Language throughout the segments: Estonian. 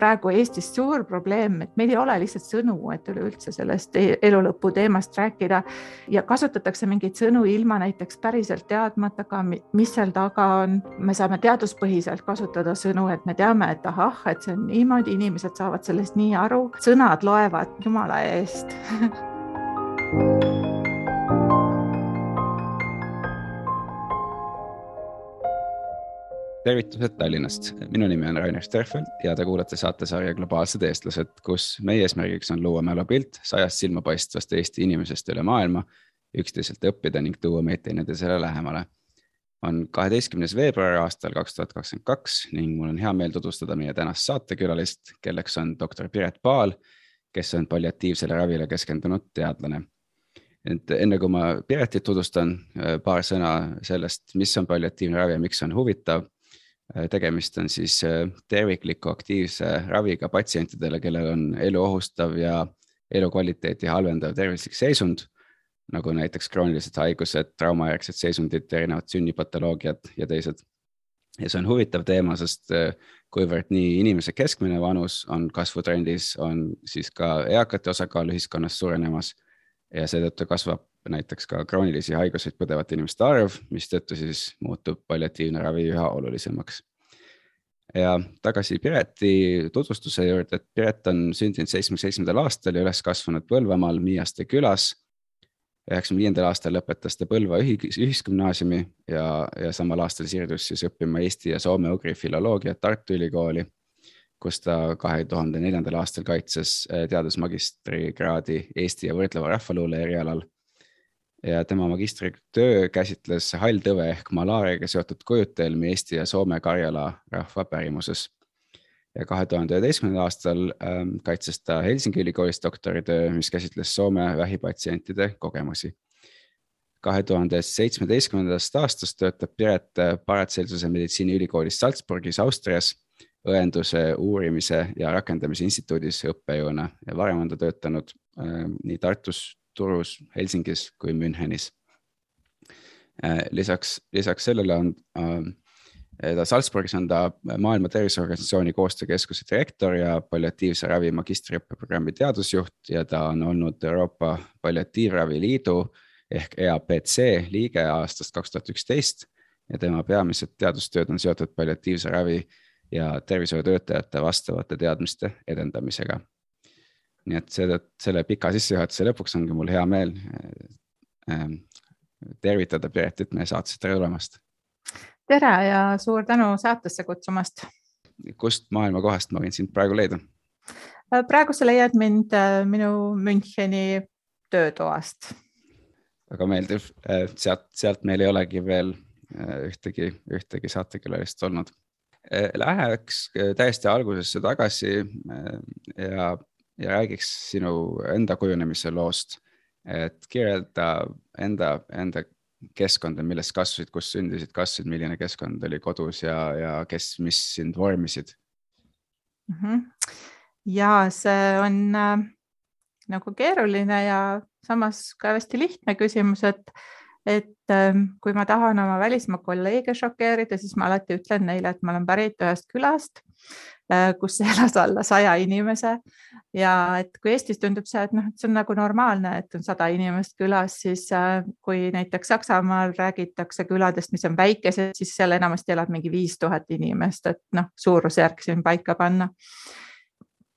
praegu Eestis suur probleem, et meil ei ole lihtsalt sõnu, et üleüldse sellest e-, elulõpu teemast rääkida. Ja kasutatakse mingeid sõnu ilma näiteks päriselt teadmata ka, mis seal taga on. me saame teaduspõhiselt kasutada sõnu, et me teame, et ahah, et see on niimoodi, inimesed saavad sellest nii aru, sõnad loevad jumala eest tervitused Tallinnast, minu nimi on Rainer Sterfeld ja te kuulate saatesarja Globaalsed eestlased, kus meie eesmärgiks on luua mälupilt sajast silmapaistvast Eesti inimesest üle maailma, üksteiselt õppida ning tuua meid teineteisele lähemale. on kaheteistkümnes veebruar aastal kaks tuhat kakskümmend kaks ning mul on hea meel tutvustada meie tänast saatekülalist, kelleks on doktor Piret Paal, kes on palliatiivsele ravile keskendunud teadlane et enne kui ma Piretit tutvustan, paar sõna sellest, mis on palliatiivne ravi ja miks see on huvitav tegemist on siis äh, tervikliku aktiivse raviga patsientidele, kellel on elu ohustav ja elukvaliteeti halvendav tervislik seisund, nagu näiteks kroonilised haigused, traumajärgsed seisundid, erinevad sünnipatoloogiad ja teised. ja see on huvitav teema, sest äh, kuivõrd nii inimese keskmine vanus on kasvutrendis, on siis ka eakate osakaal ühiskonnas suurenemas ja seetõttu kasvab näiteks ka kroonilisi haiguseid põdevate inimeste arv, mistõttu siis muutub palliatiivne ravi üha olulisemaks. ja tagasi Pireti tutvustuse juurde, et Piret on sündinud seitsmekümne seitsmendal aastal ja üles kasvanud Põlvamaal Miiaste külas. üheksakümne viiendal aastal lõpetas ta Põlva ühisgümnaasiumi ja, ja samal aastal siirdus siis õppima eesti ja soome-ugri filoloogiat Tartu Ülikooli kus ta kahe tuhande neljandal aastal kaitses teadusmagistrikraadi Eesti ja võrdleva rahvaluule erialal ja tema magistritöö käsitles halltõve ehk malaariaga seotud kujutelmi Eesti ja Soome Karjala rahva pärimuses. ja kahe tuhande üheteistkümnendal aastal ähm, kaitses ta Helsingi ülikoolis doktoritöö, mis käsitles Soome vähipatsientide kogemusi. kahe tuhande seitsmeteistkümnendast aastast töötab Piret Paratselsuse meditsiiniülikoolis Salzburgis, Austrias õenduse uurimise ja rakendamise instituudis õppejõuna ja varem on ta töötanud äh, nii Tartus, Turus, Helsingis kui Münchenis. Äh, lisaks, lisaks sellele on äh, ta Salzburgis on ta Maailma Terviseorganisatsiooni koostöökeskuse direktor ja palliatiivse ravi magistriõppeprogrammi teadusjuht ja ta on olnud Euroopa Palliatiivravi Liidu ehk EAPC liige aastast kaks tuhat üksteist ja tema peamised teadustööd on seotud palliatiivse ravi ja tervishoiutöötajate vastavate teadmiste edendamisega nii et seetõttu selle pika sissejuhatuse lõpuks ongi mul hea meel äh, tervitada Piretit meie saatesse, tere tulemast. tere ja suur tänu saatesse kutsumast. kust maailma kohast ma võin sind praegu leida? Äh, praegu sa leiad mind äh, minu Müncheni töötoast. väga meeldiv, sealt, sealt meil ei olegi veel ühtegi, ühtegi saatekülalist olnud. Läheks täiesti algusesse tagasi ja ja räägiks sinu enda kujunemise loost. et kirjelda enda, enda keskkonda, milles kasvasid, kus sündisid, kasvasid, milline keskkond oli kodus ja, ja kes, mis sind vormisid mm? -hmm. ja see on äh, nagu keeruline ja samas ka hästi lihtne küsimus, et et äh, kui ma tahan oma välismaa kolleege šokeerida, siis ma alati ütlen neile, et ma olen pärit ühest külast, Äh, kus elas alla saja inimese ja et kui Eestis tundub see, et noh, et see on nagu normaalne, et on sada inimest külas, siis äh, kui näiteks Saksamaal räägitakse küladest, mis on väikesed, siis seal enamasti elab mingi viis tuhat inimest, et noh, suurusjärk siin paika panna.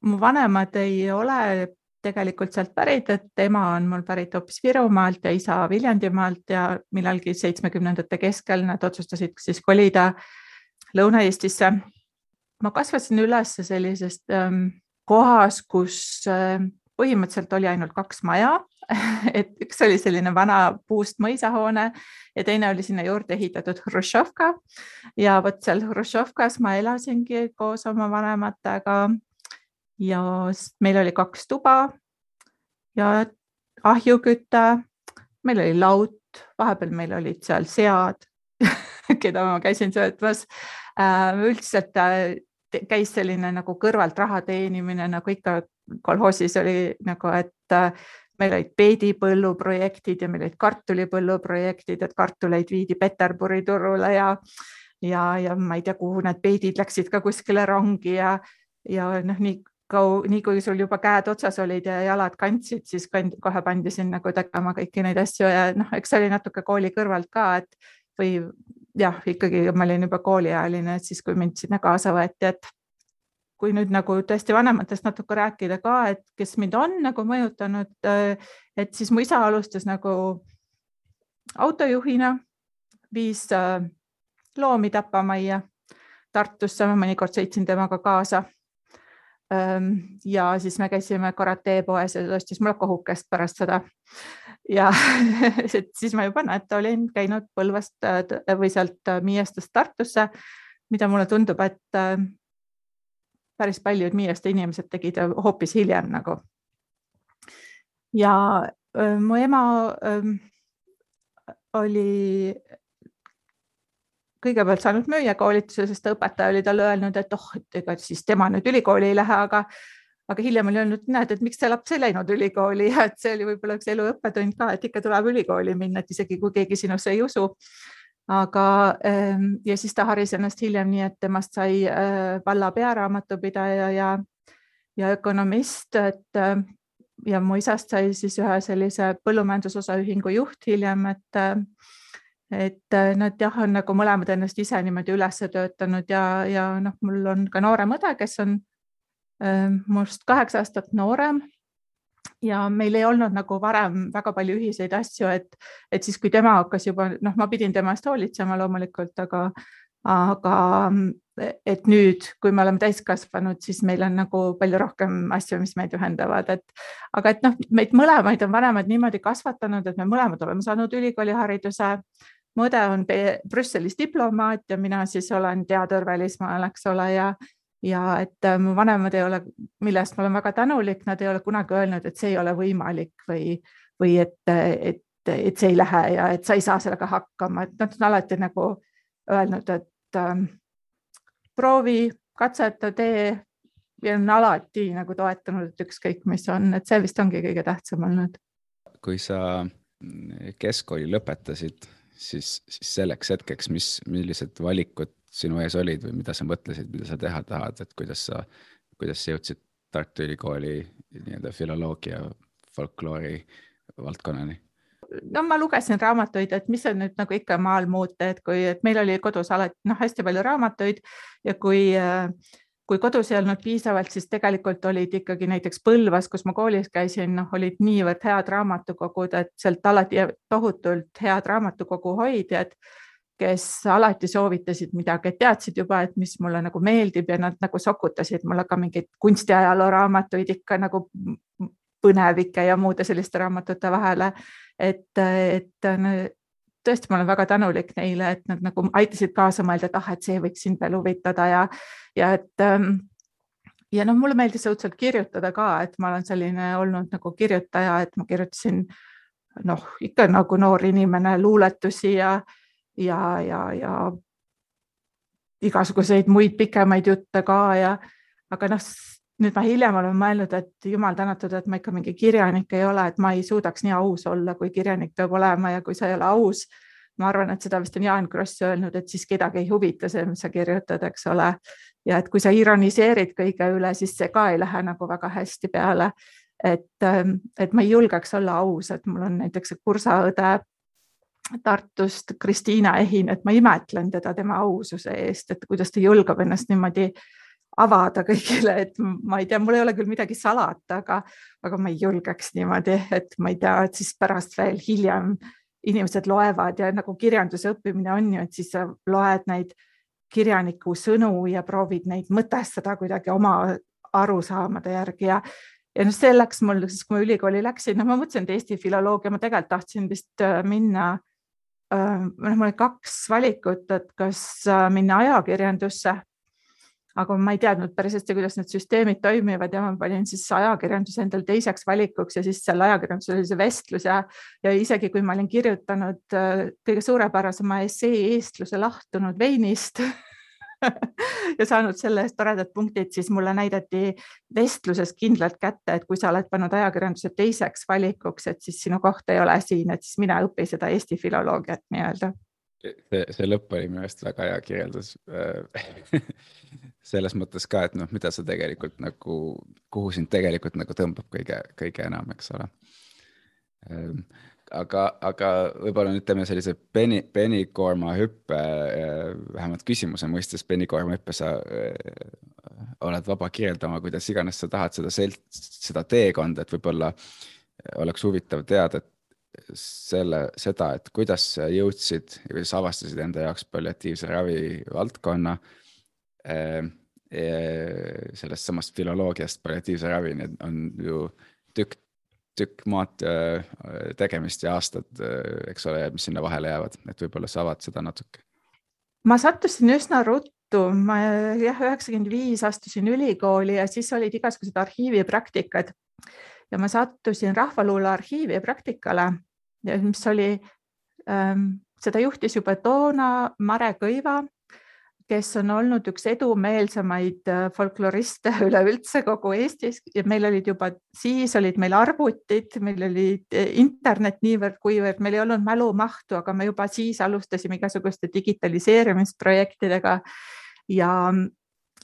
mu vanemad ei ole tegelikult sealt pärit, et ema on mul pärit hoopis Virumaalt ja isa Viljandimaalt ja millalgi seitsmekümnendate keskel nad otsustasid siis kolida Lõuna-Eestisse. Ma kasvasin üles sellisest ähm, kohas, kus äh, põhimõtteliselt oli ainult kaks maja. Et üks oli selline vana puust mõisahoone ja teine oli sinna juurde ehitatud Hruštšovka. Ja vot seal Hruštšovkas ma elasingi koos oma vanematega. Ja meil oli kaks tuba ja ahjuküte, meil oli laut, vahepeal meil olid seal sead keda ma käisin söötmas. Äh, üldiselt äh, käis selline nagu kõrvalt raha teenimine, nagu ikka kolhoosis oli nagu, et äh, meil olid peedipõlluprojektid ja meil olid kartulipõlluprojektid, et kartuleid viidi Peterburi turule ja ja, ja ma ei tea, kuhu need peedid läksid ka kuskile rongi ja ja noh, nii kau-, nii kui sul juba käed otsas olid ja jalad kandsid, siis kand, kohe pandi sind nagu tegema kõiki neid asju ja noh, eks see oli natuke kooli kõrvalt ka, et või jah, ikkagi ma olin juba kooliealine, et siis, kui mind sinna kaasa võeti, et kui nüüd nagu tõesti vanematest natuke rääkida ka, et kes mind on nagu mõjutanud, et siis mu isa alustas nagu autojuhina, viis äh, loomi tapamajja Tartusse, ma mõnikord sõitsin temaga kaasa ja siis me käisime karate poes ja ta ostis mulle kohukest pärast seda. ja siis ma juba näete, olin käinud Põlvast äh, või sealt äh, Miiestast Tartusse, mida mulle tundub, et äh, päris paljud Miieste inimesed tegid hoopis hiljem nagu. ja mu ema oli kõigepealt saanud müüjakoolituse, sest õpetaja oli talle öelnud, et oh, et ega siis tema nüüd ülikooli ei lähe, aga aga hiljem oli öelnud, näed, et miks see laps ei läinud ülikooli ja et see oli võib-olla üks elu õppetund ka, et ikka tuleb ülikooli minna, et isegi kui keegi sinusse ei usu. aga ehm, ja siis ta haris ennast hiljem nii, et temast sai äh, valla pearaamatupidaja ja, ja ökonomist, et äh, ja mu isast sai siis ühe sellise põllumajandusosaühingu juht hiljem, et äh, et äh, nad jah, on nagu mõlemad ennast ise niimoodi üles töötanud ja, ja noh, mul on ka noorem õde, kes on äh, minust kaheksa aastat noorem. ja meil ei olnud nagu varem väga palju ühiseid asju, et, et siis, kui tema hakkas juba noh, ma pidin tema eest hoolitsema loomulikult, aga, aga et nüüd, kui me oleme täiskasvanud, siis meil on nagu palju rohkem asju, mis meid ühendavad, et aga et noh, meid mõlemaid on vanemad niimoodi kasvatanud, et me mõlemad oleme saanud ülikoolihariduse mu õde on Brüsselis diplomaat ja mina siis olen teadur välismaal, eks ole, ja ja et äh, mu vanemad ei ole, millest ma olen väga tänulik, nad ei ole kunagi öelnud, et see ei ole võimalik või, või et, et, et see ei lähe ja et sa ei saa sellega hakkama, et nad on alati nagu öelnud, et ähm, proovi, katseta, tee ja on alati nagu toetanud, et ükskõik, mis on, et see vist ongi kõige tähtsam olnud. kui sa keskkooli lõpetasid, siis, siis selleks hetkeks, mis, millised valikud sinu ees olid või mida sa mõtlesid, mida sa teha tahad, et kuidas sa, kuidas sa jõudsid Tartu Ülikooli nii-öelda filoloogia, folkloori valdkonnani? no ma lugesin raamatuid, et mis on nüüd nagu ikka maal muuta, et kui, et meil oli kodus alati noh, hästi palju raamatuid ja kui äh, kui kodus ei olnud piisavalt, siis tegelikult olid ikkagi näiteks Põlvas, kus ma koolis käisin, noh, olid niivõrd head raamatukogud, et sealt alati tohutult head raamatukogu hoidjad, kes alati soovitasid midagi, et teadsid juba, et mis mulle nagu meeldib ja nad nagu sokutasid mulle ka mingeid kunstiajaloo raamatuid ikka nagu põnevike ja muude selliste raamatute vahele. et, et tõesti, ma olen väga tänulik neile, et nad nagu aitasid kaasa mõelda, et ah, et see võiks sind veel huvitada ja, ja et ähm, ja noh, mulle meeldis õudselt kirjutada ka, et ma olen selline olnud nagu kirjutaja, et ma kirjutasin noh, ikka nagu noor inimene luuletusi ja, ja, ja, ja igasuguseid muid pikemaid jutte ka ja aga noh, nüüd ma hiljem olen mõelnud, et jumal tänatud, et ma ikka mingi kirjanik ei ole, et ma ei suudaks nii aus olla, kui kirjanik peab olema ja kui sa ei ole aus, ma arvan, et seda vist on Jaan Kross öelnud, et siis kedagi ei huvita see, mis sa kirjutad, eks ole. ja et kui sa ironiseerid kõige üle, siis see ka ei lähe nagu väga hästi peale. et, ähm, et ma ei julgeks olla aus, et mul on näiteks kursaõde Tartust, Kristiina Ehin, et ma imetlen teda tema aususe eest, et kuidas ta julgeb ennast niimoodi äh, avada kõigile, et ma ei tea, mul ei ole küll midagi salata, aga, aga ma ei julgeks niimoodi, et ma ei tea, et siis pärast veel hiljem inimesed loevad ja nagu kirjanduse õppimine on ju, et siis sa loed neid kirjaniku sõnu ja proovid neid mõtestada kuidagi oma arusaamade järgi ja ja noh, see läks mul siis, kui ma ülikooli läksin, no ma mõtlesin, et Eesti filoloogia, ma tegelikult tahtsin vist äh, minna äh, noh, mul oli kaks valikut, et kas äh, minna ajakirjandusse aga ma ei teadnud päris hästi, kuidas need süsteemid toimivad ja ma panin siis ajakirjanduse endal teiseks valikuks ja siis seal ajakirjandusel oli see vestlus ja, ja isegi kui ma olin kirjutanud äh, kõige suurepärasema essee eestluse lahtunud veinist ja saanud selle eest toredad punktid, siis mulle näidati vestluses kindlalt kätte, et kui sa oled pannud ajakirjanduse teiseks valikuks, et siis sinu koht ei ole siin, et siis mine õpi seda Eesti filoloogiat nii-öelda. See, see lõpp oli minu arust väga hea kirjeldus selles mõttes ka, et noh, mida sa tegelikult nagu, kuhu sind tegelikult nagu tõmbab kõige, kõige enam, eks ole. Ehm, aga, aga võib-olla nüüd teeme sellise peni, penikoorma hüppe, eh, vähemalt küsimuse mõistes penikoorma hüppe, sa äh, oled vaba kirjeldama, kuidas iganes sa tahad seda sel-, seda teekonda, et võib-olla oleks huvitav teada, et selle, seda, et kuidas sa jõudsid ja kuidas avastasid enda jaoks palliatiivse ravi valdkonna Ehm, eh, sellest samast filoloogiast palliatiivse ravini on ju tükk, tükk maad eh, tegemist ja aastad, eh, eks ole, mis sinna vahele jäävad, et võib-olla sa avad seda natuke. ma sattusin üsna ruttu, ma jah, üheksakümmend viis astusin ülikooli ja siis olid igasugused arhiivipraktikad. Ja ma sattusin Rahvaluule arhiivi praktikale, mis oli ähm,, seda juhtis juba toona Mare Kõiva kes on olnud üks edumeelsemaid äh, folkloriste üleüldse kogu Eestis. Ja meil olid juba siis olid meil arvutid, meil oli äh, internet niivõrd-kuivõrd, meil ei olnud mälumahtu, aga me juba siis alustasime igasuguste digitaliseerimisprojektidega. Ja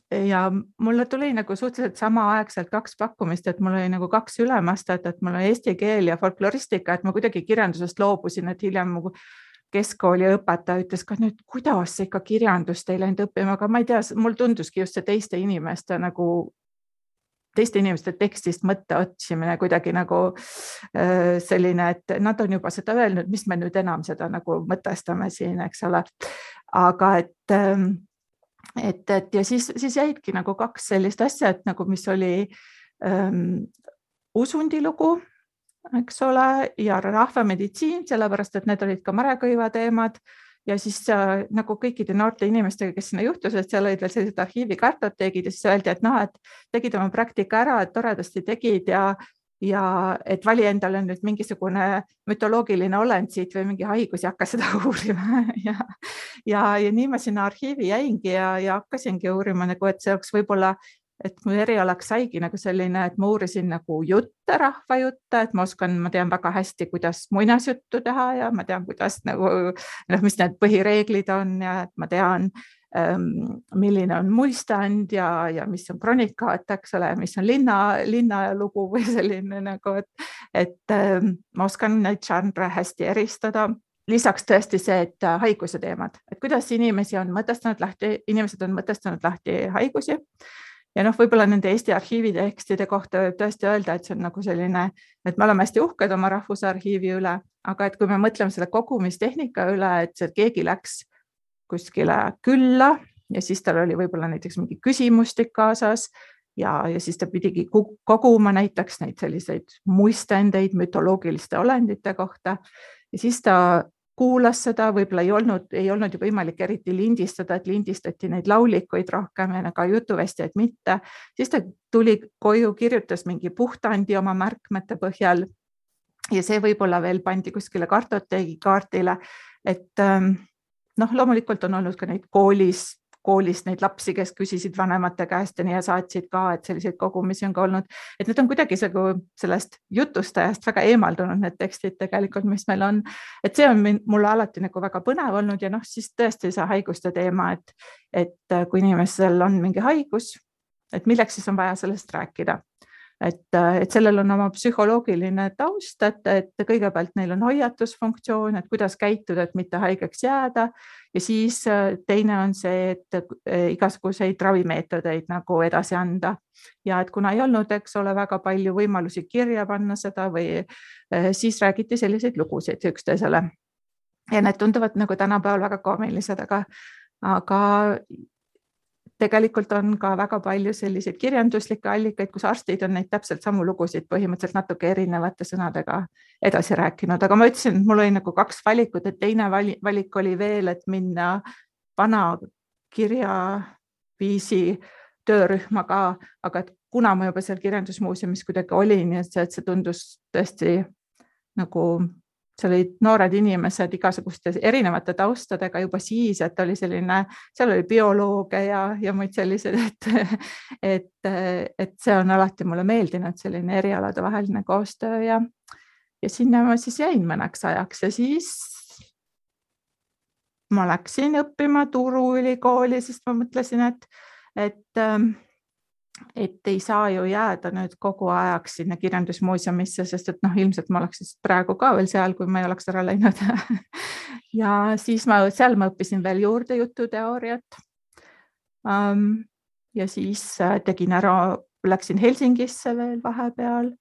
ja mulle tuli nagu suhteliselt samaaegselt kaks pakkumist, et mul oli nagu kaks ülemastet, et mul on eesti keel ja folkloristika, et ma kuidagi kirjandusest loobusin, et hiljem mu keskkooli õpetaja ütles ka nüüd, kuidas ikka kirjandust ei läinud õppima, aga ma ei tea, mul tunduski just see teiste inimeste nagu, teiste inimeste tekstist mõtte otsimine kuidagi nagu äh, selline, et nad on juba seda öelnud, mis me nüüd enam seda nagu mõtestame siin, eks ole. aga et, ähm, et, et ja siis, siis jäidki nagu kaks sellist asja, et nagu, mis oli ähm, usundilugu eks ole, ja rahvameditsiin, sellepärast et need olid ka marekõiva teemad. Ja siis äh, nagu kõikide noorte inimestega, kes sinna juhtusid, seal olid veel sellised arhiivikartoteegid ja siis öeldi, et noh, et tegid oma praktika ära, et toredasti tegid ja ja et vali endale nüüd mingisugune mütoloogiline olend siit või mingi haigus ja hakka seda uurima. Ja, ja, ja nii ma sinna arhiivi jäingi ja, ja hakkasingi uurima nagu, et see oleks võib-olla et mu erialaks saigi nagu selline, et ma uurisin nagu jutte, rahvajutte, et ma oskan, ma tean väga hästi, kuidas muinasjuttu teha ja ma tean, kuidas nagu noh, mis need põhireeglid on ja et ma tean ähm,, milline on muistand ja, ja mis on kronikaat, eks ole, mis on linna, linnalugu või selline nagu, et, et ähm, ma oskan neid žanre hästi eristada. Lisaks tõesti see, et haiguse teemad, et kuidas inimesi on mõtestanud lahti, inimesed on mõtestanud lahti haigusi ja noh, võib-olla nende Eesti arhiivitekstide kohta võib tõesti öelda, et see on nagu selline, et me oleme hästi uhked oma Rahvusarhiivi üle, aga et kui me mõtleme selle kogumistehnika üle, et keegi läks kuskile külla ja siis tal oli võib-olla näiteks mingi küsimustik kaasas ja, ja siis ta pidigi koguma näiteks neid selliseid muistendeid mütoloogiliste olendite kohta ja siis ta kuulas seda, võib-olla ei olnud, ei olnud ju võimalik eriti lindistada, et lindistati neid laulikuid rohkem ja ka jutuvestjaid mitte. siis ta tuli koju, kirjutas mingi puhtandi oma märkmete põhjal. ja see võib-olla veel pandi kuskile kartoteegi kaardile, et ähm, noh, loomulikult on olnud ka neid koolis koolist neid lapsi, kes küsisid vanemate käest ja nii ja saatsid ka, et selliseid kogumisi on ka olnud, et need on kuidagi nagu sellest jutustajast väga eemaldunud, need tekstid tegelikult, mis meil on. et see on mulle alati nagu väga põnev olnud ja noh, siis tõesti see haiguste teema, et, et kui inimesel on mingi haigus, et milleks siis on vaja sellest rääkida et, et sellel on oma psühholoogiline taust, et, et kõigepealt neil on hoiatusfunktsioon, et kuidas käituda, et mitte haigeks jääda ja siis teine on see, et igasuguseid ravimeetodeid nagu edasi anda ja et kuna ei olnud, eks ole, väga palju võimalusi kirja panna seda või siis räägiti selliseid lugusid üksteisele. ja need tunduvad nagu tänapäeval väga koomilised, aga, aga tegelikult on ka väga palju selliseid kirjanduslikke allikaid, kus arstid on neid täpselt samu lugusid põhimõtteliselt natuke erinevate sõnadega edasi rääkinud, aga ma ütlesin, et mul oli nagu kaks valikut, et teine valik oli veel, et minna vana kirjaviisi töörühma ka, aga et kuna ma juba seal Kirjandusmuuseumis kuidagi olin ja see, et see tundus tõesti nagu seal olid noored inimesed igasuguste erinevate taustadega juba siis, et oli selline, seal oli biolooge ja, ja muid selliseid, et, et, et see on alati mulle meeldinud, selline erialade vaheline koostöö ja, ja sinna ma siis jäin mõneks ajaks ja siis ma läksin õppima Turu ülikooli, sest ma mõtlesin, et et et ei saa ju jääda nüüd kogu ajaks sinna kirjandusmuuseumisse, sest et noh, ilmselt ma oleks siis praegu ka veel seal, kui ma ei oleks ära läinud ja siis ma seal ma õppisin veel juurde jututeooriat um,. ja siis äh, tegin ära, läksin Helsingisse veel vahepeal,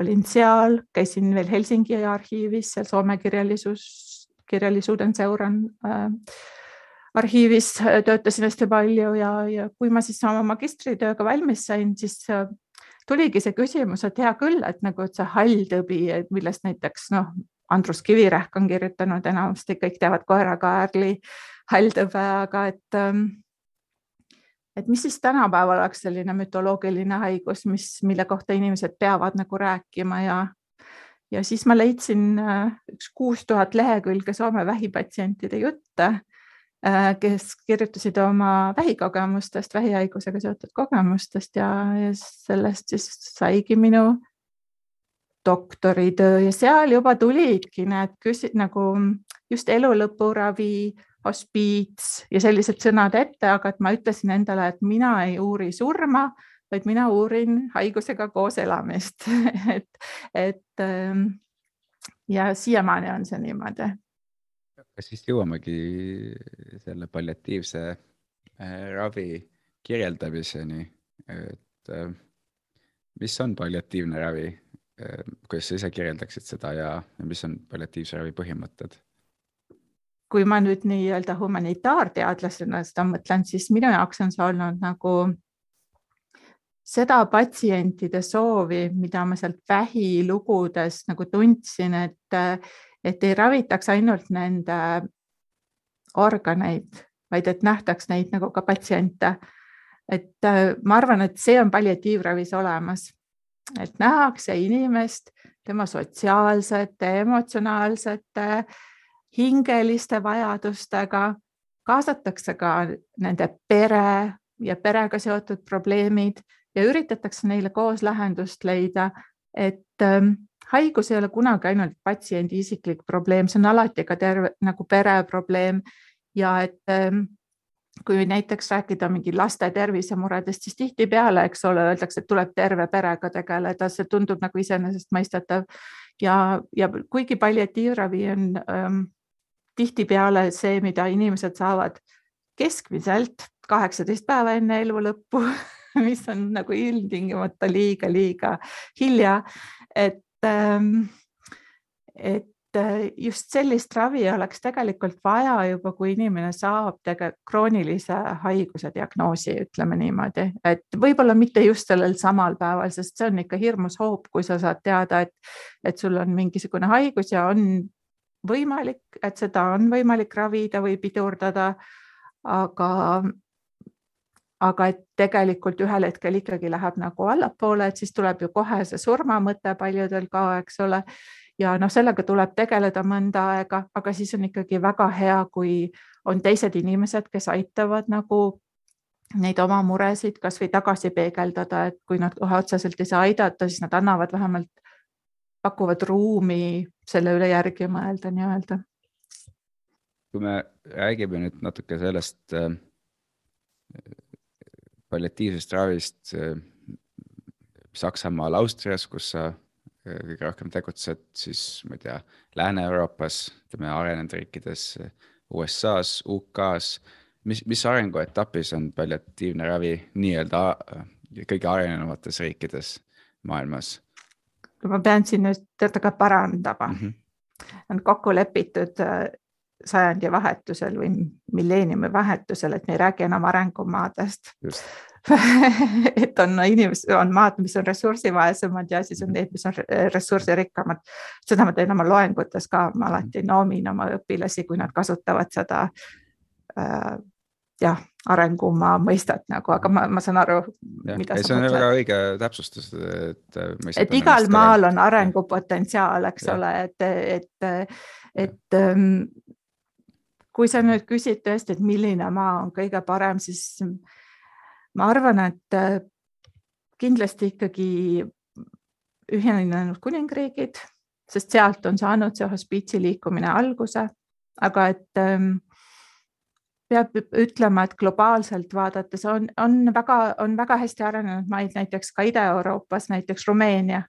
olin seal, käisin veel Helsingi arhiivis, seal Soome kirjalisus, kirjallisuuden seuran äh, arhiivis äh, töötasin hästi palju ja, ja kui ma siis oma magistritööga valmis sain, siis äh, tuligi see küsimus, et hea küll, et nagu, et see hall tõbi, millest näiteks noh, Andrus Kivirähk on kirjutanud, enamasti kõik teavad koerakaarli halltõbe, aga et ähm, et mis siis tänapäeval oleks selline mütoloogiline haigus, mis, mille kohta inimesed peavad nagu rääkima ja ja siis ma leidsin äh, üks kuus tuhat lehekülge Soome vähipatsientide jutte kes kirjutasid oma vähikogemustest, vähihaigusega seotud kogemustest ja, ja sellest siis saigi minu doktoritöö ja seal juba tulidki need küsi-, nagu just elu lõpuravi, hospiits ja sellised sõnad ette, aga et ma ütlesin endale, et mina ei uuri surma, vaid mina uurin haigusega koos elamist et, et ähm, ja siiamaani on see niimoodi kas siis jõuamegi selle palliatiivse äh, ravi kirjeldamiseni, et äh, mis on palliatiivne ravi, äh, kuidas sa ise kirjeldaksid seda ja, mis on palliatiivse ravi põhimõtted? kui ma nüüd nii-öelda humanitaarteadlasena seda mõtlen, siis minu jaoks on see olnud nagu seda patsientide soovi, mida ma sealt vähilugudes nagu tundsin, et et ei ravitaks ainult nende organeid, vaid et nähtaks neid nagu ka patsiente. et äh, ma arvan, et see on palliatiivravis olemas, et nähakse inimest tema sotsiaalsete, emotsionaalsete, hingeliste vajadustega, kaasatakse ka nende pere ja perega seotud probleemid ja üritatakse neile koos lahendust leida, et ähm, haigus ei ole kunagi ainult patsiendi isiklik probleem, see on alati ka terve nagu pere probleem. Ja et ähm, kui näiteks rääkida mingi laste tervisemuredest, siis tihtipeale, eks ole, öeldakse, et tuleb terve perega tegeleda, see tundub nagu iseenesestmõistetav. Ja, ja kuigi palliatiivravi on ähm, tihtipeale see, mida inimesed saavad keskmiselt kaheksateist päeva enne elu lõppu mis on nagu ilmtingimata liiga-liiga hilja, et Ähm, et äh, just sellist ravi oleks tegelikult vaja juba, kui inimene saab tegelikult kroonilise haiguse diagnoosi, ütleme niimoodi, et võib-olla mitte just sellel samal päeval, sest see on ikka hirmus hoop, kui sa saad teada, et, et sul on mingisugune haigus ja on võimalik, et seda on võimalik ravida või pidurdada. aga aga et tegelikult ühel hetkel ikkagi läheb nagu allapoole, et siis tuleb ju kohe see surmamõte paljudel ka, eks ole. ja noh, sellega tuleb tegeleda mõnda aega, aga siis on ikkagi väga hea, kui on teised inimesed, kes aitavad nagu neid oma muresid kasvõi tagasi peegeldada, et kui nad kohe otseselt ei saa aidata, siis nad annavad vähemalt, pakuvad ruumi selle üle järgi mõelda nii-öelda. kui me räägime nüüd natuke sellest äh, palliatiivsest ravist äh, Saksamaal, Austrias, kus sa äh, kõige rohkem tegutsed, siis ma ei tea, Lääne-Euroopas, ütleme arenenud riikides, USA-s, UK-s. mis, mis arenguetapis on palliatiivne ravi nii-öelda äh, kõige arenenumates riikides maailmas? ma pean siin nüüd natuke parandama mm. -hmm. on kokku lepitud sajandivahetusel või milleeniumi vahetusel, et me ei räägi enam arengumaadest et on inimesed, on maad, mis on ressursivaesemad ja siis on need, mis on ressursirikkamad. seda ma teen oma loengutes ka, ma alati noomin oma õpilasi, kui nad kasutavad seda äh, jah, arengumaa mõistet nagu, aga ma, ma saan aru. see on väga õige täpsustus, et. et igal maal on arengupotentsiaal, eks ja. ole, et, et, et ähm, kui sa nüüd küsid tõesti, et milline maa on kõige parem, siis ma arvan, et äh, kindlasti ikkagi Ühinenud Kuningriigid, sest sealt on saanud see hospiitsi liikumine alguse, aga et ähm, peab ütlema, et globaalselt vaadates on, on väga, on väga hästi arenenud maid, näiteks ka Ida-Euroopas, näiteks Rumeenia.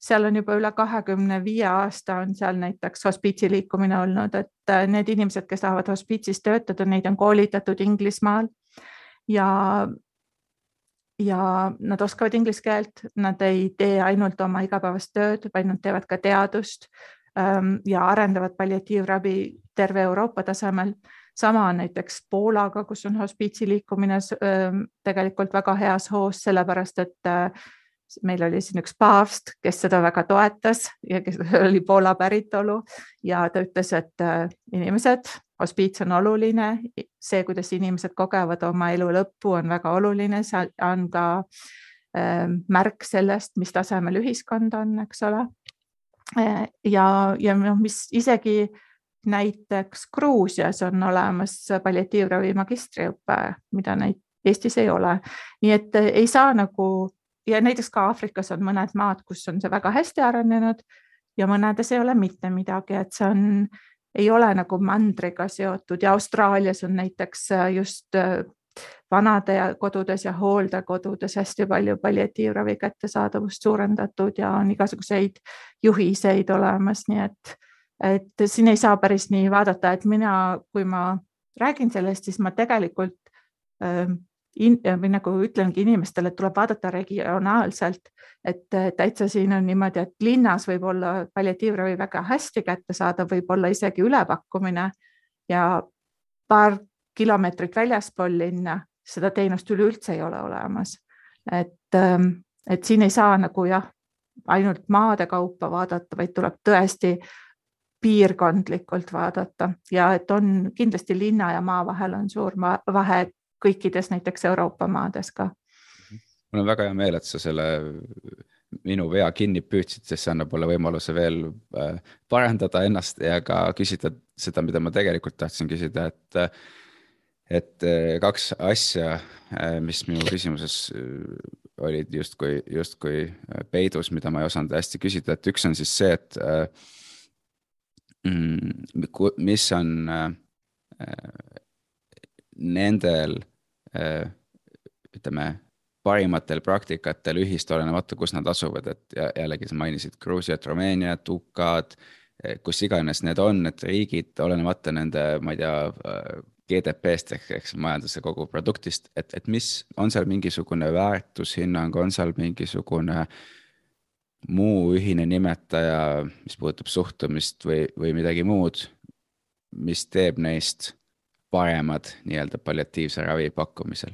Seal on juba üle kahekümne viie aasta on seal näiteks hospiitsi liikumine olnud, et äh, need inimesed, kes tahavad hospiitsis töötada, neid on koolitatud Inglismaal. Ja ja nad oskavad inglise keelt, nad ei tee ainult oma igapäevast tööd, vaid nad teevad ka teadust ähm, ja arendavad palliatiivravi terve Euroopa tasemel. Sama on näiteks Poolaga, kus on hospiitsi liikumine tegelikult väga heas hoos, sellepärast et äh, meil oli siin üks paavst, kes seda väga toetas ja kes oli Poola päritolu ja ta ütles, et äh, inimesed, hospiits on oluline, see, kuidas inimesed kogevad oma elu lõppu, on väga oluline, see on ka märk sellest, mis tasemel ühiskond on, eks ole. Äh, ja, ja noh, mis isegi näiteks Gruusias on olemas palliatiivravi magistriõpe, mida neid Eestis ei ole, nii et eh, ei saa nagu ja näiteks ka Aafrikas on mõned maad, kus on see väga hästi arenenud ja mõnedes ei ole mitte midagi, et see on, ei ole nagu mandriga seotud. Ja Austraalias on näiteks eh, just eh, vanade kodudes ja hooldekodudes hästi palju palliatiivravi kättesaadavust suurendatud ja on igasuguseid juhiseid olemas, nii et et siin ei saa päris nii vaadata, et mina, kui ma räägin sellest, siis ma tegelikult ähm, in, või nagu ütlengi inimestele, et tuleb vaadata regionaalselt, et täitsa siin on niimoodi, et linnas võib olla palliatiivravi väga hästi kättesaadav, võib olla isegi ülepakkumine ja paar kilomeetrit väljaspool linna seda teenust üleüldse ei ole olemas. et, ähm, et siin ei saa nagu jah, ainult maade kaupa vaadata, vaid tuleb tõesti piirkondlikult vaadata ja et on kindlasti linna ja maa vahel on suur vahe kõikides näiteks Euroopa maades ka. mul on väga hea meel, et sa selle minu vea kinni püüdsid, sest see annab mulle võimaluse veel äh, parandada ennast ja ka küsida seda, mida ma tegelikult tahtsin küsida, et. et äh, kaks asja, äh, mis minu küsimuses olid justkui, justkui peidus, mida ma ei osanud hästi küsida, et üks on siis see, et Mm, mis on äh, nendel äh, ütleme, parimatel praktikatel ühist, olenemata, kus nad asuvad, et jällegi sa mainisid Gruusiat, Rumeeniat, UK-d, eh, kus iganes need on, et riigid, olenemata nende, ma ei tea, GDP-st ehk, ehk majanduse koguproduktist, et, et mis, on seal mingisugune väärtushinnang, on seal mingisugune äh, muu ühine nimetaja, mis puudutab suhtumist või, või midagi muud, mis teeb neist paremad nii-öelda palliatiivse ravi pakkumisel?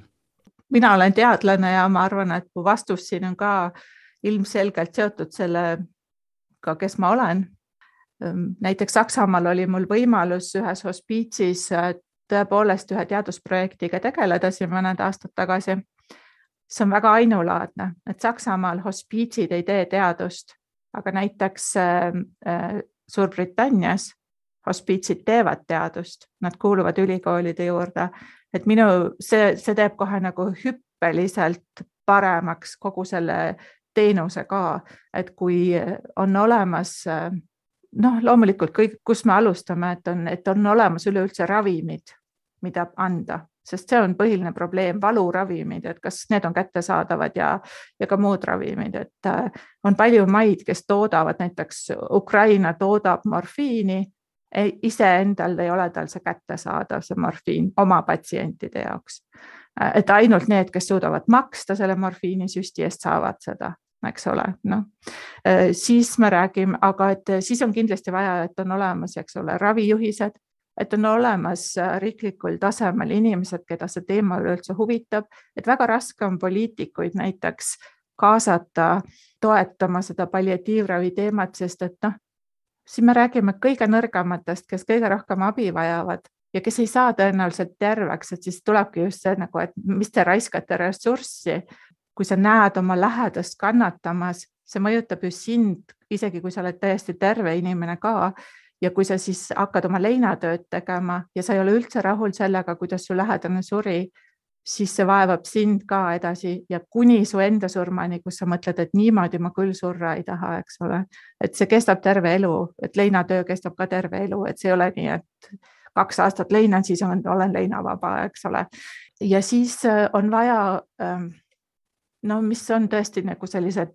mina olen teadlane ja ma arvan, et mu vastus siin on ka ilmselgelt seotud sellega, kes ma olen. Ehm, näiteks Saksamaal oli mul võimalus ühes hospiitsis äh, tõepoolest ühe teadusprojektiga tegeleda siin mõned aastad tagasi see on väga ainulaadne, et Saksamaal hospiitsid ei tee teadust, aga näiteks äh, äh, Suurbritannias hospiitsid teevad teadust, nad kuuluvad ülikoolide juurde, et minu, see, see teeb kohe nagu hüppeliselt paremaks kogu selle teenuse ka, et kui on olemas noh, loomulikult kõik, kus me alustame, et on, et on olemas üleüldse ravimid, mida anda. Sest see on põhiline probleem, valuravimid, et kas need on kättesaadavad ja, ja ka muud ravimid, et äh, on palju maid, kes toodavad, näiteks Ukraina toodab morfiini, iseendal ei ole tal see kättesaadav, see morfiin oma patsientide jaoks. Et ainult need, kes suudavad maksta selle morfiinisüsti eest, saavad seda eks ole, noh siis me räägime, aga et siis on kindlasti vaja, et on olemas, eks ole, ravijuhised, et on olemas riiklikul tasemel inimesed, keda see teema üleüldse huvitab, et väga raske on poliitikuid näiteks kaasata toetama seda palliatiivravi teemat, sest et noh, siin me räägime kõige nõrgematest, kes kõige rohkem abi vajavad ja kes ei saa tõenäoliselt terveks, et siis tulebki just see nagu, et mis te raiskate ressurssi, kui sa näed oma lähedast kannatamas, see mõjutab ju sind, isegi kui sa oled täiesti terve inimene ka. Ja kui sa siis hakkad oma leinatööd tegema ja sa ei ole üldse rahul sellega, kuidas su lähedane suri, siis see vaevab sind ka edasi ja kuni su enda surmani, kus sa mõtled, et niimoodi ma küll surra ei taha, eks ole. et see kestab terve elu, et leinatöö kestab ka terve elu, et see ei ole nii, et kaks aastat leinan, siis on, olen leinavaba, eks ole. ja siis äh, on vaja, ähm, no mis on tõesti nagu sellised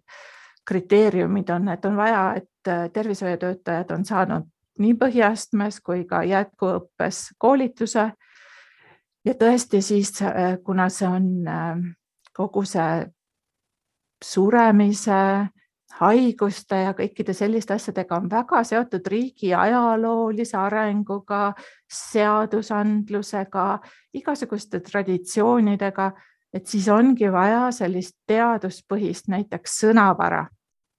kriteeriumid on, et on vaja, et äh, tervishoiutöötajad on saanud nii põhiastmes kui ka jätkuõppes koolituse. Ja tõesti siis, äh, kuna see on kogu see suremise haiguste ja kõikide selliste asjadega on väga seotud riigi ajaloolise arenguga, seadusandlusega, igasuguste traditsioonidega, et siis ongi vaja sellist teaduspõhist näiteks sõnavara.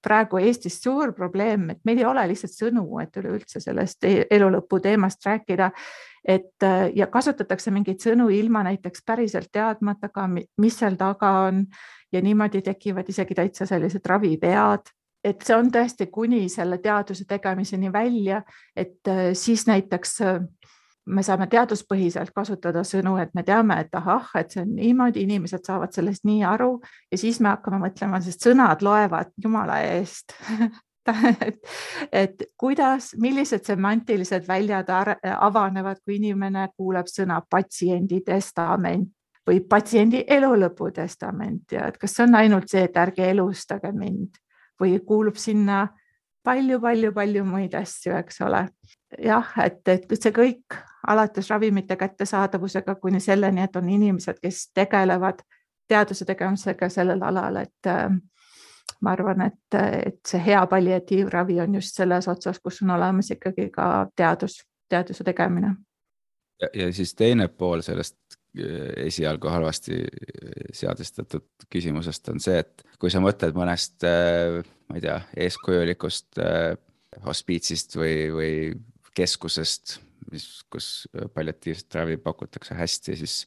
praegu Eestis suur probleem, et meil ei ole lihtsalt sõnu, et üleüldse sellest e-, elu lõpu teemast rääkida et ja kasutatakse mingeid sõnu ilma näiteks päriselt teadmata ka, mis seal taga on. Ja niimoodi tekivad isegi täitsa sellised ravivead, et see on tõesti kuni selle teaduse tegemiseni välja, et äh, siis näiteks äh, me saame teaduspõhiselt kasutada sõnu, et me teame, et ahah, et see on niimoodi, inimesed saavad sellest nii aru ja siis me hakkame mõtlema, sest sõnad loevad jumala eest et, et kuidas, millised semantilised väljad avanevad, kui inimene kuuleb sõna patsiendi testament või patsiendi elulõpu testament ja et kas see on ainult see, et ärge elustage mind või kuulub sinna palju-palju-palju muid asju, eks ole. jah, et, et see kõik alates ravimite kättesaadavusega kuni selleni, et on inimesed, kes tegelevad teaduse tegemisega sellel alal, et äh, ma arvan, et, et see hea palliatiivravi on just selles otsas, kus on olemas ikkagi ka teadus, teaduse tegemine. ja siis teine pool sellest esialgu halvasti seadistatud küsimusest on see, et kui sa mõtled mõnest, äh, ma ei tea, eeskujulikust hospiitsist või, või keskusest, mis, kus palliatiivset ravi pakutakse hästi, siis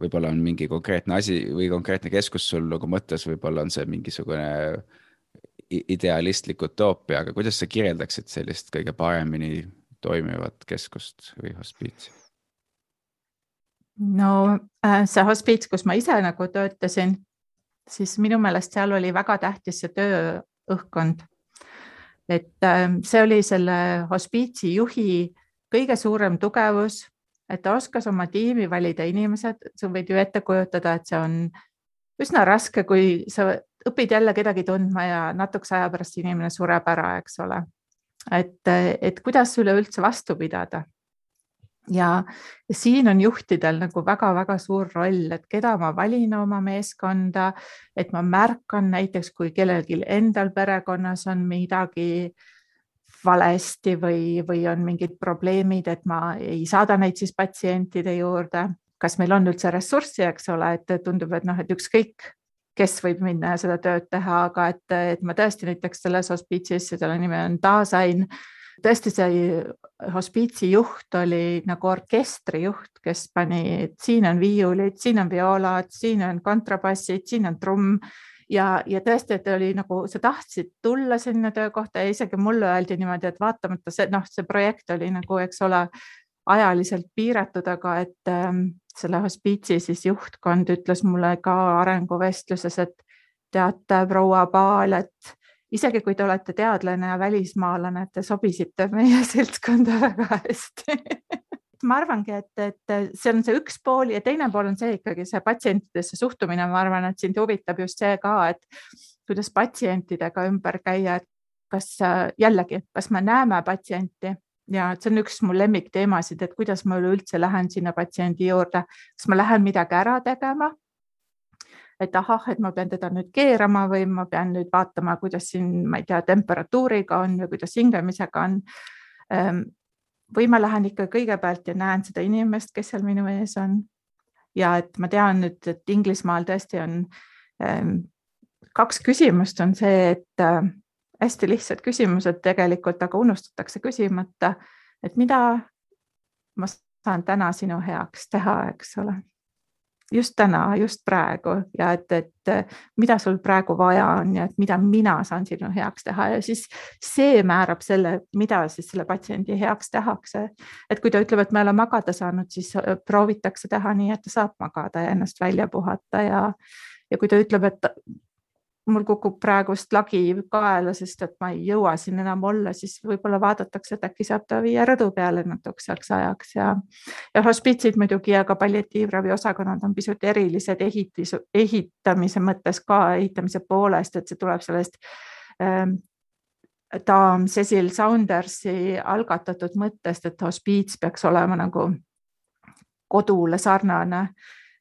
võib-olla on mingi konkreetne asi või konkreetne keskus sul nagu mõttes, võib-olla on see mingisugune idealistlik utoopia, aga kuidas sa kirjeldaksid sellist kõige paremini toimivat keskust või hospiitsi? no äh, see hospiits, kus ma ise nagu töötasin, siis minu meelest seal oli väga tähtis see tööõhkkond. et ähm, see oli selle hospiitsi juhi kõige suurem tugevus, et ta oskas oma tiimi valida inimesed, sa võid ju ette kujutada, et see on üsna raske, kui sa õpid jälle kedagi tundma ja natukese aja pärast inimene sureb ära, eks ole. et, et kuidas üleüldse vastu pidada ja, siin on juhtidel nagu väga-väga suur roll, et keda ma valin oma meeskonda, et ma märkan näiteks, kui kellelgi endal perekonnas on midagi valesti või, või on mingid probleemid, et ma ei saada neid siis patsientide juurde. kas meil on üldse ressurssi, eks ole, et tundub, et noh, et ükskõik, kes võib minna ja seda tööd teha, aga et, et ma tõesti näiteks selles hospiitsis, selle nimi on Dasein tõesti see hospiitsi juht oli nagu orkestrijuht, kes pani, et siin on viiulid, siin on vioolad, siin on kontrabassid, siin on trumm ja, ja tõesti, et oli nagu sa tahtsid tulla sinna töökohta ja isegi mulle öeldi niimoodi, et vaatamata see noh, see projekt oli nagu, eks ole, ajaliselt piiratud, aga et ähm, selle hospiitsi siis juhtkond ütles mulle ka arenguvestluses, et teate, proua Paal, et isegi kui te olete teadlane ja välismaalane, te sobisite meie seltskonda väga hästi ma arvangi, et, et see on see üks pool ja teine pool on see ikkagi see patsientidesse suhtumine, ma arvan, et sind huvitab just see ka, et kuidas patsientidega ümber käia, et kas jällegi, kas me näeme patsienti. Ja see on üks mu lemmikteemasid, et kuidas ma üleüldse lähen sinna patsiendi juurde, kas ma lähen midagi ära tegema? Et ahah, et ma pean teda nüüd keerama või ma pean nüüd vaatama, kuidas siin, ma ei tea, temperatuuriga on või kuidas hingamisega on. Või ma lähen ikka kõigepealt ja näen seda inimest, kes seal minu ees on. ja et ma tean nüüd, et Inglismaal tõesti on ehm, kaks küsimust. On see, et äh, hästi lihtsad küsimused tegelikult, aga unustatakse küsimata, et mida ma saan täna sinu heaks teha, eks ole just täna, just praegu ja et, et mida sul praegu vaja on ja et mida mina saan sinu heaks teha ja siis see määrab selle, mida siis selle patsiendi heaks tehakse. et kui ta ütleb, et ma ei ole magada saanud, siis äh, proovitakse teha nii, et ta saab magada ja ennast välja puhata ja, ja kui ta ütleb, et mul kukub praegust lagi kaela, sest et ma ei jõua siin enam olla, siis võib-olla vaadatakse, et äkki saab ta viia rõdu peale natukeseks ajaks ja, ja hospiitsid muidugi ja ka palliatiivravi osakonnad on pisut erilised ehitis, ehitamise mõttes ka ehitamise poolest, et see tuleb sellest ähm, daam Cecil Saundersi algatatud mõttest, et hospiits peaks olema nagu kodule sarnane,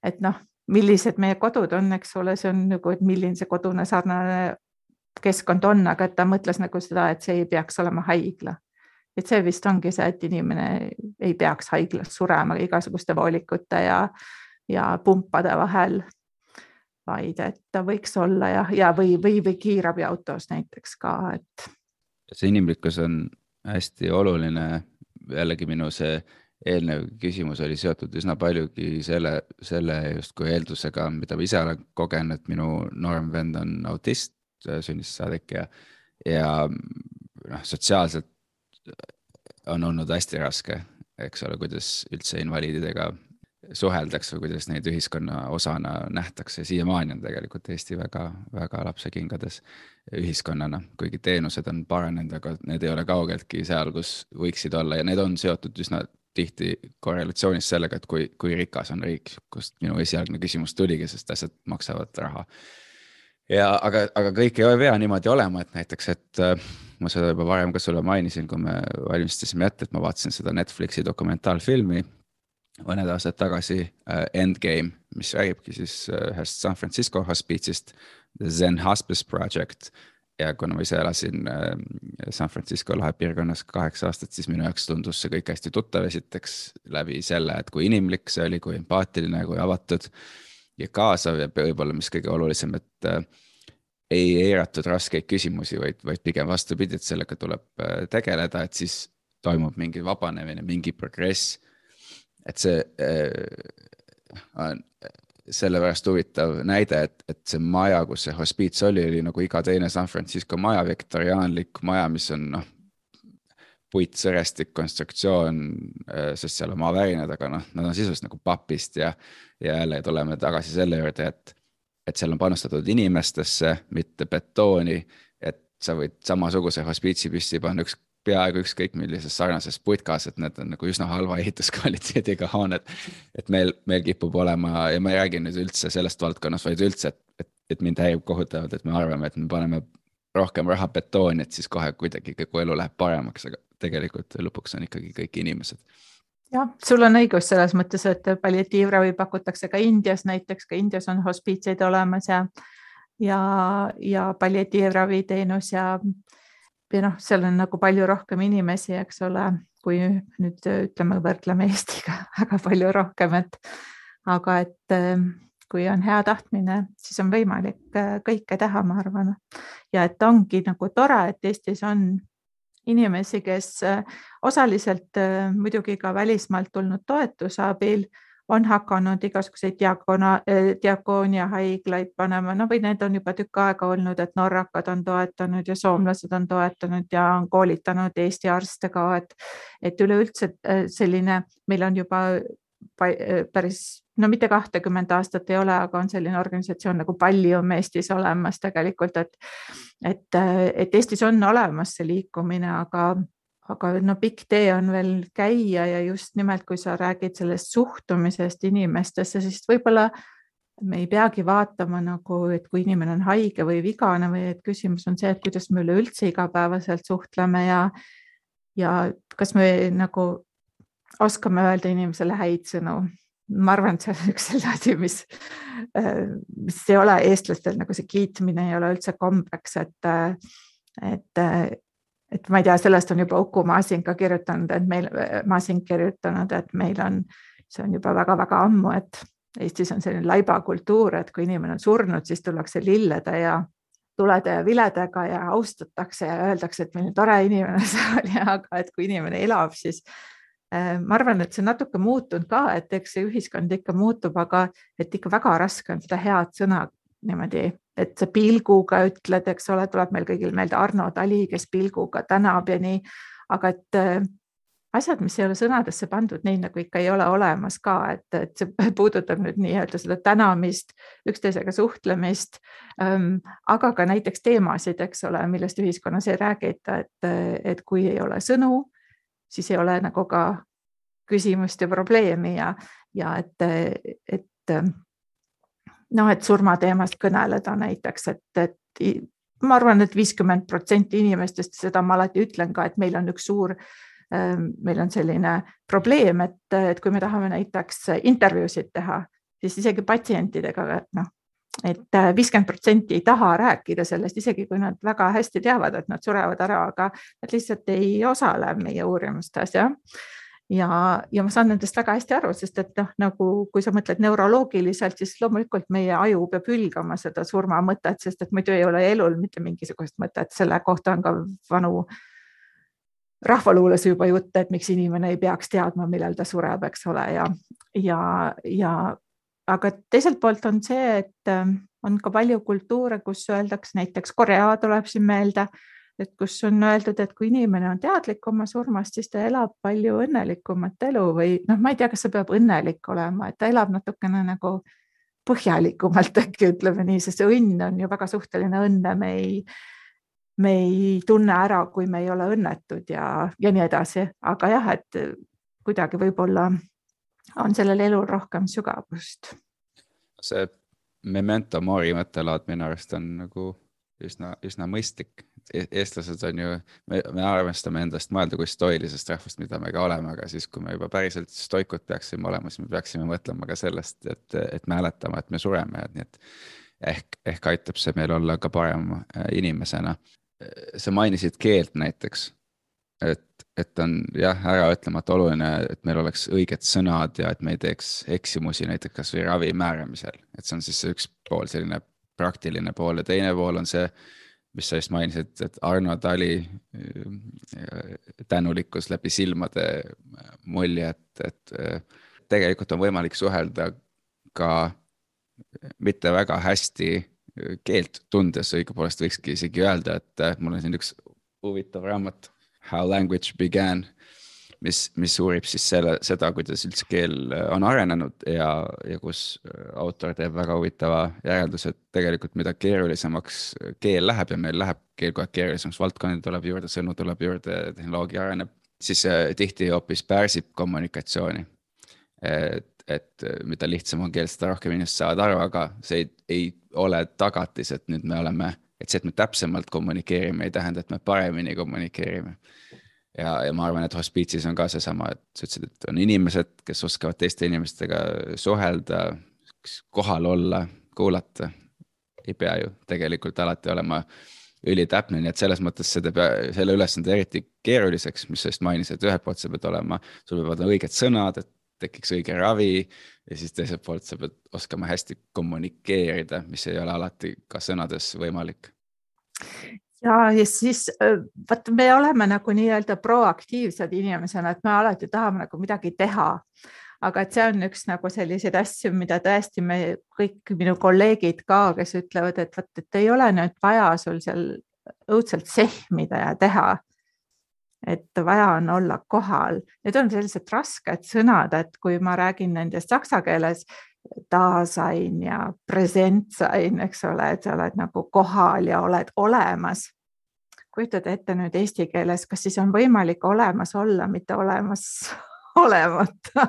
et noh millised meie kodud on, eks ole, see on nagu, et milline see kodune sarnane keskkond on, aga et ta mõtles nagu seda, et see ei peaks olema haigla. et see vist ongi see, et inimene ei peaks haiglas surema igasuguste voolikute ja, ja pumpade vahel, vaid et ta võiks olla ja, ja või, või, või kiirabiautos näiteks ka, et. see inimlikkus on hästi oluline, jällegi minu see eelnev küsimus oli seotud üsna paljugi selle, selle justkui eeldusega, mida ma ise olen kogenud, minu noorem vend on autist sünnist saadik ja, ja noh, sotsiaalselt on olnud hästi raske, eks ole, kuidas üldse invaliididega suheldakse või kuidas neid ühiskonna osana nähtakse, siiamaani on tegelikult Eesti väga-väga lapsekingades ühiskonnana, kuigi teenused on paranenud, aga need ei ole kaugeltki seal, kus võiksid olla ja need on seotud üsna tihti korrelatsioonis sellega, et kui, kui rikas on riik, kust minu esialgne küsimus tuligi, sest asjad maksavad raha. ja aga, aga kõik ei pea niimoodi olema, et näiteks, et äh, ma seda juba varem ka sulle mainisin, kui me valmistasime ette, et ma vaatasin seda Netflixi dokumentaalfilmi mõned aastad tagasi uh, Endgame, mis räägibki siis uh, ühest San Francisco hospiitsist, The Zen Hospice Project ja kuna ma ise elasin ähm, San Francisco lahe piirkonnas kaheksa aastat, siis minu jaoks tundus see kõik hästi tuttav, esiteks läbi selle, et kui inimlik see oli, kui empaatiline, kui avatud ja kaasav ja võib-olla, mis kõige olulisem, et äh, ei eiratud raskeid küsimusi, vaid, vaid pigem vastupidi, et sellega tuleb äh, tegeleda, et siis toimub mingi vabanemine, mingi progress. et see äh, on sellepärast huvitav näide, et, et see maja, kus see hospiits oli, oli nagu iga teine San Francisco maja, viktoriaanlik maja, mis on noh, puitsõrestik konstruktsioon, äh, sest seal on maavärinad, aga noh, nad on sisuliselt nagu papist ja, ja jälle tuleme tagasi selle juurde, et, et seal on panustatud inimestesse, mitte betooni. et sa võid samasuguse hospiitsi püsti panna üks peaaegu ükskõik millises sarnases putkas, et need on nagu üsna halva ehituskvaliteediga hooned. et meil, meil kipub olema ja ma ei räägi nüüd üldse sellest valdkonnast, vaid üldse, et, et, et mind häirib kohutavalt, et me arvame, et me paneme rohkem raha betooni, et siis kohe kuidagi kogu elu läheb paremaks, aga tegelikult lõpuks on ikkagi kõik inimesed jah, sul on õigus selles mõttes, et palliatiivravi pakutakse ka Indias näiteks, ka Indias on hospiitseid olemas ja ja, ja palliatiivraviteenus ja ja noh, seal on nagu palju rohkem inimesi, eks ole, kui nüüd ütleme, võrdleme Eestiga väga palju rohkem, et aga et ehm, kui on hea tahtmine, siis on võimalik äh, kõike teha, ma arvan. ja et ongi nagu tore, et Eestis on inimesi, kes äh, osaliselt äh, muidugi ka välismaalt tulnud toetuse abil on hakanud igasuguseid diakona, eh, diakoonia haiglaid panema, no või need on juba tükk aega olnud, et norrakad on toetanud ja soomlased on toetanud ja on koolitanud Eesti arste ka, et, et üleüldse eh, selline, meil on juba eh, päris, no mitte kahtekümmend aastat ei ole, aga on selline organisatsioon nagu Pallium Eestis olemas tegelikult, et, et, et Eestis on olemas see liikumine, aga aga no pikk tee on veel käia ja just nimelt, kui sa räägid sellest suhtumisest inimestesse, siis võib-olla me ei peagi vaatama nagu, et kui inimene on haige või vigane või et küsimus on see, et kuidas me üleüldse igapäevaselt suhtleme ja, ja kas me nagu oskame öelda inimesele häid sõnu. ma arvan, et see on üks selline asi, mis, mis ei ole eestlastel nagu see kiitmine ei ole üldse kombeks, et, et et ma ei tea, sellest on juba Uku Masing ka kirjutanud, et meil, Masing kirjutanud, et meil on, see on juba väga-väga ammu, et Eestis on selline laibakultuur, et kui inimene on surnud, siis tullakse lillede ja tulede ja viledega ja austatakse ja öeldakse, et milline tore inimene see oli, aga et kui inimene elab, siis äh, ma arvan, et see on natuke muutunud ka, et eks see ühiskond ikka muutub, aga et ikka väga raske on seda head sõna niimoodi, et pilguga ütled, eks ole, tuleb meil kõigil meelde Arno Tali, kes pilguga tänab ja nii, aga et, asjad, mis ei ole sõnadesse pandud, neid nagu ikka ei ole olemas ka, et, et see puudutab nüüd nii-öelda seda tänamist, üksteisega suhtlemist ähm,, aga ka näiteks teemasid, eks ole, millest ühiskonnas ei räägita, et, et kui ei ole sõnu, siis ei ole nagu ka küsimust ja probleemi ja, ja et, et noh, et surmateemast kõneleda näiteks, et, et ma arvan et, et viiskümmend protsenti inimestest, seda ma alati ütlen ka, et meil on üks suur äh, Ehm, meil on selline probleem, et, et kui me tahame näiteks intervjuusid teha, siis isegi patsientidega, noh, et viiskümmend protsenti ei taha rääkida sellest, isegi kui nad väga hästi teavad, et nad surevad ära, aga nad lihtsalt ei osale meie uurimustes jah ja, ja ma saan nendest väga hästi aru, sest et noh, nagu kui sa mõtled neuroloogiliselt, siis loomulikult meie aju peab hülgama seda surma mõtet, sest et muidu ei ole elul mitte mingisugust mõtet, selle kohta on ka vanu rahvaluules juba jutt, et miks inimene ei peaks teadma, millal ta sureb, eks ole, ja, ja, ja aga teiselt poolt on see, et ähm, on ka palju kultuure, kus öeldakse, näiteks Korea tuleb siin meelde, et kus on öeldud, et kui inimene on teadlik oma surmast, siis ta elab palju õnnelikumat elu või noh, ma ei tea, kas see peab õnnelik olema, et ta elab natukene nagu põhjalikumalt äkki ütleme nii, sest see õnn on ju väga suhteline õnne, me ei me ei tunne ära, kui me ei ole õnnetud ja, ja nii edasi, aga jah, et kuidagi võib-olla on sellel elul rohkem sügavust. see memento mori mõttelaad minu arust on nagu üsna, üsna mõistlik. Eestlased on ju, me, me arvestame endast mõelda kui stoilisest rahvast, mida me ka oleme, aga siis, kui me juba päriselt stoikud peaksime olema, siis me peaksime mõtlema ka sellest, et, et mäletama, et me sureme, nii et ehk, ehk aitab see meil olla ka parem äh, inimesena. Sa mainisid keelt näiteks, et, et on jah, äraütlemata oluline, et meil oleks õiged sõnad ja et me ei teeks eksimusi näiteks kasvõi ravi määramisel, et see on siis üks pool, selline praktiline pool ja teine pool on see, mis sa just mainisid, et Arno Tali äh, tänulikkus läbi silmade mulje, et, et äh, tegelikult on võimalik suhelda ka mitte väga hästi keelt tundes õigupoolest võikski isegi öelda, et mul on siin üks huvitav raamat How language began, mis, mis uurib siis selle, seda, kuidas üldse keel on arenenud ja, ja kus autor teeb väga huvitava järelduse, et tegelikult mida keerulisemaks keel läheb ja meil läheb keel kogu aeg keerulisemaks, valdkondi tuleb juurde, sõnu tuleb juurde, tehnoloogia areneb, siis tihti hoopis pärsib kommunikatsiooni. et et äh, mida lihtsam on keel, seda rohkem inimesed saavad aru, aga see ei, ei ole tagatis, et nüüd me oleme, et see, et me täpsemalt kommunikeerime, ei tähenda, et me paremini kommunikeerime. Ja, ja ma arvan, et hospiitsis on ka seesama, et sa ütlesid, et on inimesed, kes oskavad teiste inimestega suhelda, kohal olla, kuulata. ei pea ju tegelikult alati olema ülitäpne, nii et selles mõttes teeb selle ülesande eriti keeruliseks, mis sa just mainisid, ühelt poolt sa pead olema, sul peavad olema õiged sõnad, et tekiks õige ravi ja siis teiselt poolt sa pead oskama hästi kommunikeerida, mis ei ole alati ka sõnades võimalik. Ja, ja siis vot me oleme nagu nii-öelda proaktiivsed inimesena, et me alati tahame nagu midagi teha aga et see on üks nagu selliseid asju, mida tõesti me kõik minu kolleegid ka, kes ütlevad, et vot, et ei ole nüüd vaja sul seal õudselt sehmida ja teha et vaja on olla kohal. Need on sellised rasked sõnad, et kui ma räägin nendest saksa keeles, dasein ja presentsein, eks ole, et sa oled nagu kohal ja oled olemas. kujutad ette nüüd eesti keeles, kas siis on võimalik olemas olla, mitte olemas olemata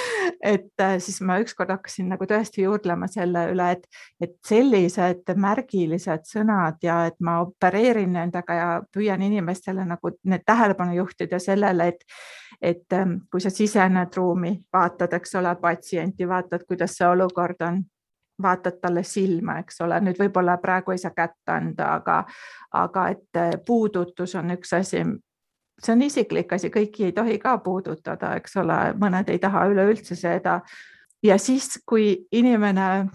et äh, siis ma ükskord hakkasin nagu tõesti juurdlema selle üle, et, et sellised märgilised sõnad ja et ma opereerin nendega ja püüan inimestele nagu need tähelepanu juhtida sellele, et, et ähm, kui sa sisened ruumi, vaatad, eks ole, patsienti, vaatad, kuidas see olukord on vaatad talle silma, eks ole, nüüd võib-olla praegu ei saa kätt anda, aga, aga et äh, puudutus on üks asi, see on isiklik asi, kõiki ei tohi ka puudutada, eks ole, mõned ei taha üleüldse seda. ja siis, kui inimene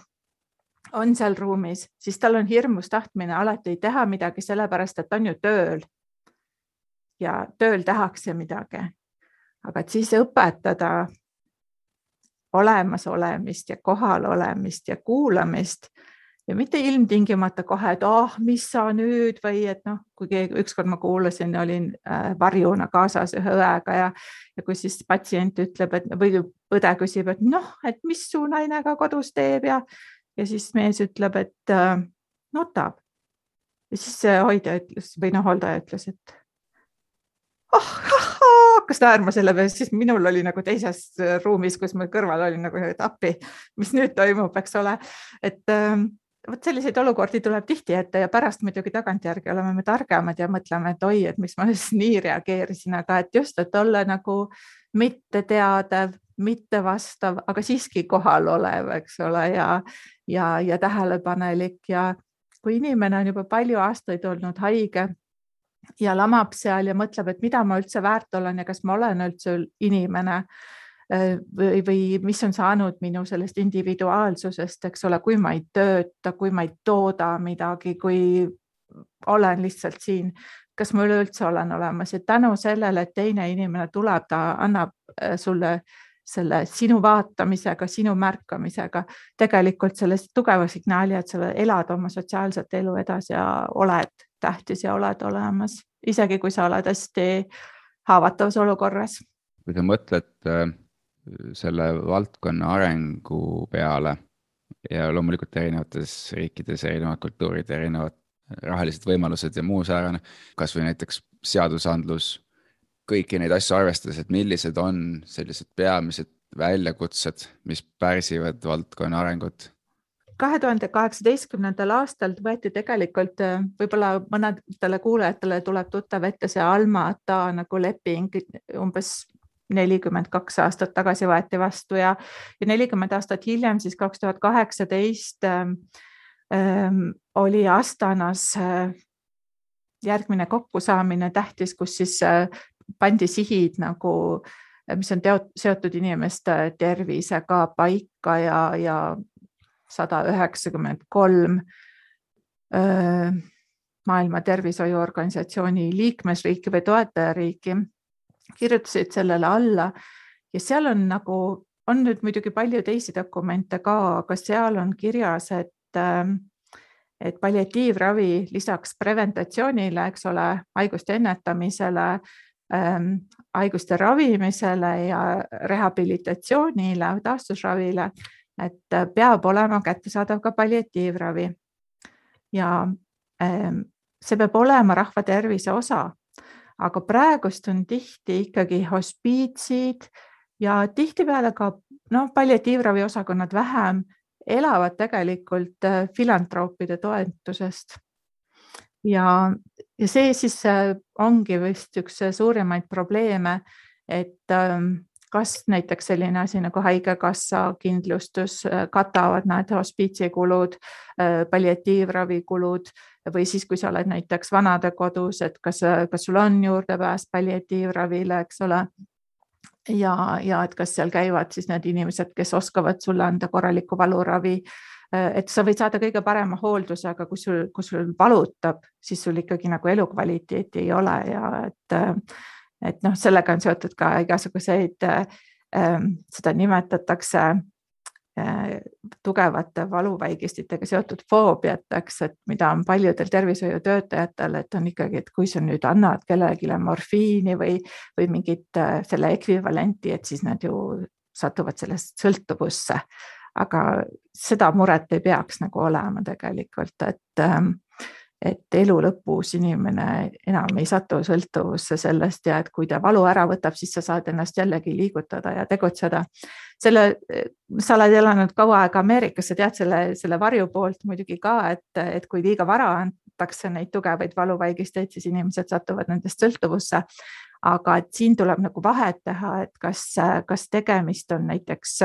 on seal ruumis, siis tal on hirmus tahtmine alati teha midagi, sellepärast et on ju tööl. ja tööl tehakse midagi. Aga et siis õpetada olemasolemist ja kohalolemist ja kuulamist ja mitte ilmtingimata kohe, et ah oh,, mis sa nüüd või et noh, kui keegi ükskord ma kuulasin, olin äh, varjuna kaasas ühe õega ja, ja kui siis patsient ütleb, et või õde küsib, et noh, et mis su naine ka kodus teeb ja, ja siis mees ütleb, et äh, nutab. ja siis hoidja ütles või noh, hooldaja ütles, et oh, hakkas naerma selle peale, siis minul oli nagu teises ruumis, kus ma kõrval olin nagu, et appi, mis nüüd toimub, eks ole, et ähm, vot selliseid olukordi tuleb tihti ette ja pärast muidugi tagantjärgi oleme me targemad ja mõtleme, et oi, et miks ma siis nii reageerisin, aga et just, et olla nagu mitteteadev, mitte vastav, aga siiski kohalolev, eks ole, ja, ja, ja tähelepanelik. Ja kui inimene on juba palju aastaid olnud haige ja lamab seal ja mõtleb, et mida ma üldse väärt olen ja kas ma olen üldse inimene Äh, või, või mis on saanud minu sellest individuaalsusest, eks ole, kui ma ei tööta, kui ma ei tooda midagi, kui olen lihtsalt siin, kas ma üleüldse olen olemas. Ja tänu sellele, et teine inimene tuleb, ta annab äh, sulle selle sinu vaatamisega, sinu märkamisega tegelikult selle tugeva signaali, et sa elad oma sotsiaalset elu edasi ja oled tähtis ja oled olemas, isegi kui sa oled hästi haavatavas olukorras. kui sa mõtled äh, selle valdkonna arengu peale ja loomulikult erinevates riikides erinevad kultuurid, erinevad rahalised võimalused ja muu säärane, kasvõi näiteks seadusandlus, kõiki neid asju arvestades, et millised on sellised peamised väljakutsed, mis pärsivad valdkonna arengut? kahe tuhande kaheksateistkümnendal aastal võeti tegelikult võib-olla mõnedele kuulajatele tuleb tuttav ette see Alma Ata nagu leping umbes nelikümmend kaks aastat tagasi võeti vastu ja, ja nelikümmend aastat hiljem, siis kaks tuhat kaheksateist ähm, ähm, oli Astanas äh, järgmine kokkusaamine tähtis, kus siis äh, pandi sihid nagu, mis on teot, seotud inimeste tervisega paika ja, ja sada üheksakümmend kolm maailma Tervishoiuorganisatsiooni liikmesriiki või toetajariiki kirjutasid sellele alla. Ja seal on nagu, on nüüd muidugi palju teisi dokumente ka, aga seal on kirjas, et et palliatiivravi lisaks preventatsioonile, eks ole, haiguste ennetamisele haiguste ravimisele ja rehabilitatsioonile, taastusravile, et peab olema kättesaadav ka palliatiivravi. ja ähm, see peab olema rahva tervise osa aga praegust on tihti ikkagi hospiitsid ja tihtipeale ka noh, palliatiivravi osakonnad vähem elavad tegelikult äh, filantroopide toetusest. Ja, ja see siis äh, ongi vist üks suurimaid probleeme, et ähm, kas näiteks selline asi nagu Haigekassa kindlustus äh, katavad need hospiitsikulud, palliatiivravikulud või siis, kui sa oled näiteks vanadekodus, et kas, kas sul on juurdepääs palliatiivravile, eks ole. ja, ja et kas seal käivad siis need inimesed, kes oskavad sulle anda korralikku valuravi. Et sa võid saada kõige parema hoolduse, aga kui sul, kui sul valutab, siis sul ikkagi nagu elukvaliteeti ei ole ja et, et noh, sellega on seotud ka igasuguseid, seda nimetatakse Äh, tugevate valuvaigistitega seotud foobiateks, et mida on paljudel tervishoiutöötajatel, et on ikkagi, et kui sa nüüd annad kellelegi morfiini või, või mingit äh, selle ekvivalenti, et siis nad ju satuvad sellest sõltuvusse. Aga seda muret ei peaks nagu olema tegelikult, et ähm, et elu lõpus inimene enam ei satu sõltuvusse sellest ja et kui ta valu ära võtab, siis sa saad ennast jällegi liigutada ja tegutseda. selle, sa oled elanud kaua aega Ameerikas, sa tead selle, selle varju poolt muidugi ka, et, et kui liiga vara antakse neid tugevaid valuvaigisteid, siis inimesed satuvad nendest sõltuvusse. aga et siin tuleb nagu vahet teha, et kas, kas tegemist on näiteks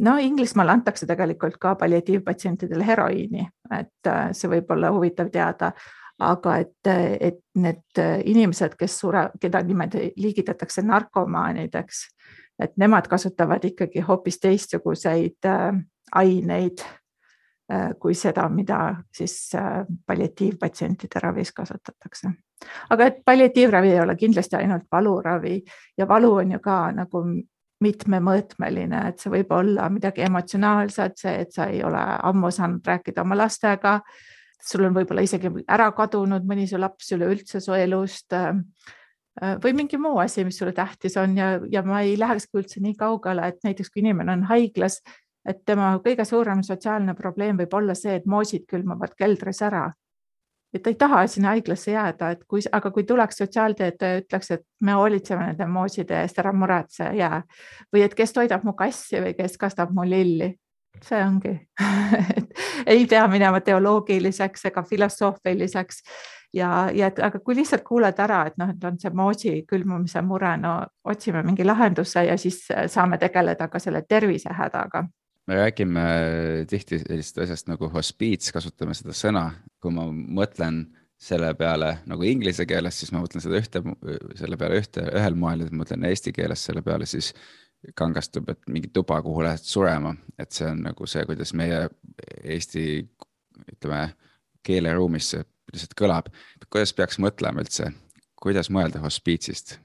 no Inglismaal antakse tegelikult ka palliatiivpatsientidele heroiini, et äh, see võib olla huvitav teada, aga et, et need inimesed, kes sure, keda niimoodi liigitatakse narkomaanideks, et nemad kasutavad ikkagi hoopis teistsuguseid äh, aineid äh, kui seda, mida siis palliatiivpatsientide ravis kasutatakse. aga et palliatiivravi ei ole kindlasti ainult valuravi ja valu on ju ka nagu mitmemõõtmeline, et see võib olla midagi emotsionaalset, see, et sa ei ole ammu saanud rääkida oma lastega. sul on võib-olla isegi ära kadunud mõni su laps üleüldse su elust äh, või mingi muu asi, mis sulle tähtis on ja, ja ma ei lähekski üldse nii kaugele, et näiteks kui inimene on haiglas, et tema kõige suurem sotsiaalne probleem võib olla see, et moosid külmuvad keldris ära et ta ei taha sinna haiglasse jääda, et kui, aga kui tuleks sotsiaaltöötaja, ütleks, et me hoolitseme nende mooside eest, ära muretse, jää. või et kes toidab mu kassi või kes kastab mu lilli. see ongi ei pea minema teoloogiliseks ega filosoofiliseks ja, ja et aga kui lihtsalt kuuled ära, et noh, et on see moosi külmumise mure, no otsime mingi lahenduse ja siis saame tegeleda ka selle tervisehädaga me räägime tihti sellisest asjast nagu hospiits, kasutame seda sõna, kui ma mõtlen selle peale nagu inglise keeles, siis ma mõtlen seda ühte, selle peale ühte, ühel moel ja mõtlen eesti keeles selle peale, siis kangastub, et mingi tuba, kuhu lähed surema, et see on nagu see, kuidas meie Eesti ütleme keeleruumis see lihtsalt kõlab. kuidas peaks mõtlema üldse, kuidas mõelda hospiitsist?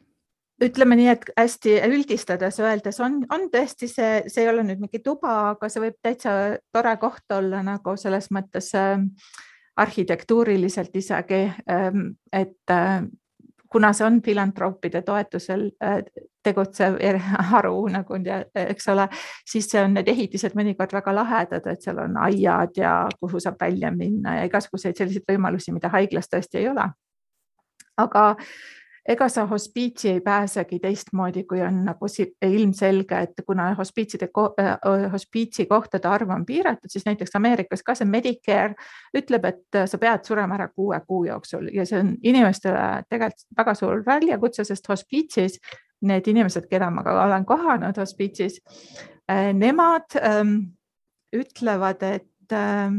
Ütleme nii, et hästi üldistades öeldes on, on tõesti see, see ei ole nüüd mingi tuba, aga see võib täitsa tore koht olla nagu selles mõttes äh, arhitektuuriliselt isegi äh,, et äh, kuna see on filantroopide toetusel äh, tegutsev haru nagu, eks ole, siis on need ehitised mõnikord väga lahedad, et seal on aiad ja kuhu saab välja minna ja igasuguseid selliseid võimalusi, mida haiglas tõesti ei ole. aga ega sa hospiitsi ei pääsegi teistmoodi, kui on nagu ilmselge, et kuna hospiitside, äh, hospiitsi kohtade arv on piiratud, siis näiteks Ameerikas ka see Medicare ütleb, et sa pead surema ära kuue kuu jooksul ja see on inimestele tegelikult väga suur väljakutse, sest hospiitsis need inimesed, keda ma ka olen kohanud hospiitsis, äh, nemad ähm, ütlevad, et äh,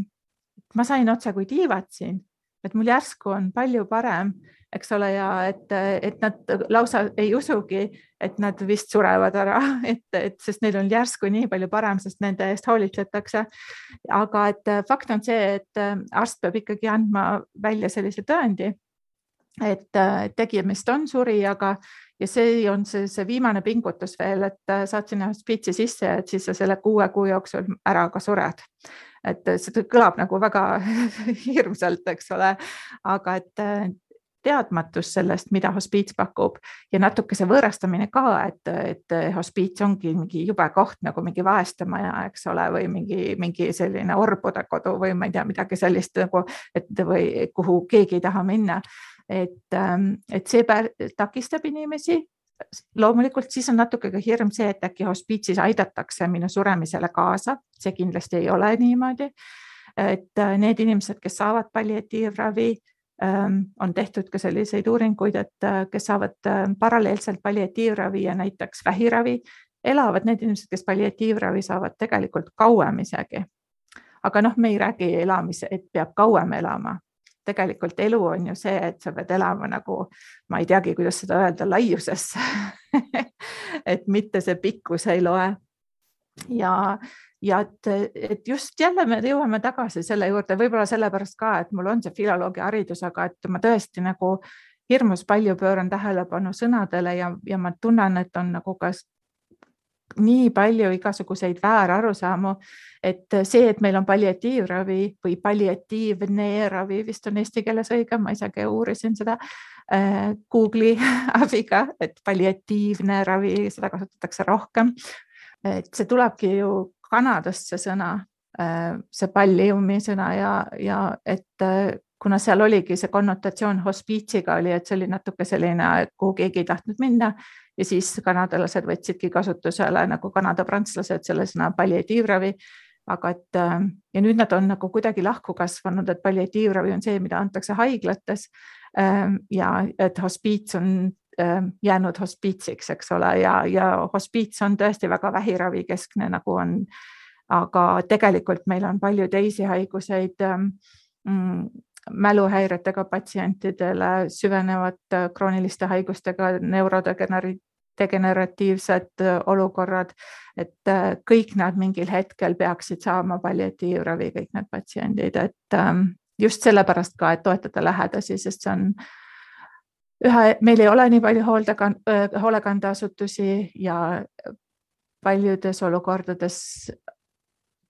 ma sain otse kui tiivad siin, et mul järsku on palju parem eks ole, ja et, et nad lausa ei usugi, et nad vist surevad ära, et, et sest neil on järsku nii palju parem, sest nende eest hoolitsetakse. aga et fakt on see, et arst peab ikkagi andma välja sellise tõendi, et tegemist on surijaga ja see on see, see viimane pingutus veel, et saad sinna hospiitsi sisse, et siis sa selle kuue kuu jooksul ära ka sured et see kõlab nagu väga hirmsalt, eks ole, aga et teadmatus sellest, mida hospiits pakub ja natuke see võõrastamine ka, et, et hospiits ongi mingi jube koht nagu mingi vaestemaja, eks ole, või mingi, mingi selline orbude kodu või ma ei tea, midagi sellist nagu, et või kuhu keegi ei taha minna. et, ähm, et see takistab inimesi loomulikult siis on natuke ka hirm see, et äkki hospiitsis aidatakse minu suremisele kaasa, see kindlasti ei ole niimoodi. et äh, need inimesed, kes saavad palliatiivravi, on tehtud ka selliseid uuringuid, et äh, kes saavad äh, paralleelselt palliatiivravi ja näiteks vähiravi, elavad need inimesed, kes palliatiivravi saavad tegelikult kauem isegi. aga noh, me ei räägi elamise, et peab kauem elama. tegelikult elu on ju see, et sa pead elama nagu, ma ei teagi, kuidas seda öelda, laiusesse et mitte see pikkus ei loe. ja, ja et, et just jälle me jõuame tagasi selle juurde, võib-olla sellepärast ka, et mul on see filoloogia haridus, aga et ma tõesti nagu hirmus palju pööran tähelepanu sõnadele ja, ja ma tunnen, et on nagu ka nii palju igasuguseid väärarusaamu, et see, et meil on palliatiivravi või palliatiivne ravi vist on eesti keeles õige, ma isegi uurisin seda äh, Google'i abiga, et palliatiivne ravi, seda kasutatakse rohkem. et see tulebki ju Kanadast see sõna, äh, see palliumi sõna ja, ja et äh, kuna seal oligi see konnotatsioon hospiitsiga oli, et see oli natuke selline, kuhu keegi ei tahtnud minna ja siis kanadalased võtsidki kasutusele nagu Kanada prantslased selle sõna palliatiivravi. aga et äh, ja nüüd nad on nagu kuidagi lahku kasvanud, et palliatiivravi on see, mida antakse haiglates. ja et hospiits on jäänud hospiitsiks, eks ole, ja, ja hospiits on tõesti väga vähiravikeskne, nagu on. aga tegelikult meil on palju teisi haiguseid mm, mäluhäiretega patsientidele, süvenevad krooniliste haigustega neurodegeneratiivsed olukorrad, et kõik nad mingil hetkel peaksid saama palliatiivravi, kõik need patsiendid, et just sellepärast ka, et toetada lähedasi, sest see on ühe, meil ei ole nii palju hooldekand-, hoolekandeasutusi ja paljudes olukordades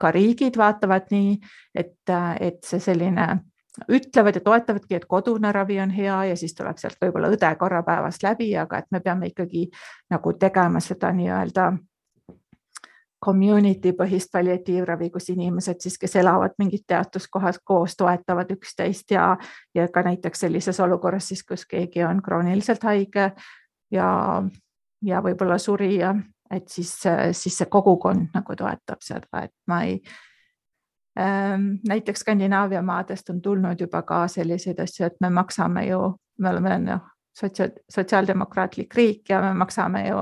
ka riigid vaatavad nii, et, et see selline ütlevad ja toetavadki, et kodune ravi on hea ja siis tuleb sealt võib-olla õde korra päevas läbi, aga et me peame ikkagi nagu tegema seda nii-öelda community põhist palliatiivravi, kus inimesed siis, kes elavad mingid teatuskohas koos, toetavad üksteist ja, ja ka näiteks sellises olukorras siis, kus keegi on krooniliselt haige ja, ja võib-olla surija, et siis, siis see kogukond nagu toetab seda, et ma ei ähm,. näiteks Skandinaavia maadest on tulnud juba ka selliseid asju, et me maksame ju, me oleme noh, sotsiaal, sotsiaaldemokraatlik riik ja me maksame ju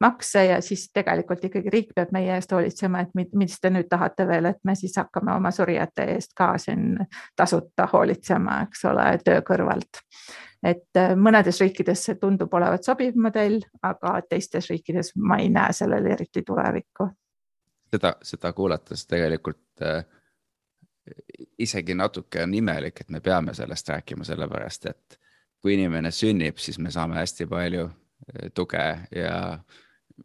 makse ja siis tegelikult ikkagi riik peab meie eest hoolitsema, et mis te nüüd tahate veel, et me siis hakkame oma surijate eest ka siin tasuta hoolitsema, eks ole, töö kõrvalt. et äh, mõnedes riikides see tundub olevat sobiv modell, aga teistes riikides ma ei näe sellel eriti tulevikku. seda, seda kuulates tegelikult äh, isegi natuke on imelik, et me peame sellest rääkima, sellepärast et kui inimene sünnib, siis me saame hästi palju eh, tuge ja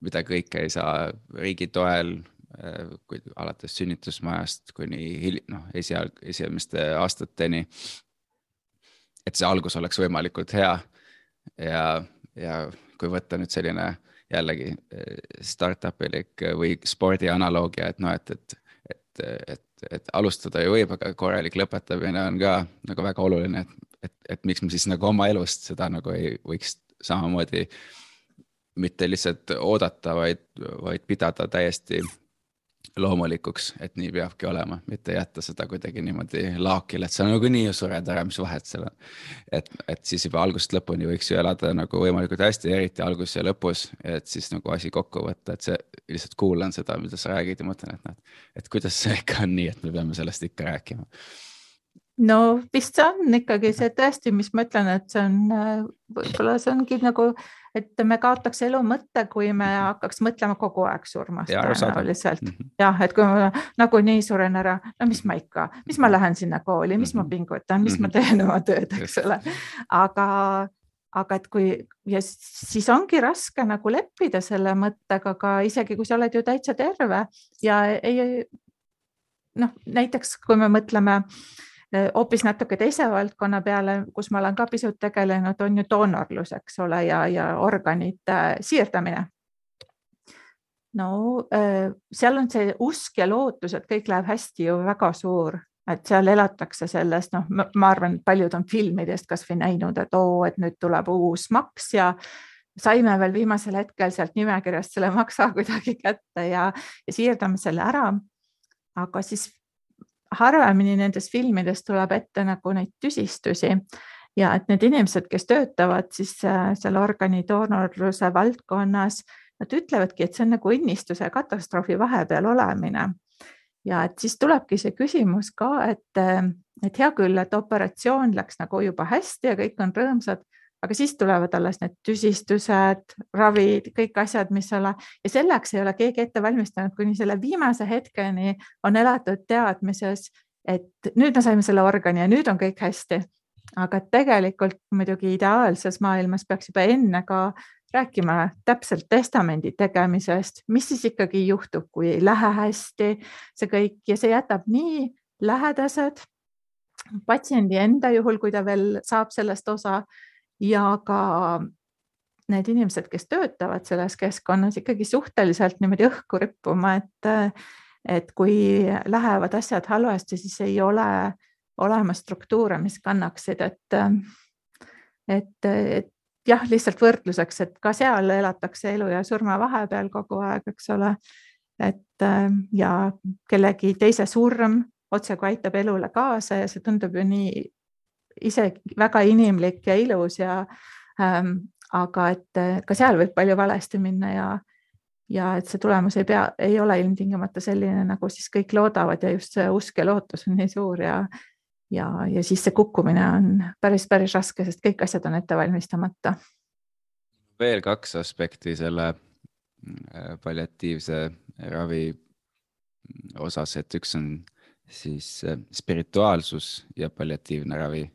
mida kõike ei saa riigi toel, eh, kui alates sünnitusmajast kuni noh, esialg, esimeste aastateni. et see algus oleks võimalikult hea ja, ja kui võtta nüüd selline jällegi eh, startup ilik või spordi analoogia, et noh, et, et, et, et, et alustada ju võib, aga korralik lõpetamine on ka nagu väga oluline, et et, et miks me siis nagu oma elust seda nagu ei võiks samamoodi mitte lihtsalt oodata, vaid, vaid pidada täiesti loomulikuks, et nii peabki olema, mitte jätta seda kuidagi niimoodi laokile, et sa nagunii ju sured ära, mis vahet seal on. et, et siis juba algusest lõpuni võiks ju elada nagu võimalikult hästi, eriti alguses ja lõpus, et siis nagu asi kokku võtta, et see lihtsalt kuulan seda, mida sa räägid ja mõtlen, et noh, et kuidas see ikka on nii, et me peame sellest ikka rääkima no vist see on ikkagi see tõesti, mis ma ütlen, et see on, võib-olla see ongi nagu, et me kaotaks elu mõtte, kui me mhm. hakkaks mõtlema kogu aeg surmast tõenäoliselt mm -hmm. jah, et kui ma nagunii suren ära, no mis ma ikka, mis ma lähen sinna kooli, mis ma pingutan, mis mm -hmm. ma mhm. teen oma tööd, eks ole, aga aga et kui ja siis ongi raske nagu leppida selle mõttega ka isegi kui sa oled ju täitsa terve ja ei noh, näiteks kui me mõtleme äh, Äh, hoopis natuke teise valdkonna peale, kus ma olen ka pisut tegelenud, on ju doonorlus, eks ole, ja, ja organite siirdamine. no äh, seal on see usk ja lootus, et kõik läheb hästi ju väga suur, et seal elatakse sellest, noh, ma arvan, paljud on filmidest kasvõi näinud, et oo, et nüüd tuleb uus maks ja saime veel viimasel hetkel sealt nimekirjast selle maksa kuidagi kätte ja, ja siirdame selle ära. aga siis harvemini nendes filmides tuleb ette nagu neid tüsistusi ja et need inimesed, kes töötavad siis äh, seal organidoonorluse valdkonnas, nad ütlevadki, et see on nagu õnnistuse ja katastroofi vahepeal olemine. ja et siis tulebki see küsimus ka, et, äh, et hea küll, et operatsioon läks nagu juba hästi ja kõik on rõõmsad, aga siis tulevad alles need tüsistused, ravid, kõik asjad, mis ole ja selleks ei ole keegi ette valmistanud, kuni selle viimase hetkeni on elatud teadmises, et nüüd me saime selle organi ja nüüd on kõik hästi. aga tegelikult muidugi ideaalses maailmas peaks juba enne ka rääkima täpselt testamendi tegemisest, mis siis ikkagi juhtub, kui ei lähe hästi, see kõik? Ja see jätab nii lähedased patsiendi enda juhul, kui ta veel saab sellest osa ja ka need inimesed, kes töötavad selles keskkonnas ikkagi suhteliselt niimoodi õhku rippuma, et, et kui lähevad asjad halvasti, siis ei ole olemas struktuure, mis kannaksid, et, et, et jah, lihtsalt võrdluseks, et ka seal elatakse elu ja surma vahepeal kogu aeg, eks ole. et ja kellegi teise surm otsekui aitab elule kaasa ja see tundub ju nii isegi väga inimlik ja ilus ja ähm, aga et äh, ka seal võib palju valesti minna ja, ja et see tulemus ei pea, ei ole ilmtingimata selline, nagu siis kõik loodavad ja just see usk ja lootus on nii suur ja, ja, ja siis see kukkumine on päris, päris raske, sest kõik asjad on ette valmistamata. veel kaks aspekti selle äh, palliatiivse ravi osas, et üks on siis äh, spirituaalsus ja palliatiivne ravi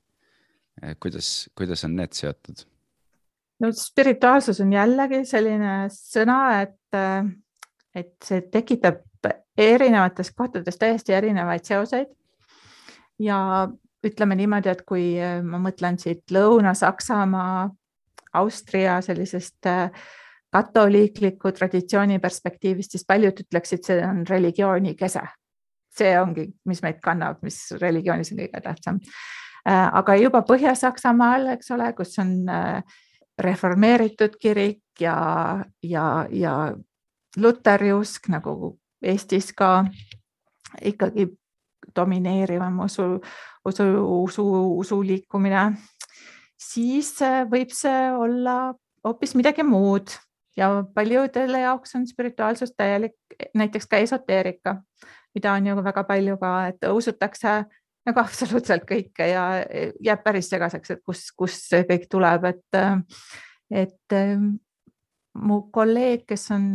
kuidas, kuidas on need seotud? no spirituaalsus on jällegi selline sõna, et, et see tekitab erinevates kohtades täiesti erinevaid seoseid. ja ütleme niimoodi, et kui ma mõtlen siit Lõuna-Saksamaa, Austria sellisest katoliikliku traditsiooni perspektiivist, siis paljud ütleksid, see on religiooni kese. see ongi, mis meid kannab, mis religioonis on kõige tähtsam. Äh, aga juba Põhja-Saksamaal, eks ole, kus on äh, reformeeritud kirik ja, ja, ja luteri usk nagu Eestis ka ikkagi domineerivam usu, usu, usu, usuliikumine, siis äh, võib see olla hoopis midagi muud. Ja paljudele jaoks on spirituaalsus täielik, näiteks ka esoteerika, mida on ju väga palju ka, et usutakse nagu absoluutselt kõike ja jääb päris segaseks, et kus, kust see kõik tuleb, et, et mu kolleeg, kes on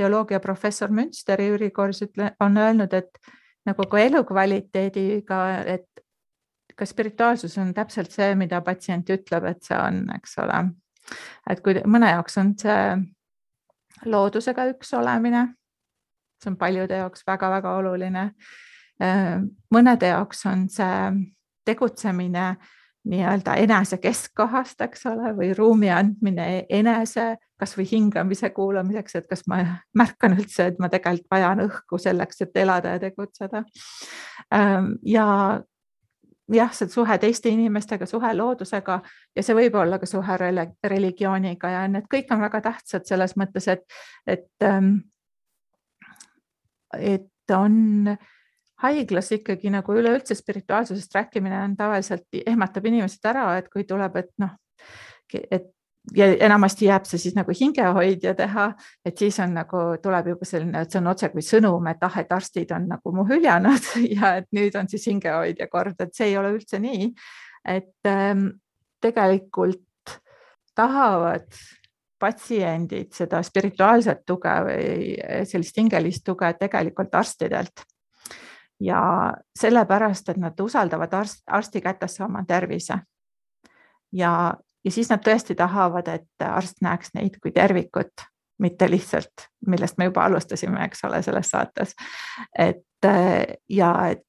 teoloogiaprofessor Münsteri ülikoolis, ütle, on öelnud, et nagu ka elukvaliteediga, et ka spirituaalsus on täpselt see, mida patsient ütleb, et see on, eks ole. et kui mõne jaoks on see loodusega üks olemine, see on paljude jaoks väga-väga oluline. Mõnede jaoks on see tegutsemine nii-öelda enese keskkohast, eks ole, või ruumi andmine enese kasvõi hingamise kuulamiseks, et kas ma märkan üldse, et ma tegelikult vajan õhku selleks, et elada ja tegutseda. ja jah, see suhe teiste inimestega, suhe loodusega ja see võib olla ka suhe religiooniga ja need kõik on väga tähtsad selles mõttes, et, et, et on haiglas ikkagi nagu üleüldse spirituaalsusest rääkimine on tavaliselt ehmatab inimesed ära, et kui tuleb, et noh, et ja enamasti jääb see siis nagu hingehoidja teha, et siis on nagu tuleb juba selline, et see on otsekui sõnum, et ah, et arstid on nagu mu hüljanud ja et nüüd on siis hingehoidja kord, et see ei ole üldse nii. et ähm, tegelikult tahavad patsiendid seda spirituaalset tuge või sellist hingelist tuge tegelikult arstidelt ja sellepärast, et nad usaldavad arst, arsti kätesse oma tervise. ja, ja siis nad tõesti tahavad, et arst näeks neid kui tervikut, mitte lihtsalt, millest me juba alustasime, eks ole, selles saates. et ja et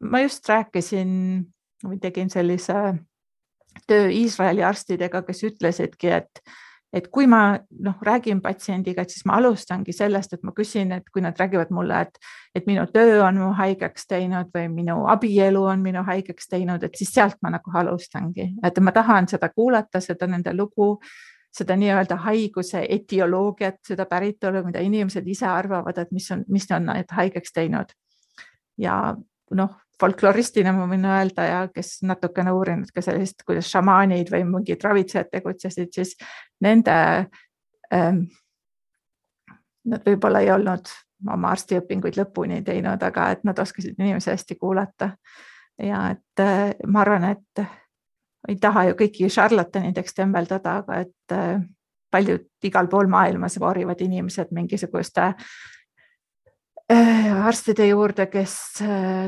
ma just rääkisin või tegin sellise töö Iisraeli arstidega, kes ütlesidki, et et kui ma noh, räägin patsiendiga, et siis ma alustangi sellest, et ma küsin, et kui nad räägivad mulle, et, et minu töö on mu haigeks teinud või minu abielu on minu haigeks teinud, et siis sealt ma nagu alustangi, et ma tahan seda kuulata, seda nende lugu, seda nii-öelda haiguse etioloogiat, seda päritolu, mida inimesed ise arvavad, et mis on, mis on need haigeks teinud. ja noh, folkloristina ma võin öelda ja kes natukene uurinud ka sellist, kuidas šamaanid või mingid ravitsejad tegutsesid, siis nende ähm,, nad võib-olla ei olnud oma arstiõpinguid lõpuni teinud, aga et nad oskasid inimesi hästi kuulata. ja et äh, ma arvan, et ei taha ju kõiki šarlatanideks tembeldada, aga et äh, paljud igal pool maailmas voorivad inimesed mingisuguste Äh, arstide juurde, kes,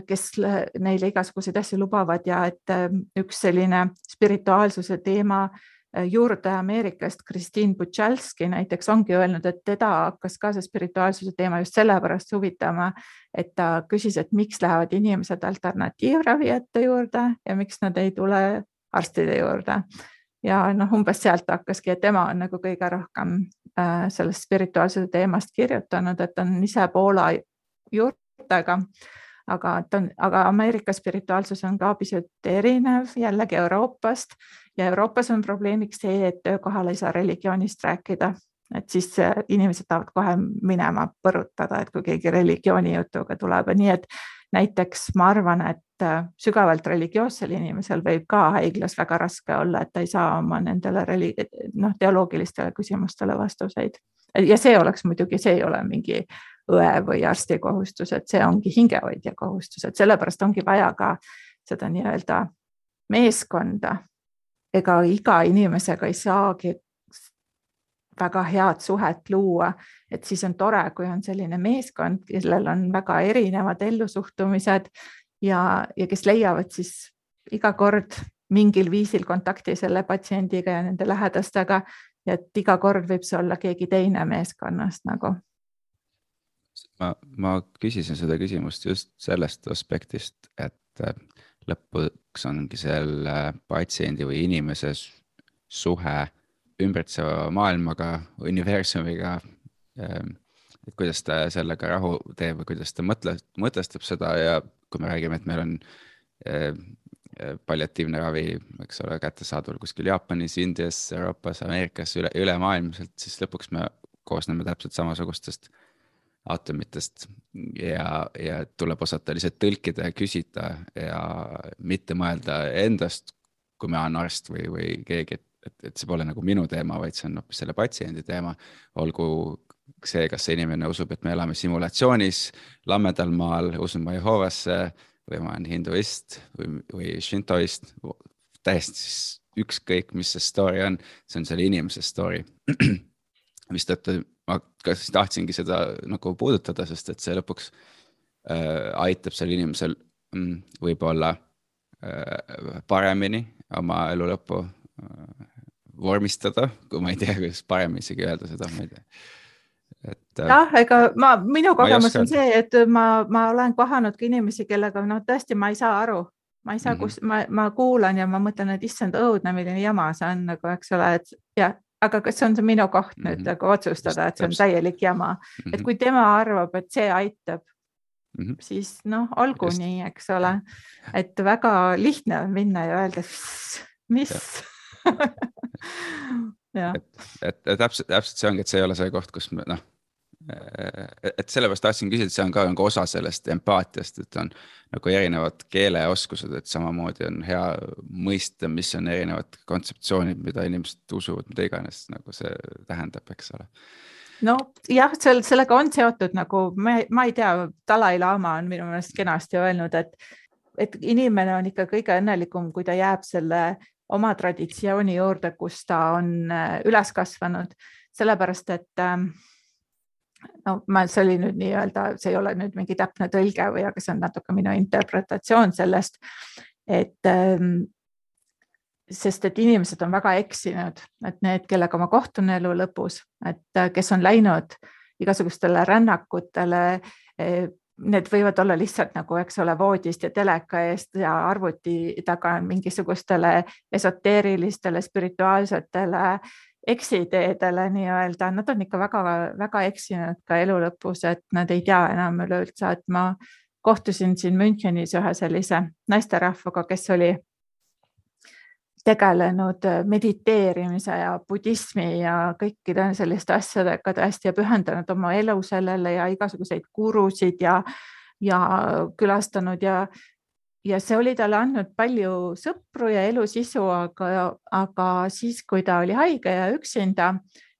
kes neile igasuguseid asju lubavad ja et äh, üks selline spirituaalsuse teema äh, juurutaja Ameerikast, Christine Buchalski näiteks ongi öelnud, et teda hakkas ka see spirituaalsuse teema just sellepärast huvitama, et ta küsis, et miks lähevad inimesed alternatiivravijate juurde ja miks nad ei tule arstide juurde ja noh, umbes sealt hakkaski, et tema on nagu kõige rohkem äh, sellest spirituaalsuse teemast kirjutanud, et on ise Poola juurtega, aga ta on, aga Ameerika spirituaalsus on ka pisut erinev jällegi Euroopast. Ja Euroopas on probleemiks see, et töökohal ei saa religioonist rääkida, et siis inimesed tahavad kohe minema põrutada, et kui keegi religiooni jutuga tuleb, nii et näiteks ma arvan, et äh, sügavalt religioossel inimesel võib ka haiglas väga raske olla, et ta ei saa oma nendele noh, teoloogilistele küsimustele vastuseid. ja see oleks muidugi, see ei ole mingi õe või arsti kohustus, et see ongi hingehoidja kohustus, et sellepärast ongi vaja ka seda nii-öelda meeskonda. ega iga inimesega ei saagi väga head suhet luua, et siis on tore, kui on selline meeskond, kellel on väga erinevad ellusuhtumised ja, ja kes leiavad siis iga kord mingil viisil kontakti selle patsiendiga ja nende lähedastega. et iga kord võib see olla keegi teine meeskonnast nagu ma, ma küsisin seda küsimust just sellest aspektist, et äh, lõpuks ongi selle patsiendi või inimese suhe ümbritseva maailmaga, universumiga. Ähm, et kuidas ta sellega rahu teeb või kuidas ta mõtle, mõtestab seda ja kui me räägime, et meil on äh, palliatiivne ravi, eks ole, kättesaadaval kuskil Jaapanis, Indias, Euroopas, Ameerikas, üle, ülemaailmselt, siis lõpuks me koosneme täpselt samasugustest aatomitest ja, ja tuleb osata lihtsalt tõlkida ja küsida ja mitte mõelda endast, kui ma olen arst või, või keegi, et, et, et see pole nagu minu teema, vaid see on hoopis selle patsiendi teema. olgu see, kas see inimene usub, et me elame simulatsioonis lammedal maal, usun ma Jehovasse või ma olen hinduist või, või šintoist, täiesti siis ükskõik, mis see story on, see on selle inimese story mistõttu ma kas tahtsingi seda nagu puudutada, sest et see lõpuks äh, aitab sel inimesel mm, võib-olla äh, paremini oma elu lõppu äh, vormistada, kui ma ei tea, kuidas paremini isegi öelda seda, ma ei tea et. Äh, jah, ega ma, minu kogemus on see, et ma, ma olen kohanud ka inimesi, kellega noh, tõesti, ma ei saa aru, ma ei saa mm, -hmm. kus ma, ma kuulan ja ma mõtlen, et issand õudne, milline jama see on nagu, eks ole, et ja aga kas see on see minu koht mm -hmm. nüüd nagu otsustada, et see on täielik jama mm, -hmm. et mhm. kui tema arvab, et see aitab mm, -hmm. siis noh, olgu Just. nii, eks ole, et väga lihtne on minna ja öelda, mis et, et, et täpselt, täpselt see ongi, et see ei ole see koht, kus me noh et sellepärast tahtsin küsida, et see on ka nagu osa sellest empaatiast, et on nagu erinevad keeleoskused, et samamoodi on hea mõista, mis on erinevad kontseptsioonid, mida inimesed usuvad, mida iganes nagu see tähendab, eks ole. Nojah, seal sellega on seotud nagu ma, ma ei tea, Dalai-laama on minu meelest kenasti öelnud, et, et inimene on ikka kõige õnnelikum, kui ta jääb selle oma traditsiooni juurde, kus ta on äh, üles kasvanud, sellepärast et äh, no ma, see oli nüüd nii-öelda, see ei ole nüüd mingi täpne tõlge või, aga see on natuke minu interpretatsioon sellest, et ähm, sest et inimesed on väga eksinud, et need, kellega ma kohtun elu lõpus, et äh, kes on läinud igasugustele rännakutele, äh, need võivad olla lihtsalt nagu, eks ole, voodist ja teleka eest ja arvuti taga mingisugustele esoteerilistele, spirituaalsetele eksiteedele nii-öelda, nad on ikka väga-väga eksinud ka elu lõpus, et nad ei tea enam üleüldse, et ma kohtusin siin Münchenis ühe sellise naisterahvaga, kes oli tegelenud mediteerimise ja budismi ja kõikide selliste asjadega tõesti ja pühendanud oma elu sellele ja igasuguseid gurusid ja, ja külastanud ja ja see oli talle andnud palju sõpru ja elusisu, aga, aga siis, kui ta oli haige ja üksinda,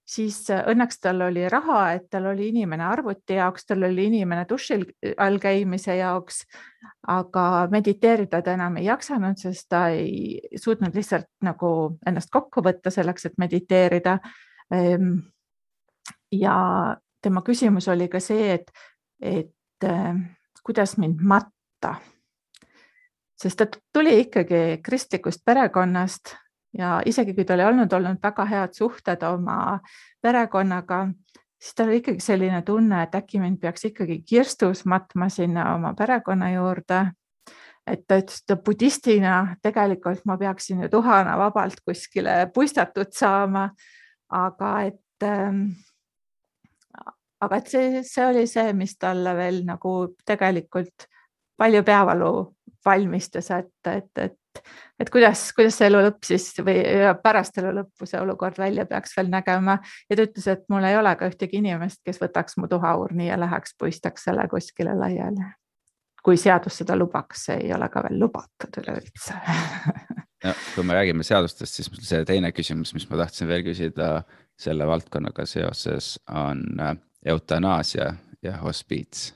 siis õnneks tal oli raha, et tal oli inimene arvuti jaoks, tal oli inimene duši all käimise jaoks. aga mediteerida ta enam ei jaksanud, sest ta ei suutnud lihtsalt nagu ennast kokku võtta selleks, et mediteerida. Ehm, ja tema küsimus oli ka see, et, et kuidas mind matta sest ta tuli ikkagi kristlikust perekonnast ja isegi kui tal ei olnud olnud väga head suhted oma perekonnaga, siis tal oli ikkagi selline tunne, et äkki mind peaks ikkagi kirstus matma sinna oma perekonna juurde. et ta ütles, et budistina tegelikult ma peaksin ju tuhana vabalt kuskile puistatud saama. aga et ähm, aga et see, see oli see, mis talle veel nagu tegelikult palju peavalu valmistas, et, et, et, et kuidas, kuidas see elu lõpp siis või pärast elu lõppu see olukord välja peaks veel nägema ja ta ütles, et mul ei ole ka ühtegi inimest, kes võtaks mu tuhaurni ja läheks puistaks selle kuskile laiali. kui seadus seda lubaks, see ei ole ka veel lubatud üleüldse ja kui me räägime seadustest, siis see teine küsimus, mis ma tahtsin veel küsida selle valdkonnaga seoses, on äh, eutanaasia ja hospiits.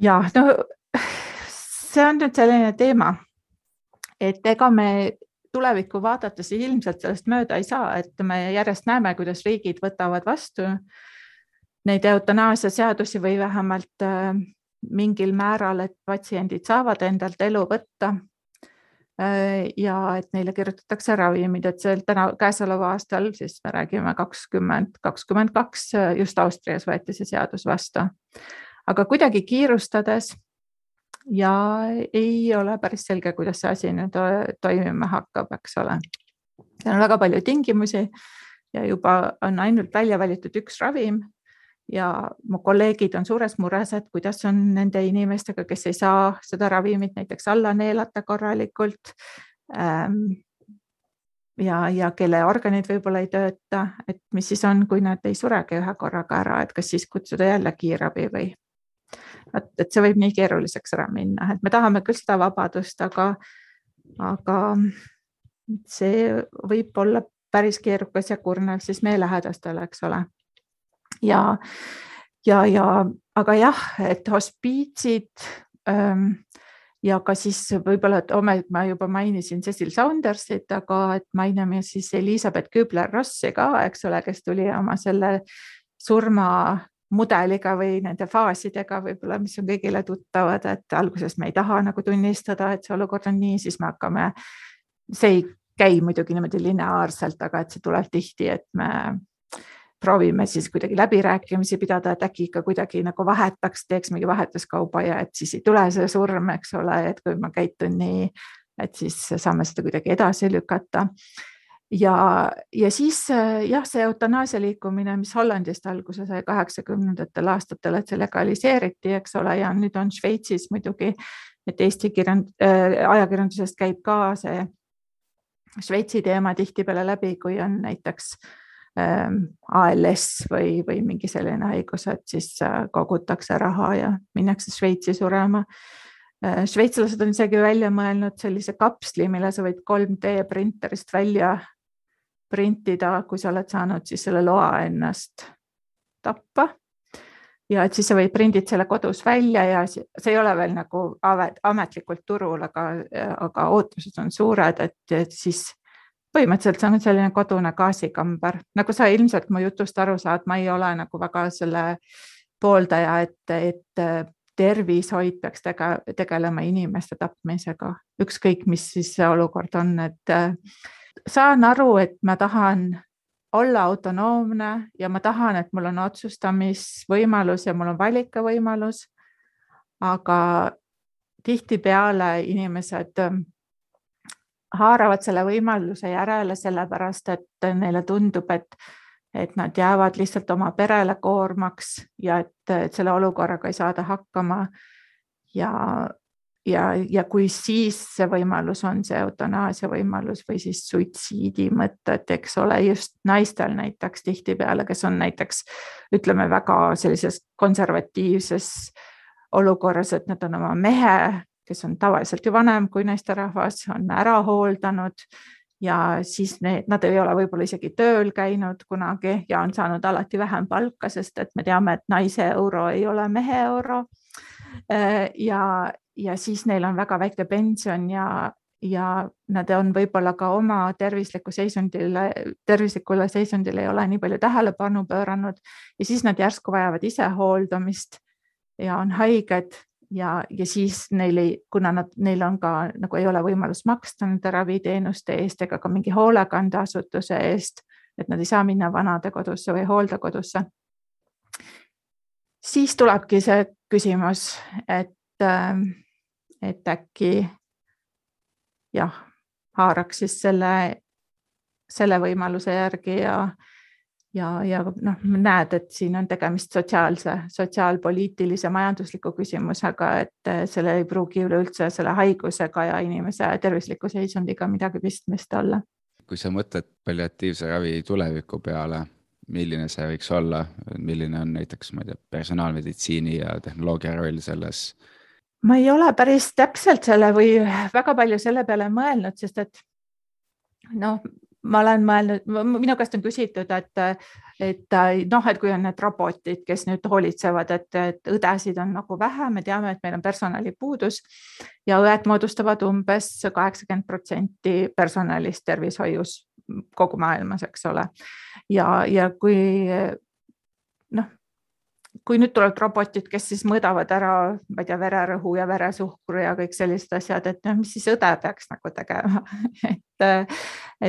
ja no see on nüüd selline teema, et ega me tulevikku vaadates ilmselt sellest mööda ei saa, et me järjest näeme, kuidas riigid võtavad vastu neid eutanaasia seadusi või vähemalt äh, mingil määral, et patsiendid saavad endalt elu võtta. ja et neile kirjutatakse ravimid, et see täna käesoleval aastal, siis me räägime kakskümmend, kakskümmend kaks, just Austrias võeti see seadus vastu. aga kuidagi kiirustades ja ei ole päris selge, kuidas see asi nüüd toimima hakkab, eks ole. seal on väga palju tingimusi ja juba on ainult välja valitud üks ravim ja mu kolleegid on suures mures, et kuidas on nende inimestega, kes ei saa seda ravimit näiteks alla neelata korralikult. Ähm, ja, ja kelle organid võib-olla ei tööta, et mis siis on, kui nad ei suregi ühe korraga ära, et kas siis kutsuda jälle kiirabi või? Vot, et see võib nii keeruliseks ära minna, et me tahame küll seda vabadust, aga, aga see võib olla päris keerukas ja kurnav siis meelelähedastele, eks ole. Ja, ja, ja aga jah, et hospiitsid ähm, ja ka siis võib-olla, et ome, ma juba mainisin Cecil Saundersit, aga et mainime siis Elizabeth Kübler-Rossi ka, eks ole, kes tuli oma selle surmamudeliga või nende faasidega võib-olla, mis on kõigile tuttavad, et alguses me ei taha nagu tunnistada, et see olukord on nii, siis me hakkame, see ei käi muidugi niimoodi lineaarselt, aga et see tuleb tihti, et me proovime siis kuidagi läbirääkimisi pidada, et äkki ikka kuidagi nagu vahetaks, teeks mingi vahetuskauba ja et siis ei tule see surm, eks ole, et kui ma käitun nii, et siis saame seda kuidagi edasi lükata. Ja, ja siis jah, see eutanaasia liikumine, mis Hollandist alguse sai kaheksakümnendatel aastatel, et see legaliseeriti, eks ole, ja nüüd on Šveitsis muidugi, et Eesti kirjand- äh,, ajakirjandusest käib ka see Šveitsi teema tihtipeale läbi, kui on näiteks äh, ALS või, või mingi selline haigus, et siis äh, kogutakse raha ja minnakse Šveitsi surema. Äh, šveitslased on isegi välja mõelnud sellise kapsli, mille sa võid 3D printerist välja printida, kui sa oled saanud siis selle loa ennast tappa. ja et siis sa võid prindid selle kodus välja ja see ei ole veel nagu ametlikult turul, aga, aga ootused on suured, et, siis põhimõtteliselt see on selline kodune gaasikamber, nagu sa ilmselt mu jutust aru saad, ma ei ole nagu väga selle pooldaja, et, et tervishoid peaks tege, tegelema inimeste tapmisega, ükskõik, mis siis see olukord on, et saan aru, et ma tahan olla autonoomne ja ma tahan, et mul on otsustamisvõimalus ja mul on valikuvõimalus. aga tihtipeale inimesed haaravad selle võimaluse järele, sellepärast et neile tundub, et, et nad jäävad lihtsalt oma perele koormaks ja et, et selle olukorraga ei saada hakkama. ja, ja, ja kui siis see võimalus on see eutanaasia võimalus või siis suitsiidi mõtted, eks ole, just naistel näiteks tihtipeale, kes on näiteks ütleme väga sellises konservatiivses olukorras, et nad on oma mehe kes on tavaliselt ju vanem kui naisterahvas, on ära hooldanud ja siis need, nad ei ole võib-olla isegi tööl käinud kunagi ja on saanud alati vähem palka, sest et me teame, et naise euro ei ole mehe euro. Äh, ja, ja siis neil on väga väike pension ja, ja nad on võib-olla ka oma tervisliku seisundile, tervislikule seisundile ei ole nii palju tähelepanu pööranud ja siis nad järsku vajavad ise hooldamist ja on haiged ja, ja siis neil ei, kuna nad, neil on ka nagu ei ole võimalust maksta nende raviteenuste eest ega ka mingi hoolekandeasutuse eest, et nad ei saa minna vanadekodusse või hooldekodusse. siis tulebki see küsimus, et, ähm, et äkki jah, haaraks siis selle, selle võimaluse järgi ja ja, ja noh, näed, et siin on tegemist sotsiaalse, sotsiaalpoliitilise, majandusliku küsimusega, et sellel ei pruugi üleüldse selle haigusega ja inimese tervisliku seisundiga midagi pistmist olla. kui sa mõtled palliatiivse ravi tuleviku peale, milline see võiks olla, milline on näiteks, ma ei tea, personaalmeditsiini ja tehnoloogia roll selles? Ma ei ole päris täpselt selle või väga palju selle peale mõelnud, sest et noh, ma olen mõelnud, minu käest on küsitud, et, et noh, et kui on need robotid, kes nüüd hoolitsevad, et, et õdesid on nagu vähe, me teame, et meil on personalipuudus ja õed moodustavad umbes kaheksakümmend protsenti personalist tervishoius kogu maailmas, eks ole. ja, ja kui noh, kui nüüd tulevad robotid, kes siis mõõdavad ära, ma ei tea, vererõhu ja veresuhkru ja kõik sellised asjad, et noh, mis siis õde peaks nagu tegema et,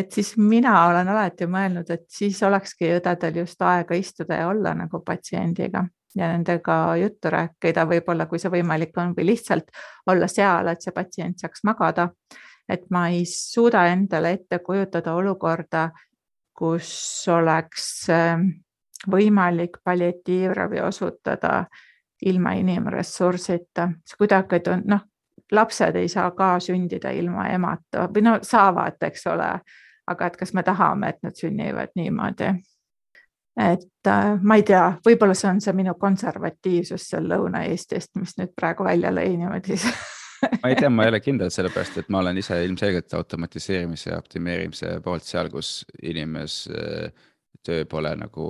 et siis mina olen alati mõelnud, et siis olekski õdedel just aega istuda ja olla nagu patsiendiga ja nendega juttu rääkida, võib-olla kui see võimalik on või lihtsalt olla seal, et see patsient saaks magada. et ma ei suuda endale ette kujutada olukorda, kus oleks ähm, võimalik palliatiivravi osutada ilma inimressursita, kuidagi on noh, lapsed ei saa ka sündida ilma emata või no saavad, eks ole, aga et kas me tahame, et nad sünnivad niimoodi. et äh, ma ei tea, võib-olla see on see minu konservatiivsus seal Lõuna-Eestist, mis nüüd praegu välja lõi niimoodi ma ei tea, ma ei ole kindel, sellepärast et ma olen ise ilmselgelt automatiseerimise ja optimeerimise poolt seal, kus inimese töö pole nagu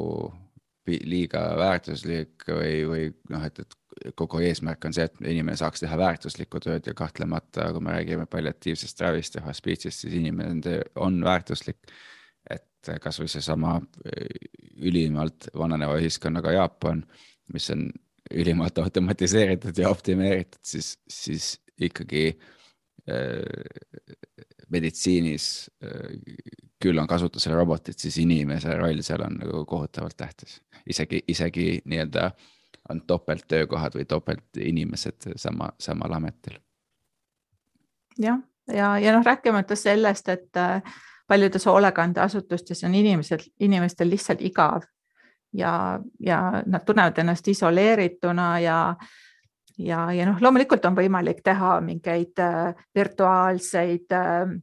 liiga väärtuslik või, või noh, et, et kogu eesmärk on see, et inimene saaks teha väärtuslikku tööd ja kahtlemata, kui me räägime palliatiivsest ravist ja hospiitsist, siis inimene on väärtuslik. et kasvõi seesama ülimalt vananeva ühiskonnaga Jaapan, mis on ülimalt automatiseeritud ja optimeeritud, siis, siis ikkagi äh, meditsiinis äh, küll on kasutusel robotid, siis inimese roll seal on nagu kohutavalt tähtis. isegi, isegi nii-öelda on topelttöökohad või topeltinimesed sama, samal ametil. jah, ja, ja, ja noh, rääkimata sellest, et äh, paljudes hoolekandeasutustes on inimesed, inimestel lihtsalt igav ja, ja nad tunnevad ennast isoleerituna ja ja, ja noh, loomulikult on võimalik teha mingeid äh, virtuaalseid äh,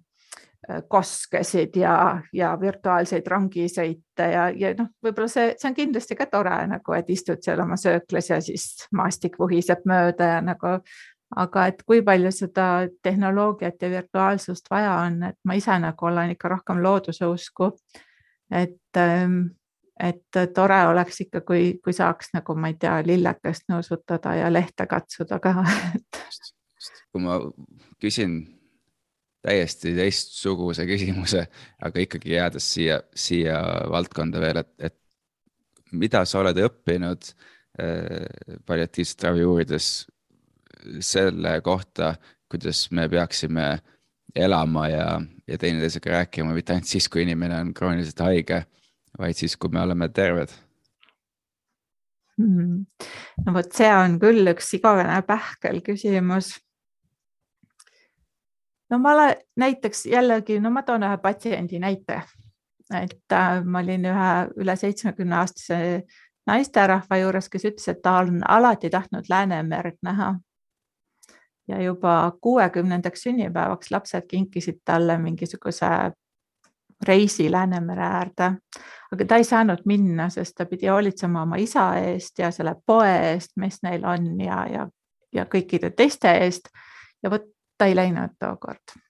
Äh, koskesid ja, ja virtuaalseid rongisõite ja, ja noh, võib-olla see, see on kindlasti ka tore nagu, et istud seal oma sööklas ja siis maastik vuhiseb mööda ja nagu, aga et kui palju seda tehnoloogiat ja virtuaalsust vaja on, et ma ise nagu olen ikka rohkem looduse usku. et, ähm, et tore oleks ikka, kui, kui saaks nagu, ma ei tea, lillekest nõusutada ja lehte katsuda ka kui ma küsin täiesti teistsuguse küsimuse, aga ikkagi jäädes siia, siia valdkonda veel, et, et mida sa oled õppinud äh, palliatiivset ravi uurides selle kohta, kuidas me peaksime elama ja, ja teineteisega rääkima, mitte ainult siis, kui inimene on krooniliselt haige, vaid siis, kui me oleme terved? Hmm.. no vot, see on küll üks igavene pähkel küsimus no ma olen näiteks jällegi, no ma toon ühe patsiendi näite, et äh, ma olin ühe üle seitsmekümne aastase naisterahva juures, kes ütles, et ta on alati tahtnud Läänemerd näha. ja juba kuuekümnendaks sünnipäevaks lapsed kinkisid talle mingisuguse reisi Läänemere äärde, aga ta ei saanud minna, sest ta pidi hoolitsema oma isa eest ja selle poe eest, mis neil on ja, ja, ja kõikide teiste eest. ja vot ta ei läinud tookord.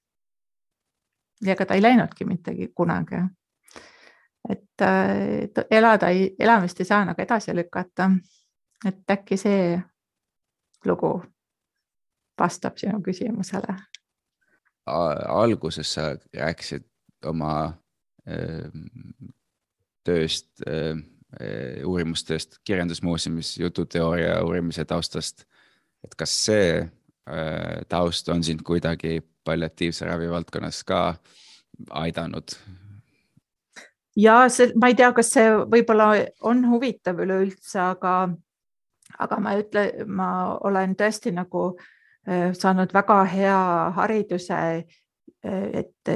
ja ega ta ei läinudki mittegi kunagi. et elada elamist ei saa nagu edasi lükata. et äkki see lugu vastab sinu küsimusele. alguses sa rääkisid oma äh, tööst äh,, uurimustööst Kirjandusmuuseumis, jututeooria uurimise taustast. et kas see taust on sind kuidagi palliatiivse ravi valdkonnas ka aidanud? ja see, ma ei tea, kas see võib-olla on huvitav üleüldse, aga, aga ma ei ütle, ma olen tõesti nagu äh, saanud väga hea hariduse, äh, et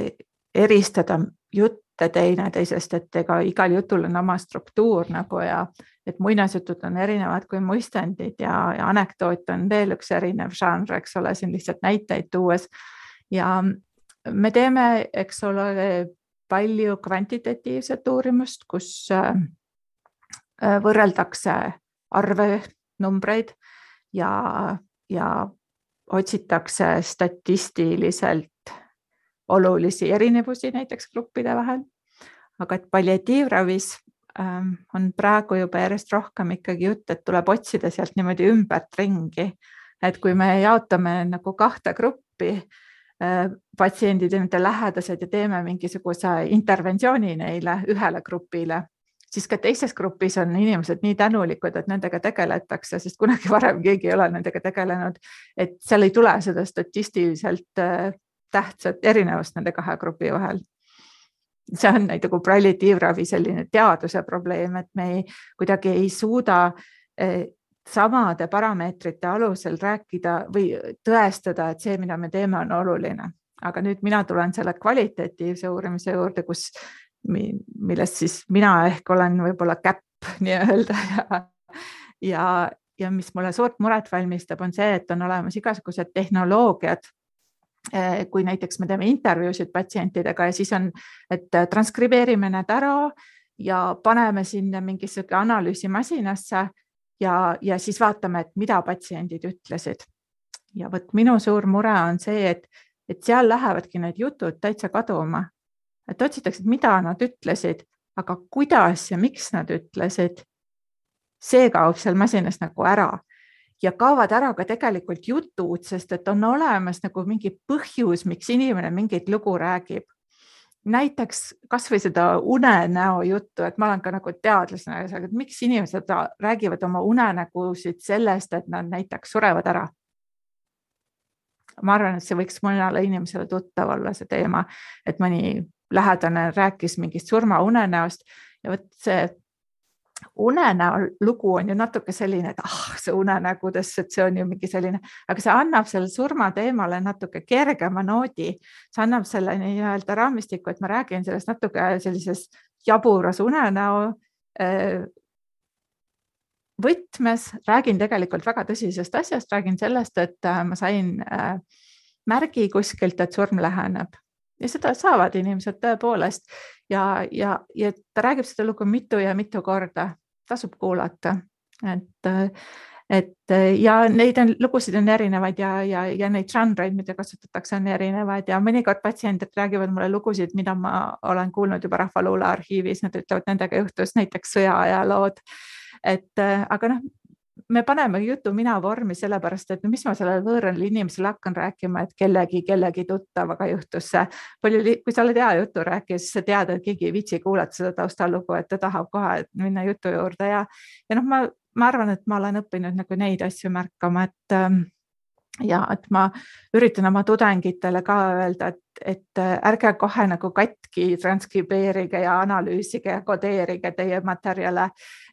eristada jutt mitte teineteisest, et ega igal jutul on oma struktuur nagu ja et muinasjutud on erinevad kui muistendid ja, ja anekdoot on veel üks erinev žanr, eks ole, siin lihtsalt näiteid tuues. ja me teeme, eks ole, palju kvantitatiivset uurimust, kus äh, võrreldakse arve, numbreid ja, ja otsitakse statistiliselt olulisi erinevusi näiteks gruppide vahel. aga et palliatiivravis ähm, on praegu juba järjest rohkem ikkagi jutt, et tuleb otsida sealt niimoodi ümbert ringi. et kui me jaotame nagu kahte gruppi äh,, patsiendid ja nende lähedased ja teeme mingisuguse interventsiooni neile ühele grupile, siis ka teises grupis on inimesed nii tänulikud, et nendega tegeletakse, sest kunagi varem keegi ei ole nendega tegelenud. et seal ei tule seda statistiliselt äh, tähtsat erinevust nende kahe grupi vahel see on nagu prallitiivravi selline teaduse probleem, et me ei, kuidagi ei suuda eh, samade parameetrite alusel rääkida või tõestada, et see, mida me teeme, on oluline. aga nüüd mina tulen selle kvalitatiivse uurimise juurde, kus, millest siis mina ehk olen võib-olla käpp nii-öelda ja, ja, ja mis mulle suurt muret valmistab, on see, et on olemas igasugused tehnoloogiad Eh, kui näiteks me teeme intervjuusid patsientidega ja siis on, et transkribeerime need ära ja paneme sinna mingisugune analüüsimasinasse ja, ja siis vaatame, et mida patsiendid ütlesid. ja vot minu suur mure on see, et, et seal lähevadki need jutud täitsa kaduma. et otsitakse, mida nad ütlesid, aga kuidas ja miks nad ütlesid, see kaob seal masinas nagu ära ja kaovad ära ka tegelikult jutud, sest et on olemas nagu mingi põhjus, miks inimene mingit lugu räägib. näiteks kasvõi seda unenäo juttu, et ma olen ka nagu teadlasena, et miks inimesed räägivad oma unenägusid sellest, et nad näiteks surevad ära. ma arvan, et see võiks mõnele inimesele tuttav olla, see teema, et mõni lähedane rääkis mingist surmaunenäost ja vot see unenäo lugu on ju natuke selline, et ah, see unenägudest, et see on ju mingi selline, aga see annab selle surmateemale natuke kergema noodi. see annab selle nii-öelda raamistiku, et ma räägin sellest natuke sellises jaburas unenäo äh, võtmes, räägin tegelikult väga tõsisest asjast, räägin sellest, et äh, ma sain äh, märgi kuskilt, et surm läheneb ja seda saavad inimesed tõepoolest. Ja, ja, ja ta räägib seda lugu mitu ja mitu korda, tasub kuulata, et, et ja neid on, lugusid on erinevaid ja, ja, ja neid žanreid, mida kasutatakse, on erinevaid. Ja mõnikord patsiendid räägivad mulle lugusid, mida ma olen kuulnud juba Rahvaluule arhiivis, nad ütlevad, nendega juhtus näiteks sõjaajalood et aga noh, me paneme jutu mina vormi sellepärast, et mis ma sellele võõrale inimesele hakkan rääkima, et kellegi, kellegi tuttavaga juhtus see. palju, kui sa oled hea juturääkija, siis sa tead, et keegi ei viitsi kuulata seda taustalugu, et ta tahab kohe minna jutu juurde ja, ja noh, ma, ma arvan, et ma olen õppinud nagu neid asju märkama, et ähm, ja et ma üritan oma tudengitele ka öelda, et, et äh, ärge kohe nagu katki transkribeerige ja analüüsige ja kodeerige teie materjale.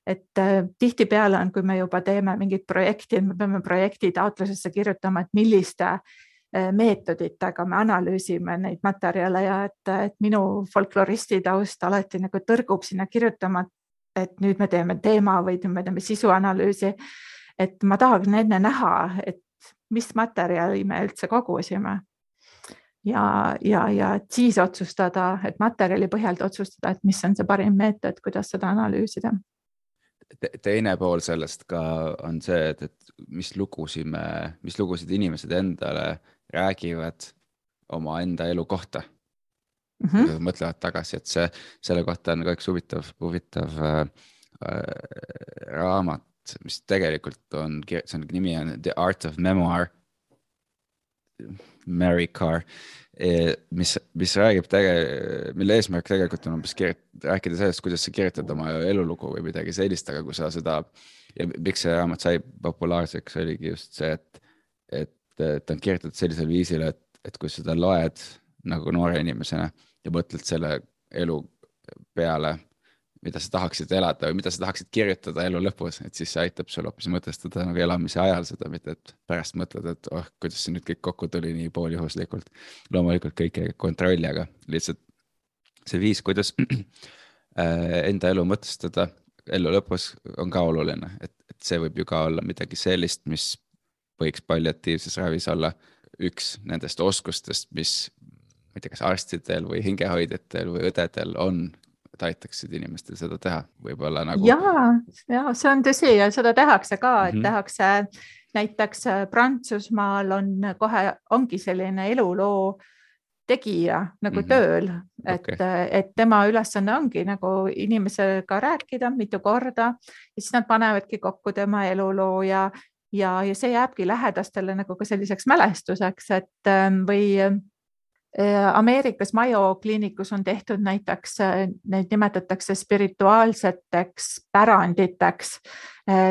Et äh, tihtipeale on, kui me juba teeme mingit projekti, me peame projekti taotlusesse kirjutama, et milliste äh, meetoditega me analüüsime neid materjale ja et, et minu folkloristi taust alati nagu tõrgub sinna kirjutama, et nüüd me teeme teema või me teeme sisuanalüüsi. et ma tahaks enne näha, et mis materjali me üldse kogusime. ja, ja, ja et siis otsustada, et materjali põhjalt otsustada, et mis on see parim meetod, kuidas seda analüüsida. Teine pool sellest ka on see, et, et mis lugusid me, mis lugusid inimesed endale räägivad omaenda elu kohta mm. -hmm. mõtlevad tagasi, et see, selle kohta on ka üks huvitav, huvitav äh, äh, raamat mis tegelikult on, see on nimi on The Art of Memoir. Mary Carr, e, mis, mis räägib tege-, mille eesmärk tegelikult on umbes rääkida sellest, kuidas sa kirjutad oma elulugu või midagi sellist, aga kui sa seda ja miks see raamat sai populaarseks, oligi just see, et, et, et ta on kirjutatud sellisel viisil, et, et kui seda loed nagu noore inimesena ja mõtled selle elu peale mida sa tahaksid elada või mida sa tahaksid kirjutada elu lõpus, et siis see aitab sul hoopis mõtestada nagu elamise ajal seda, mitte et pärast mõtled, et oh, kuidas see nüüd kõik kokku tuli nii pooljuhuslikult. loomulikult kõike ei kontrolli, aga lihtsalt see viis, kuidas äh, enda elu mõtestada elu lõpus on ka oluline, et, et see võib ju ka olla midagi sellist, mis võiks palliatiivses ravis olla üks nendest oskustest, mis ma ei tea, kas arstidel või hingehoidjatel või õdedel on et aitaksid inimestel seda teha, võib-olla nagu. ja, ja see on tõsi ja seda tehakse ka, et mm -hmm. tehakse näiteks äh, Prantsusmaal on kohe, ongi selline eluloo tegija nagu mm -hmm. tööl, et okay., äh, et tema ülesanne ongi nagu inimesega rääkida mitu korda ja siis nad panevadki kokku tema eluloo ja, ja, ja see jääbki lähedastele nagu ka selliseks mälestuseks, et ähm, või Ameerikas Mayo kliinikus on tehtud näiteks, neid nimetatakse spirituaalseteks päranditeks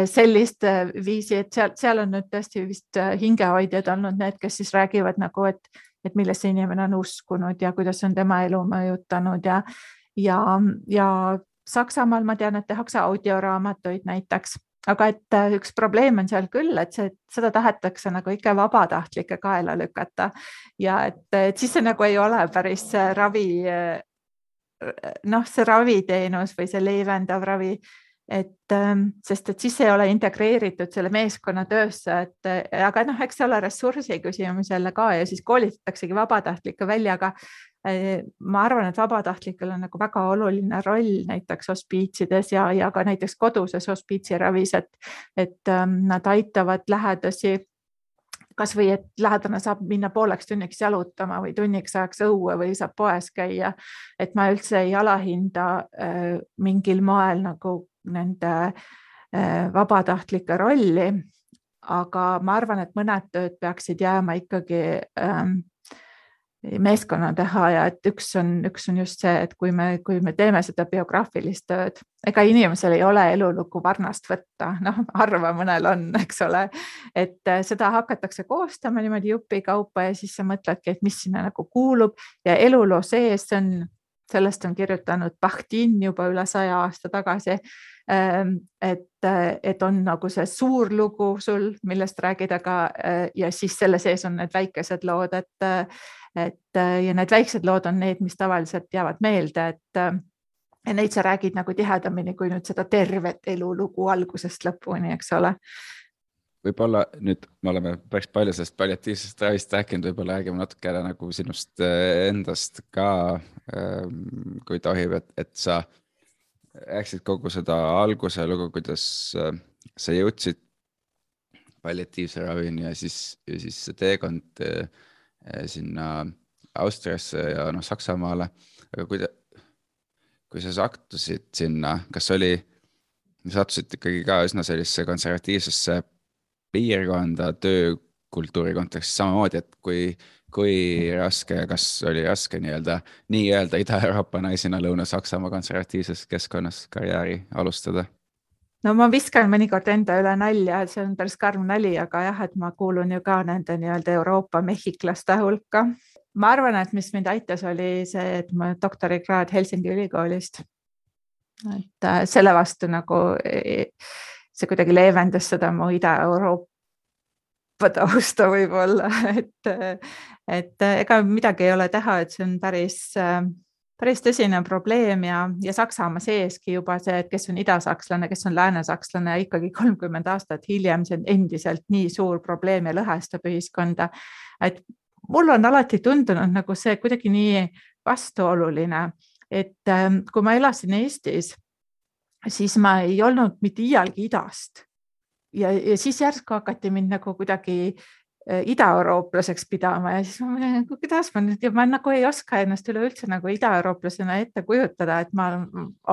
sellist viisi, et seal, seal on nüüd tõesti vist hingehoidjad olnud need, kes siis räägivad nagu, et, et millesse inimene on uskunud ja kuidas on tema elu mõjutanud ja, ja, ja Saksamaal ma tean, et tehakse audioraamatuid näiteks aga et äh, üks probleem on seal küll, et see, seda tahetakse nagu ikka vabatahtlike kaela lükata. Ja et, et siis see nagu ei ole päris ravi, äh, noh, see raviteenus või see leevendav ravi, et ähm, sest et siis ei ole integreeritud selle meeskonna töösse, et aga noh, eks see ole ressursi küsimus jälle ka ja siis koolitataksegi vabatahtlikke välja, aga ma arvan, et vabatahtlikel on nagu väga oluline roll näiteks hospiitsides ja, ja ka näiteks koduses hospiitsiravis, et, et ähm, nad aitavad lähedasi kasvõi et lähedane saab minna pooleks tunniks jalutama või tunniks ajaks õue või saab poes käia. et ma üldse ei alahinda äh, mingil moel nagu nende äh, vabatahtlike rolli. aga ma arvan, et mõned tööd peaksid jääma ikkagi ähm, meeskonna teha ja et üks on, üks on just see, et kui me, kui me teeme seda biograafilist tööd, ega inimesel ei ole elulugu varnast võtta, noh, harva mõnel on, eks ole, et äh, seda hakatakse koostama niimoodi jupikaupa ja siis sa mõtledki, et mis sinna nagu kuulub. Ja eluloo sees on, sellest on kirjutanud Bahtin juba üle saja aasta tagasi et, et on nagu see suur lugu sul, millest räägida ka äh, ja siis selle sees on need väikesed lood, et et ja need väiksed lood on need, mis tavaliselt jäävad meelde, et ja neid sa räägid nagu tihedamini kui nüüd seda tervet elulugu algusest lõpuni, eks ole. Võib-olla nüüd me oleme päris palju sellest palliatiivsest ravist rääkinud, võib-olla räägime natukene nagu sinust äh, endast ka, ähm, kui tohib, et, et sa rääkisid kogu seda alguse lugu, kuidas sa jõudsid palliatiivse ravini ja siis, ja siis see teekond Eh, sinna Austriasse ja noh, Saksamaale, aga kui kui sa sattusid sinna, kas oli, sattusid ikkagi ka üsna sellisesse konservatiivsesse piirkonda töökultuuri kontekstis samamoodi, et kui, kui raske, kas oli raske nii-öelda, nii-öelda Ida-Euroopa naisena Lõuna-Saksamaa konservatiivses keskkonnas karjääri alustada? no ma viskan mõnikord enda üle nalja, see on päris karm nali, aga jah, et ma kuulun ju ka nende nii-öelda Euroopa mehhiklaste hulka. ma arvan, et mis mind aitas, oli see, et ma doktorikraad Helsingi ülikoolist. et äh, selle vastu nagu e, see kuidagi leevendas seda mu Ida-Euroopa tausta võib-olla, et, et ega midagi ei ole teha, et see on päris äh, päris tõsine probleem ja, ja Saksamaa seeski juba see, et kes on idasakslane, kes on läänesakslane, ikkagi kolmkümmend aastat hiljem, see on endiselt nii suur probleem ja lõhestab ühiskonda. et mul on alati tundunud nagu see kuidagi nii vastuoluline, et ähm, kui ma elasin Eestis, siis ma ei olnud mitte iialgi idast ja, ja siis järsku hakati mind nagu kuidagi Äh, idaeurooplaseks pidama ja siis ma mõtlen, kuidas ma nüüd ja ma nagu ei oska ennast üleüldse nagu idaeurooplasena ette kujutada, et ma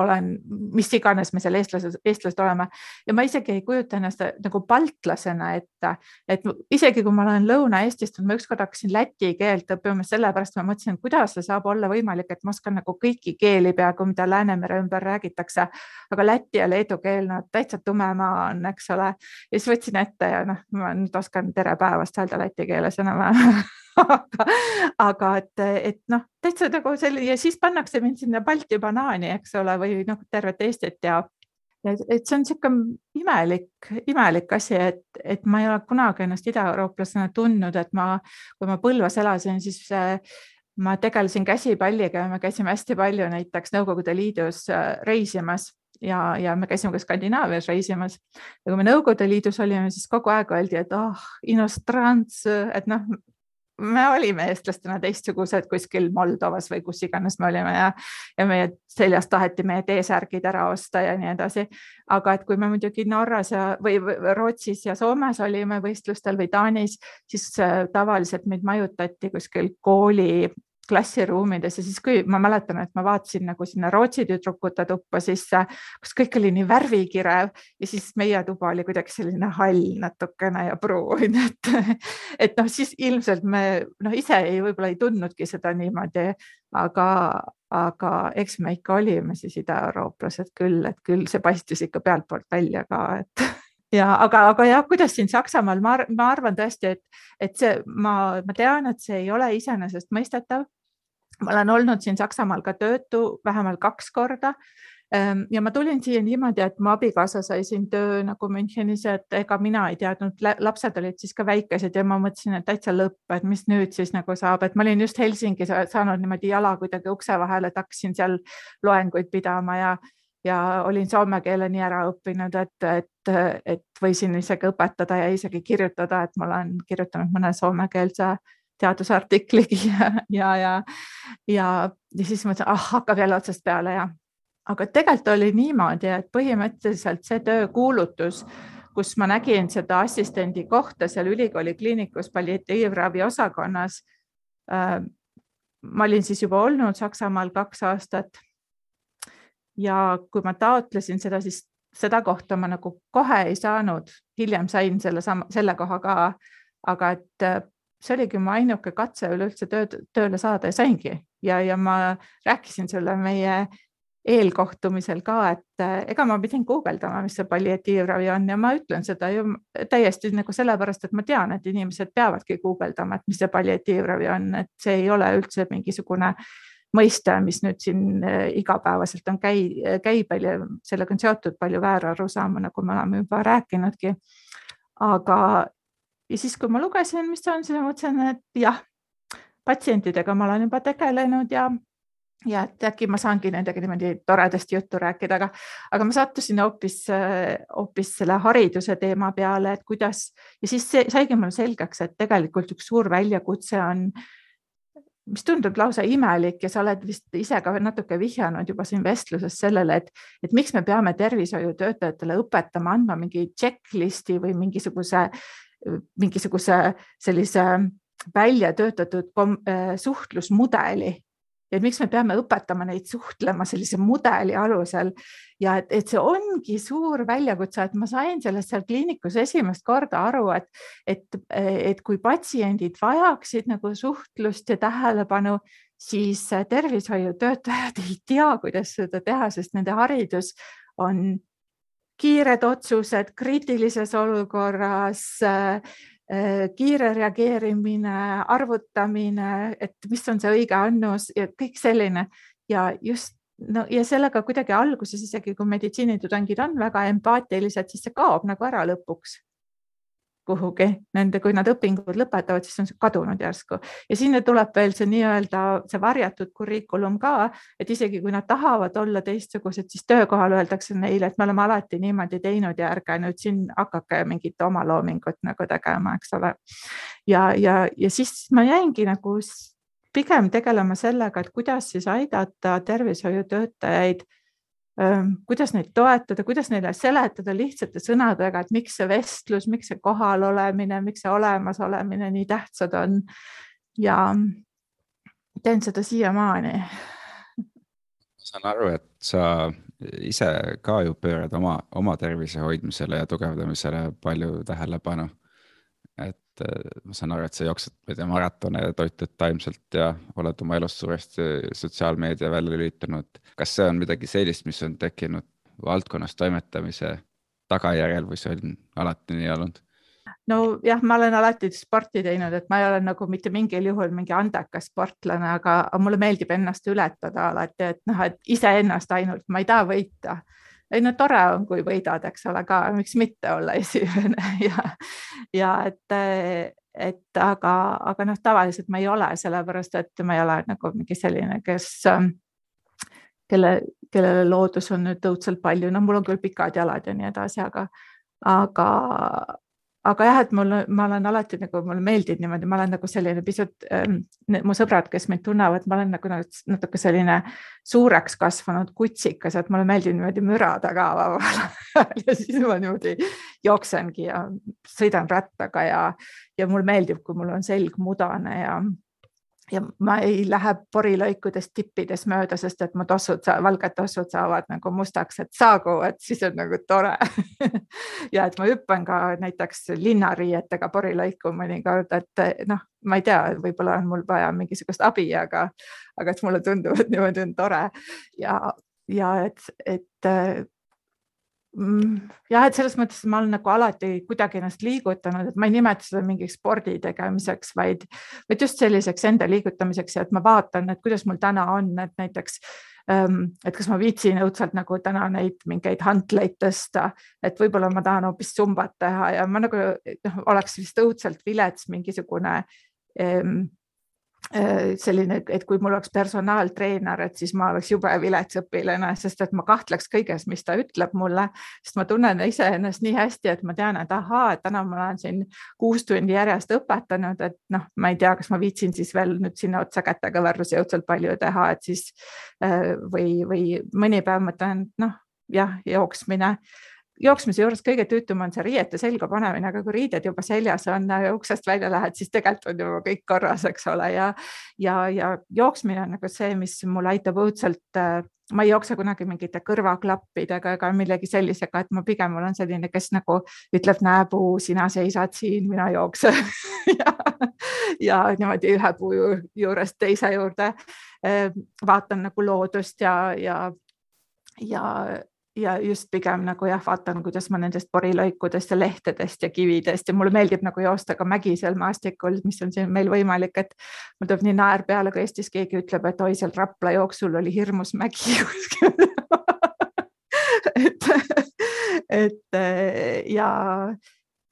olen, mis iganes me seal eestlased, eestlased oleme. Ja ma isegi ei kujuta ennast nagu baltlasena ette, et isegi kui ma olen Lõuna-Eestist, ma ükskord hakkasin läti keelt õppima, sellepärast ma mõtlesin, kuidas see saab olla võimalik, et ma oskan nagu kõiki keeli peaaegu, mida Läänemere ümber räägitakse, aga läti ja leedu keel, no täitsa tume maa on, eks ole. ja siis võtsin ette ja noh, ma nüüd oskan tere päevast öelda läti keeles enam-vähem aga, aga et, et noh, täitsa nagu selline ja siis pannakse mind sinna Balti banaani, eks ole, või noh, tervet Eestit ja, ja et see on niisugune imelik, imelik asi, et, et ma ei ole kunagi ennast idaeurooplasena tundnud, et ma, kui ma Põlvas elasin, siis ma tegelesin käsipalliga ja me käisime hästi palju näiteks Nõukogude Liidus äh, reisimas ja, ja me käisime ka Skandinaavias reisimas ja kui me Nõukogude Liidus olime, siis kogu aeg öeldi, et ah oh,, inostrants, et noh, me olime eestlastena teistsugused kuskil Moldovas või kus iganes me olime ja, ja meie seljas taheti meie T-särgid ära osta ja nii edasi. aga et kui me muidugi Norras ja, või Rootsis ja Soomes olime võistlustel või Taanis, siis äh, tavaliselt meid majutati kuskil kooli klassiruumides ja siis, kui ma mäletan, et ma vaatasin nagu sinna Rootsi tüdrukute tuppa sisse, kus kõik oli nii värvikirev ja siis meie tuba oli kuidagi selline hall natukene ja pruun, et, et noh, siis ilmselt me noh, ise ei, võib-olla ei tundnudki seda niimoodi, aga, aga eks me ikka olime siis idaeurooplased küll, et küll see paistis ikka pealtpoolt välja ka, et ja aga, aga jah, kuidas siin Saksamaal, ma, ma arvan tõesti, et, et see, ma, ma tean, et see ei ole iseenesestmõistetav. ma olen olnud siin Saksamaal ka töötu vähemalt kaks korda ehm, ja ma tulin siia niimoodi, et mu abikaasa sai siin töö nagu Münchenis, et ega mina ei teadnud, lapsed olid siis ka väikesed ja ma mõtlesin, et täitsa lõpp, et mis nüüd siis nagu saab, et ma olin just Helsingis saanud niimoodi jala kuidagi ukse vahele, et hakkasin seal loenguid pidama ja ja olin soome keele nii ära õppinud, et, et, et võisin isegi õpetada ja isegi kirjutada, et ma olen kirjutanud mõne soomekeelse teadusartikligi ja, ja, ja, ja, ja siis mõtlesin, ah hakkab jälle otsast peale ja, aga tegelikult oli niimoodi, et põhimõtteliselt see töökuulutus, kus ma nägin seda assistendi kohta seal ülikooli kliinikus palliatiivravi osakonnas äh,. ma olin siis juba olnud Saksamaal kaks aastat ja kui ma taotlesin seda, siis seda kohta ma nagu kohe ei saanud, hiljem sain selle sama, selle koha ka, aga et äh, see oligi mu ainuke katse üleüldse tööd, tööle saada ja saingi. Ja, ja ma rääkisin sulle meie eelkohtumisel ka, et äh, ega ma pidin guugeldama, mis see palliatiivravi on. Ja ma ütlen seda ju täiesti nagu sellepärast, et ma tean, et inimesed peavadki guugeldama, et mis see palliatiivravi on, et see ei ole üldse mingisugune äh, mõiste, mis nüüd siin äh, igapäevaselt on käi, käibel ja sellega on seotud palju väärarusaama, nagu me oleme juba rääkinudki. aga, ja siis, kui ma lugesin, mis see on, siis ma mõtlesin, et jah, patsientidega ma olen juba tegelenud ja ja et äkki ma saangi nendega niimoodi toredasti juttu rääkida, aga, aga ma sattusin hoopis, hoopis selle hariduse teema peale, et kuidas ja siis see, saigi mulle selgeks, et tegelikult üks suur väljakutse on äh, mis tundub lausa imelik ja sa oled vist ise ka natuke vihjanud juba siin vestluses sellele, et, et miks me peame tervishoiutöötajatele õpetama, andma mingi checklist'i või mingisuguse, mingisuguse sellise välja töötatud äh, suhtlusmudeli ja miks me peame õpetama neid suhtlema sellise mudeli alusel? Ja et, et see ongi suur väljakutse, et ma sain sellest seal kliinikus esimest korda aru, et, et, et kui patsiendid vajaksid nagu suhtlust ja tähelepanu, siis tervishoiutöötajad ei tea, kuidas seda teha, sest nende haridus on kiired otsused kriitilises olukorras äh, kiire reageerimine, arvutamine, et mis on see õige annus ja kõik selline. Ja just no ja sellega kuidagi alguses isegi kui meditsiinitudengid on väga empaatilised, siis see kaob nagu ära lõpuks kuhugi nende, kui nad õpingud lõpetavad, siis on see kadunud järsku ja sinna tuleb veel see nii-öelda see varjatud kurikulum ka, et isegi kui nad tahavad olla teistsugused, siis töökohal öeldakse neile, et me oleme alati niimoodi teinud ja ärge nüüd siin hakake mingit omaloomingut nagu tegema, eks ole. ja, ja, ja siis ma jäingi nagu pigem tegelema sellega, et kuidas siis aidata tervishoiutöötajaid kuidas neid toetada, kuidas neile seletada lihtsate sõnadega, et miks see vestlus, miks see kohalolemine, miks see olemasolemine nii tähtsad on. ja teen seda siiamaani. ma saan aru, et sa ise ka ju pöörad oma, oma tervise hoidmisele ja tugevdamisele palju tähelepanu. Et et ma saan aru, et sa jooksed, ma ei tea, maratone ja toitud taimselt ja oled oma elust suuresti sotsiaalmeedia välja lülitanud. kas see on midagi sellist, mis on tekkinud valdkonnas toimetamise tagajärjel või see on alati nii olnud? nojah, ma olen alati sporti teinud, et ma ei ole nagu mitte mingil juhul mingi andekas sportlane, aga mulle meeldib ennast ületada alati, et noh, et iseennast ainult, ma ei taha võita ei no tore on, kui võidad, eks ole ka, miks mitte olla esimene ja, ja et, et aga, aga noh, tavaliselt ma ei ole, sellepärast et ma ei ole nagu mingi selline, kes, kelle, kellele loodus on nüüd õudselt palju, no mul on küll pikad jalad ja nii edasi, aga, aga, aga jah, et mul, ma olen alati nagu, mulle meeldib niimoodi, ma olen nagu selline pisut ähm,, mu sõbrad, kes mind tunnevad, ma olen nagu natuke selline suureks kasvanud kutsikas, et mulle meeldib niimoodi mürada ka vabal ajal ja siis ma niimoodi jooksengi ja sõidan rattaga ja, ja mulle meeldib, kui mul on selg mudane ja ja ma ei lähe porilõikudest tippides mööda, sest et mu tossud, valged tossud saavad nagu mustaks, et saagu, et siis on nagu tore. Ja et ma hüppan ka näiteks linnariietega porilõiku mõnikord, et noh, ma ei tea, võib-olla on mul vaja mingisugust abi, aga, aga et mulle tundub, et niimoodi on tore. Ja, ja et, et Mm, jah, et selles mõttes ma olen nagu alati kuidagi ennast liigutanud, et ma ei nimeta seda mingiks spordi tegemiseks, vaid, vaid just selliseks enda liigutamiseks ja et ma vaatan, et kuidas mul täna on, et näiteks ähm, et kas ma viitsin õudselt nagu täna neid mingeid hantleid tõsta, et võib-olla ma tahan hoopis sumbat teha ja ma nagu noh, oleks vist õudselt vilets mingisugune ähm, Äh, selline, et kui mul oleks personaaltreener, et siis ma oleks jube vilets õpilane, sest et ma kahtleks kõiges, mis ta ütleb mulle, sest ma tunnen iseennast nii hästi, et ma tean, et ahaa, et täna ma olen siin kuus tundi järjest õpetanud, et noh, ma ei tea, kas ma viitsin siis veel nüüd sinna otsa kätekõverdusi õudselt palju teha, et siis äh, või, või mõni päev mõtlen, noh jah, jooksmine jooksmise juures kõige tüütum on see riiete selga panemine, aga kui riided juba seljas on uksest välja lähed, siis tegelikult on juba kõik korras, eks ole, ja ja, ja jooksmine on nagu see, mis mul aitab õudselt äh, ma ei jookse kunagi mingite kõrvaklappidega ega millegi sellisega, et ma pigem olen selline, kes nagu ütleb, näe puu, sina seisad siin, mina jooksen. Ja, ja niimoodi ühe puu juurest teise juurde äh, vaatan nagu loodust ja, ja, ja ja just pigem nagu jah, vaatan, kuidas ma nendest porilõikudest ja lehtedest ja kividest ja mulle meeldib nagu joosta ka mägisel maastikul, mis on siin meil võimalik, et mul tuleb nii naer peale, kui Eestis keegi ütleb, et oi, seal Rapla jooksul oli hirmus mägi kuskil. Et, et ja,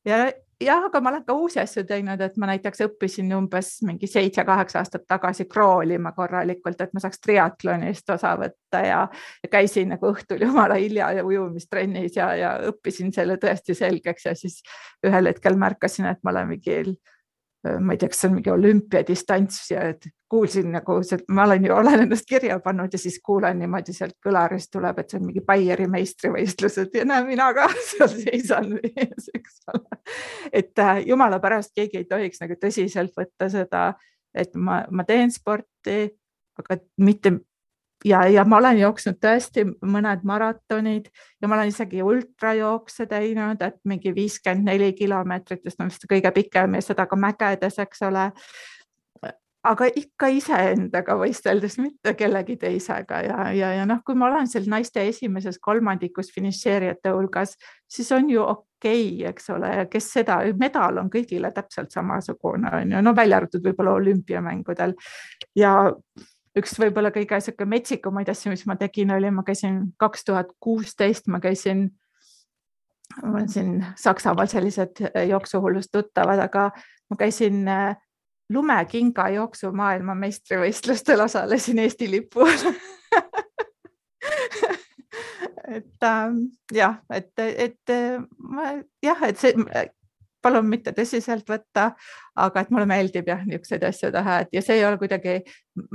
ja jah, aga ma olen ka uusi asju teinud, et ma näiteks õppisin umbes mingi seitse-kaheksa aastat tagasi kroolima korralikult, et ma saaks triatlonist osa võtta ja, ja käisin nagu õhtul jumala hilja ja ujumistrennis ja, ja õppisin selle tõesti selgeks ja siis ühel hetkel märkasin, et ma olen mingil ma ei tea, kas see on mingi olümpiadistants ja et kuulsin nagu, ma olen ju, olen ennast kirja pannud ja siis kuulen niimoodi sealt kõlarist tuleb, et see on mingi Baieri meistrivõistlused ja näe, mina ka seal seisan ees, eks ole. et äh, jumala pärast keegi ei tohiks nagu tõsiselt võtta seda, et ma, ma teen sporti, aga mitte ja, ja ma olen jooksnud tõesti mõned maratonid ja ma olen isegi ultrajookse teinud, et mingi viiskümmend neli kilomeetrit, sest on vist kõige pikem ja seda ka mägedes, eks ole. aga ikka iseendaga võisteldes, mitte kellegi teisega ja, ja, ja noh, kui ma olen seal naiste esimeses kolmandikus finišeerijate hulgas, siis on ju okei okay,, eks ole, kes seda, medal on kõigile täpselt samasugune, on ju, no välja arvatud võib-olla olümpiamängudel ja üks võib-olla kõige sihuke metsikumaid asju, mis ma tegin, oli, ma käisin kaks tuhat kuusteist, ma käisin, mul on siin Saksamaal sellised äh, jooksuhullust tuttavad, aga ma käisin äh, lumekinga jooksu maailmameistrivõistlustel, osalesin Eesti lipu all et ähm, jah, et, et ma jah, et see palun mitte tõsiselt võtta, aga et mulle meeldib jah, niisuguseid asju teha, et ja see ei ole kuidagi,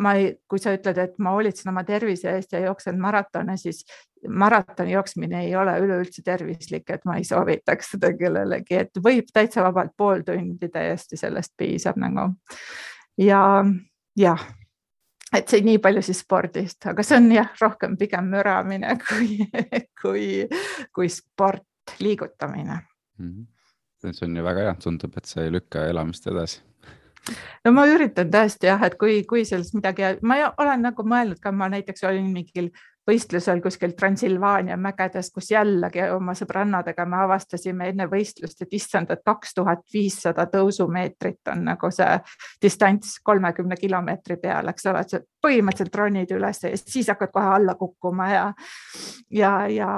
ma ei, kui sa ütled, et ma hoolitsen oma tervise eest ja jooksen maratone, siis maratoni jooksmine ei ole üleüldse tervislik, et ma ei soovitaks seda kellelegi, et võib täitsa vabalt pool tundi täiesti sellest piisab nagu. ja jah, et see nii palju siis spordist, aga see on jah, rohkem pigem müramine kui, kui, kui sport, liigutamine mm. -hmm see on ju väga hea, tundub, et see ei lükka elamist edasi. No ma üritan tõesti jah, et kui, kui sellest midagi, ma olen nagu mõelnud ka, ma näiteks olin mingil võistlusel kuskil Transilvaania mägedes, kus jällegi oma sõbrannadega me avastasime enne võistlust, et issand, et kaks tuhat viissada tõusumeetrit on nagu see distants kolmekümne kilomeetri peal, eks ole, et sa põhimõtteliselt ronid üles ja siis hakkad kohe alla kukkuma ja, ja, ja,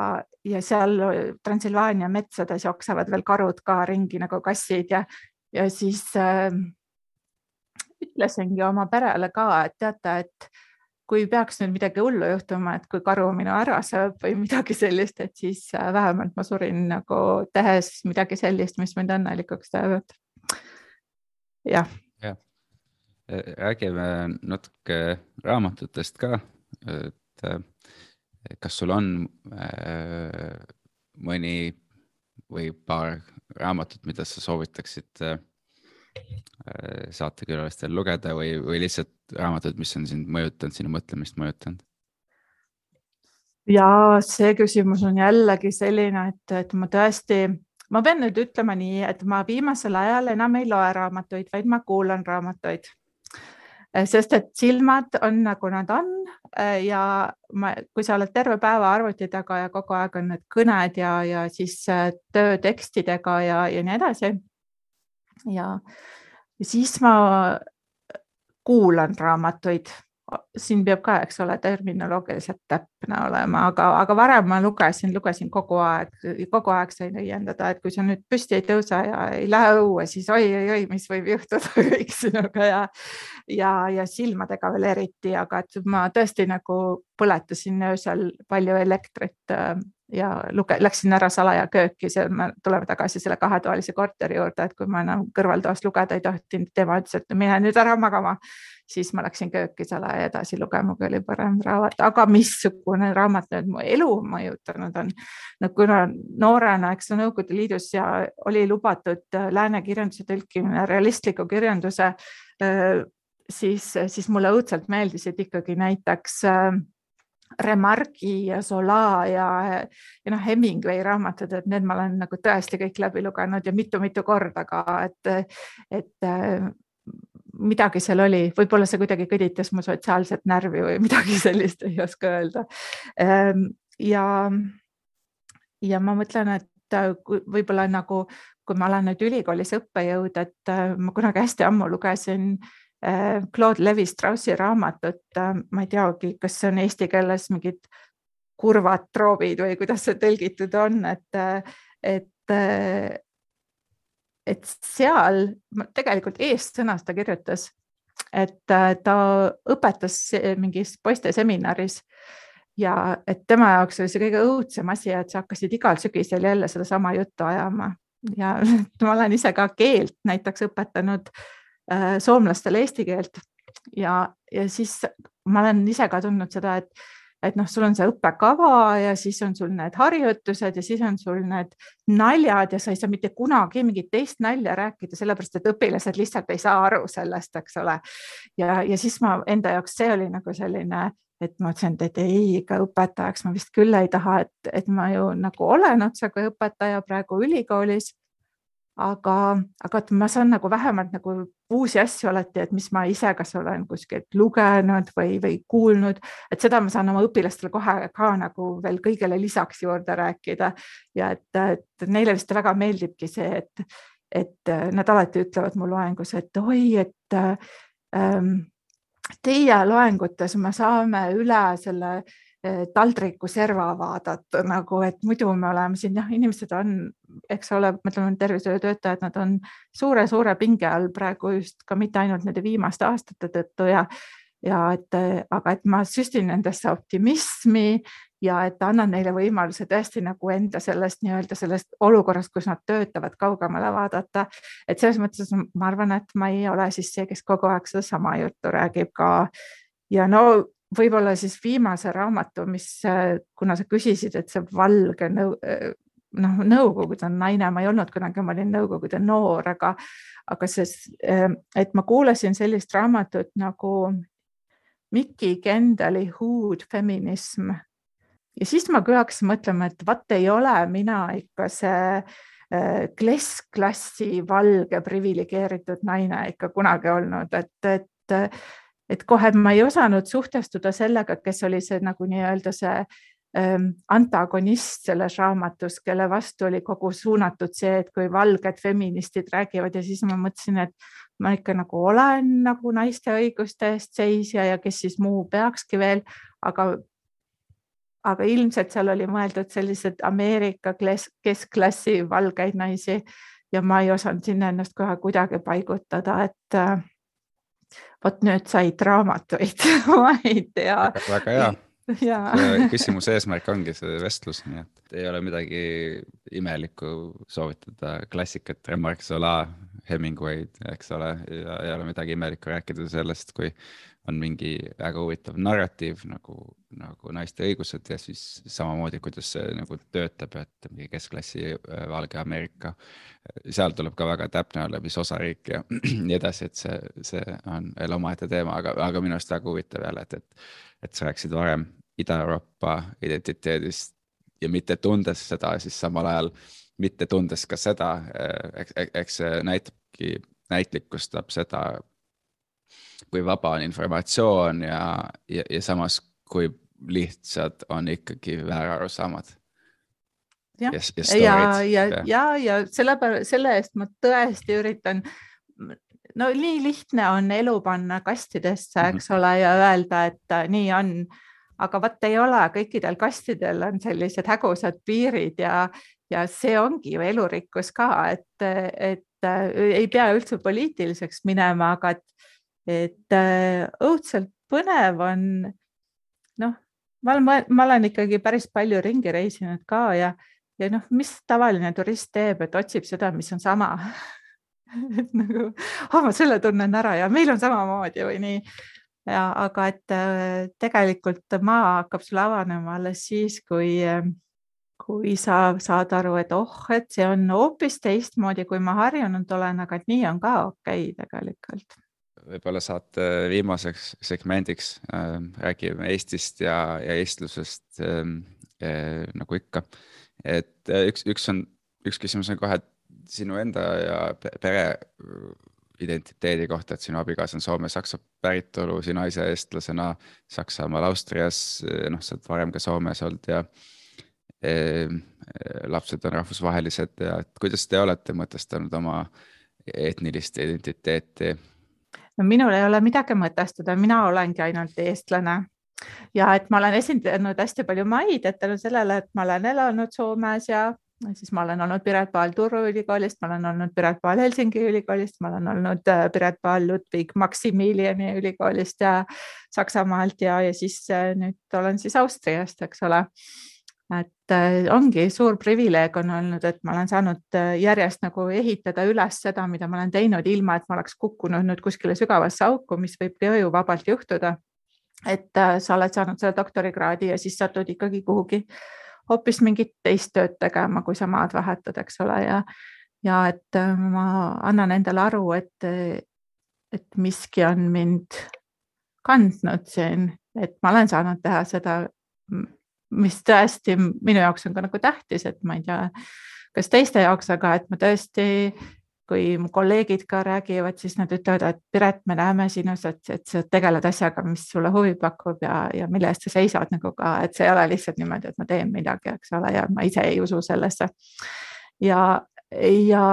ja seal Transilvaania metsades jooksevad veel karud ka ringi nagu kassid ja, ja siis äh, ütlesingi oma perele ka, et teate, et kui peaks nüüd midagi hullu juhtuma, et kui karu minu ära sööb või midagi sellist, et siis äh, vähemalt ma surin nagu tehes midagi sellist, mis mind õnnelikuks teevad. jah ja.. räägime natuke raamatutest ka, et äh, kas sul on äh, mõni või paar raamatut, mida sa soovitaksid saatekülalistel lugeda või, või lihtsalt raamatud, mis on sind mõjutanud, sinu mõtlemist mõjutanud? ja see küsimus on jällegi selline, et, et ma tõesti, ma pean nüüd ütlema nii, et ma viimasel ajal enam ei loe raamatuid, vaid ma kuulan raamatuid. sest et silmad on nagu nad on ja ma, kui sa oled terve päeva arvuti taga ja kogu aeg on need kõned ja, ja siis töö tekstidega ja, ja nii edasi. Ja, ja siis ma kuulan raamatuid. Siin peab ka, eks ole, terminoloogiliselt täpne olema, aga, aga varem ma lugesin, lugesin kogu aeg, kogu aeg sain õiendada, et kui sa nüüd püsti ei tõuse ja ei lähe õue, siis oi-oi-oi, mis võib juhtuda kõik sinuga ja, ja, ja silmadega veel eriti, aga et ma tõesti nagu põletasin öösel palju elektrit äh, ja luge-, läksin ära salaja kööki, see, me tuleme tagasi selle kahetoalise korteri juurde, et kui ma enam kõrvaltoas lugeda ei tohtinud, tema ütles, et mine nüüd ära magama siis ma läksin kööki salaja edasi lugema, kui oli parem raamat, aga missugune raamat nüüd mu elu mõjutanud on. no kuna noorena, eks Nõukogude Liidus ja oli lubatud äh, lääne kirjanduse tõlkimine realistliku kirjanduse, äh, siis, siis mulle õudselt meeldisid ikkagi näiteks äh, Remargi ja Zola ja, ja noh, Hemingway raamatud, et need ma olen nagu tõesti kõik läbi lugenud ja mitu-mitu korda ka, et, et midagi seal oli, võib-olla see kuidagi kõditas mu sotsiaalset närvi või midagi sellist, ei oska öelda. Ehm, ja, ja ma mõtlen, et äh, võib-olla nagu, kui ma olen nüüd ülikoolis õppejõud, et äh, ma kunagi hästi ammu lugesin äh, Claude Levi-Straussi raamatut, ma ei teagi, kas see on eesti keeles mingid kurvad troobid või kuidas see tõlgitud on, et, et et seal tegelikult eestsõnas ta kirjutas, et äh, ta õpetas mingis poiste seminaris ja et tema jaoks oli see kõige õudsem asi, et sa hakkasid igal sügisel jälle sedasama juttu ajama. Ja ma olen ise ka keelt näiteks õpetanud äh, soomlastele eesti keelt ja, ja siis ma olen ise ka tundnud seda, et et noh, sul on see õppekava ja siis on sul need harjutused ja siis on sul need naljad ja sa ei saa mitte kunagi mingit teist nalja rääkida, sellepärast et õpilased lihtsalt ei saa aru sellest, eks ole. ja, ja siis ma enda jaoks, see oli nagu selline, et ma mõtlesin, et ei, ikka õpetajaks ma vist küll ei taha, et, et ma ju nagu olen otsekui õpetaja praegu ülikoolis aga, aga et ma saan nagu vähemalt nagu uusi asju alati, et mis ma ise, kas olen kuskilt lugenud või, või kuulnud, et seda ma saan oma õpilastele kohe ka nagu veel kõigele lisaks juurde rääkida. Ja et, et neile vist väga meeldibki see, et, et nad alati ütlevad mu loengus, et oi, et ähm, teie loengutes me saame üle selle äh, taldriku serva vaadata nagu, et muidu me oleme siin jah, inimesed on, eks ole, ütleme tervishoiutöötajad, nad on suure-suure pinge all praegu just ka mitte ainult nende viimaste aastate tõttu ja ja et, aga et ma süstin nendesse optimismi ja et annan neile võimaluse tõesti nagu enda sellest nii-öelda sellest olukorrast, kus nad töötavad, kaugemale vaadata. et selles mõttes ma arvan, et ma ei ole siis see, kes kogu aeg sedasama juttu räägib ka ja no võib-olla siis viimase raamatu, mis, kuna sa küsisid, et see valge nõu, noh, nõukogude naine, ma ei olnud kunagi, ma olin nõukogude noor, aga, aga see, et ma kuulasin sellist raamatut nagu Mikki Kendali Hood feminism. Ja siis ma hakkasin mõtlema, et vaat ei ole mina ikka see keskklassi valge priviligeeritud naine ikka kunagi olnud, et, et et kohe ma ei osanud suhtestuda sellega, kes oli see nagu nii-öelda see ähm, antagonist selles raamatus, kelle vastu oli kogu suunatud see, et kui valged feministid räägivad ja siis ma mõtlesin, et ma ikka nagu olen nagu naiste õiguste eest seisja ja kes siis muu peakski veel, aga aga ilmselt seal oli mõeldud sellised Ameerika keskklassi valgeid naisi ja ma ei osanud sinna ennast kohe kuidagi paigutada, et äh, vot nüüd said raamatuid ma ei tea. väga hea ja. küsimuse eesmärk ongi see vestlus, nii et ei ole midagi imelikku soovitada klassikat, Remarque Zola, Hemingway'd, eks ole, ja ei ole midagi imelikku rääkida sellest, kui on mingi väga huvitav narratiiv nagu nagu naiste õigused ja siis samamoodi, kuidas see nagu töötab, et mingi keskklassi äh, valge Ameerika. seal tuleb ka väga täpne olla, mis osariik ja nii edasi, et see, see on veel omaette teema, aga, aga minu arust väga huvitav jälle, et, et, et sa rääkisid varem Ida-Euroopa identiteedist ja mitte tundes seda, siis samal ajal mitte tundes ka seda, äh, eks, eks see näitabki, näitlikustab seda, kui vaba on informatsioon ja, ja, ja samas kui lihtsad on ikkagi väärarusaamad. ja, ja, ja, ja, ja, ja, ja sellepärast, selle eest ma tõesti üritan no nii lihtne on elu panna kastidesse, eks -hmm. ole, ja öelda, et äh, nii on. aga vot ei ole, kõikidel kastidel on sellised hägusad piirid ja, ja see ongi ju elurikkus ka, et, et äh, ei pea üldse poliitiliseks minema, aga et, et äh, õudselt põnev on noh, ma olen, ma olen ikkagi päris palju ringi reisinud ka ja, ja noh, mis tavaline turist teeb, et otsib seda, mis on sama et nagu, oh, ma selle tunnen ära ja meil on samamoodi või nii. ja aga et äh, tegelikult maa hakkab sulle avanema alles siis, kui, äh, kui sa saad aru, et oh, et see on hoopis teistmoodi, kui ma harjunud olen, aga et nii on ka okei okay, tegelikult võib-olla saate viimaseks segmendiks äh, räägime Eestist ja, ja eestlusest äh, äh, nagu ikka. et äh, üks, üks on, üks küsimus on kohe sinu enda ja pere äh, identiteedi kohta, et sinu abikaasa on Soome-Saksa päritolu, sina ise eestlasena Saksamaal, Austrias, äh, noh, sa oled varem ka Soomes olnud ja äh, lapsed on rahvusvahelised ja et kuidas te olete mõtestanud oma etnilist identiteeti no minul ei ole midagi mõtestada, mina olengi ainult eestlane. Ja et ma olen esindanud hästi palju maid, et tänu sellele, et ma olen elanud Soomes ja siis ma olen olnud Piret Paal Turru ülikoolist, ma olen olnud Piret Paal Helsingi ülikoolist, ma olen olnud äh, Piret Paal Ludwig Maximiliani ülikoolist ja Saksamaalt ja, ja siis äh, nüüd olen siis Austriast, eks ole et äh, ongi suur privileeg on olnud, et ma olen saanud äh, järjest nagu ehitada üles seda, mida ma olen teinud, ilma et ma oleks kukkunud nüüd kuskile sügavasse auku, mis võib ööjuvabalt juhtuda. et äh, sa oled saanud selle doktorikraadi ja siis satud ikkagi kuhugi hoopis mingit teist tööd tegema, kui sa maad vahetad, eks ole, ja ja et ma annan endale aru, et, et miski on mind kandnud siin, et ma olen saanud teha seda mis tõesti minu jaoks on ka nagu tähtis, et ma ei tea, kas teiste jaoks, aga et ma tõesti, kui mu kolleegid ka räägivad, siis nad ütlevad, et Piret, me näeme sinus, et, et sa tegeled asjaga, mis sulle huvi pakub ja, ja mille eest sa seisad nagu ka, et see ei ole lihtsalt niimoodi, et ma teen midagi, eks ole, ja ma ise ei usu sellesse. ja, ja,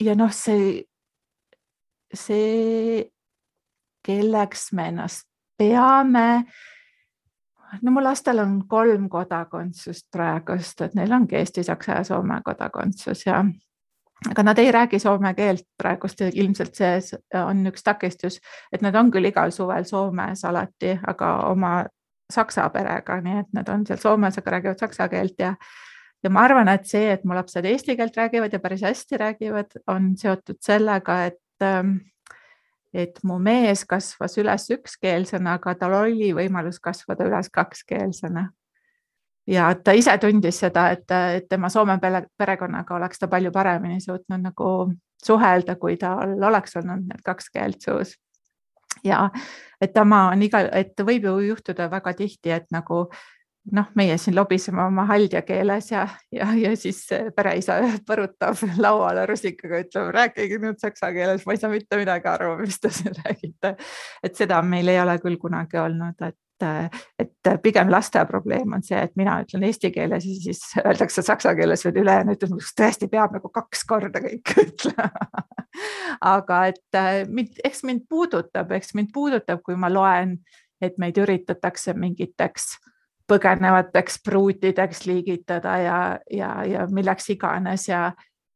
ja noh, see, see, kelleks me ennast peame no mu lastel on kolm kodakondsust praegust, et neil ongi Eesti, Saksa ja Soome kodakondsus ja aga nad ei räägi soome keelt praegust ja ilmselt see on üks takistus, et nad on küll igal suvel Soomes alati, aga oma saksa perega, nii et nad on seal Soomes, aga räägivad saksa keelt ja ja ma arvan, et see, et mu lapsed eesti keelt räägivad ja päris hästi räägivad, on seotud sellega, et ähm, et mu mees kasvas üles ükskeelsena, aga tal oli võimalus kasvada üles kakskeelsena. ja ta ise tundis seda, et, et tema Soome perekonnaga oleks ta palju paremini suutnud nagu suhelda, kui tal oleks olnud need kaks keelt suus. ja et tema on igal, et võib ju juhtuda väga tihti, et nagu noh, meie siin lobiseme oma haldja keeles ja, ja, ja siis pereisa põrutab lauale rusikaga, ütleb, rääkige nüüd saksa keeles, ma ei saa mitte midagi aru, mis te siin räägite. et seda meil ei ole küll kunagi olnud, et, et pigem laste probleem on see, et mina ütlen eesti keeles ja siis öeldakse saksa keeles veel ülejäänu ütleb, tõesti peab nagu kaks korda kõike ütlema aga et mind, eks mind puudutab, eks mind puudutab, kui ma loen, et meid üritatakse mingiteks põgenevateks pruutideks liigitada ja, ja, ja milleks iganes ja,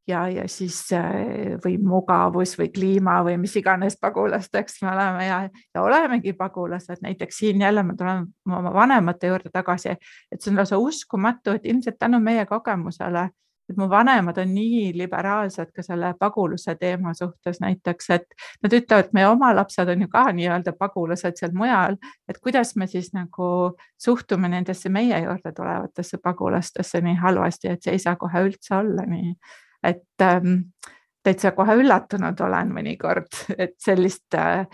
ja, ja siis äh, või mugavus või kliima või mis iganes pagulasteks me oleme ja, ja olemegi pagulased, näiteks siin jälle ma tulen oma vanemate juurde tagasi, et see on lausa uskumatu, et ilmselt tänu meie kogemusele et mu vanemad on nii liberaalsed ka selle paguluse teema suhtes näiteks, et nad ütlevad, et meie oma lapsed on ju ka nii-öelda pagulased seal mujal, et kuidas me siis nagu suhtume nendesse meie juurde tulevatesse pagulastesse nii halvasti, et see ei saa kohe üldse olla nii, et ähm, täitsa kohe üllatunud olen mõnikord, et sellist, äh,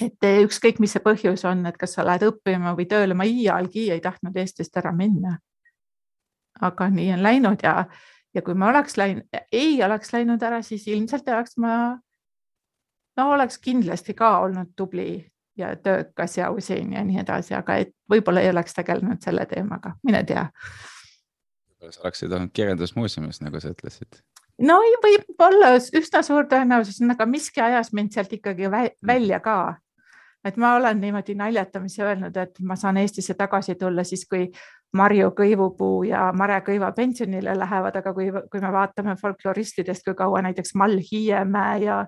et ükskõik, mis see põhjus on, et kas sa lähed õppima või tööle, ma iialgi ei tahtnud Eestist ära minna. aga nii on läinud ja, ja kui ma oleks läinud, ei oleks läinud ära, siis ilmselt oleks ma, no oleks kindlasti ka olnud tubli ja töökas ja usin ja nii edasi, aga et võib-olla ei oleks tegelenud selle teemaga, mine tea. võib-olla sa oleksid olnud kirjandusmuuseumis, nagu sa ütlesid no võib-olla üsna suur tõenäosus, aga miski ajas mind sealt ikkagi välja ka. et ma olen niimoodi naljatamisi öelnud, et ma saan Eestisse tagasi tulla siis, kui Marju Kõivupuu ja Mare Kõiva pensionile lähevad, aga kui, kui me vaatame folkloristidest, kui kaua näiteks Mall Hiiemäe ja,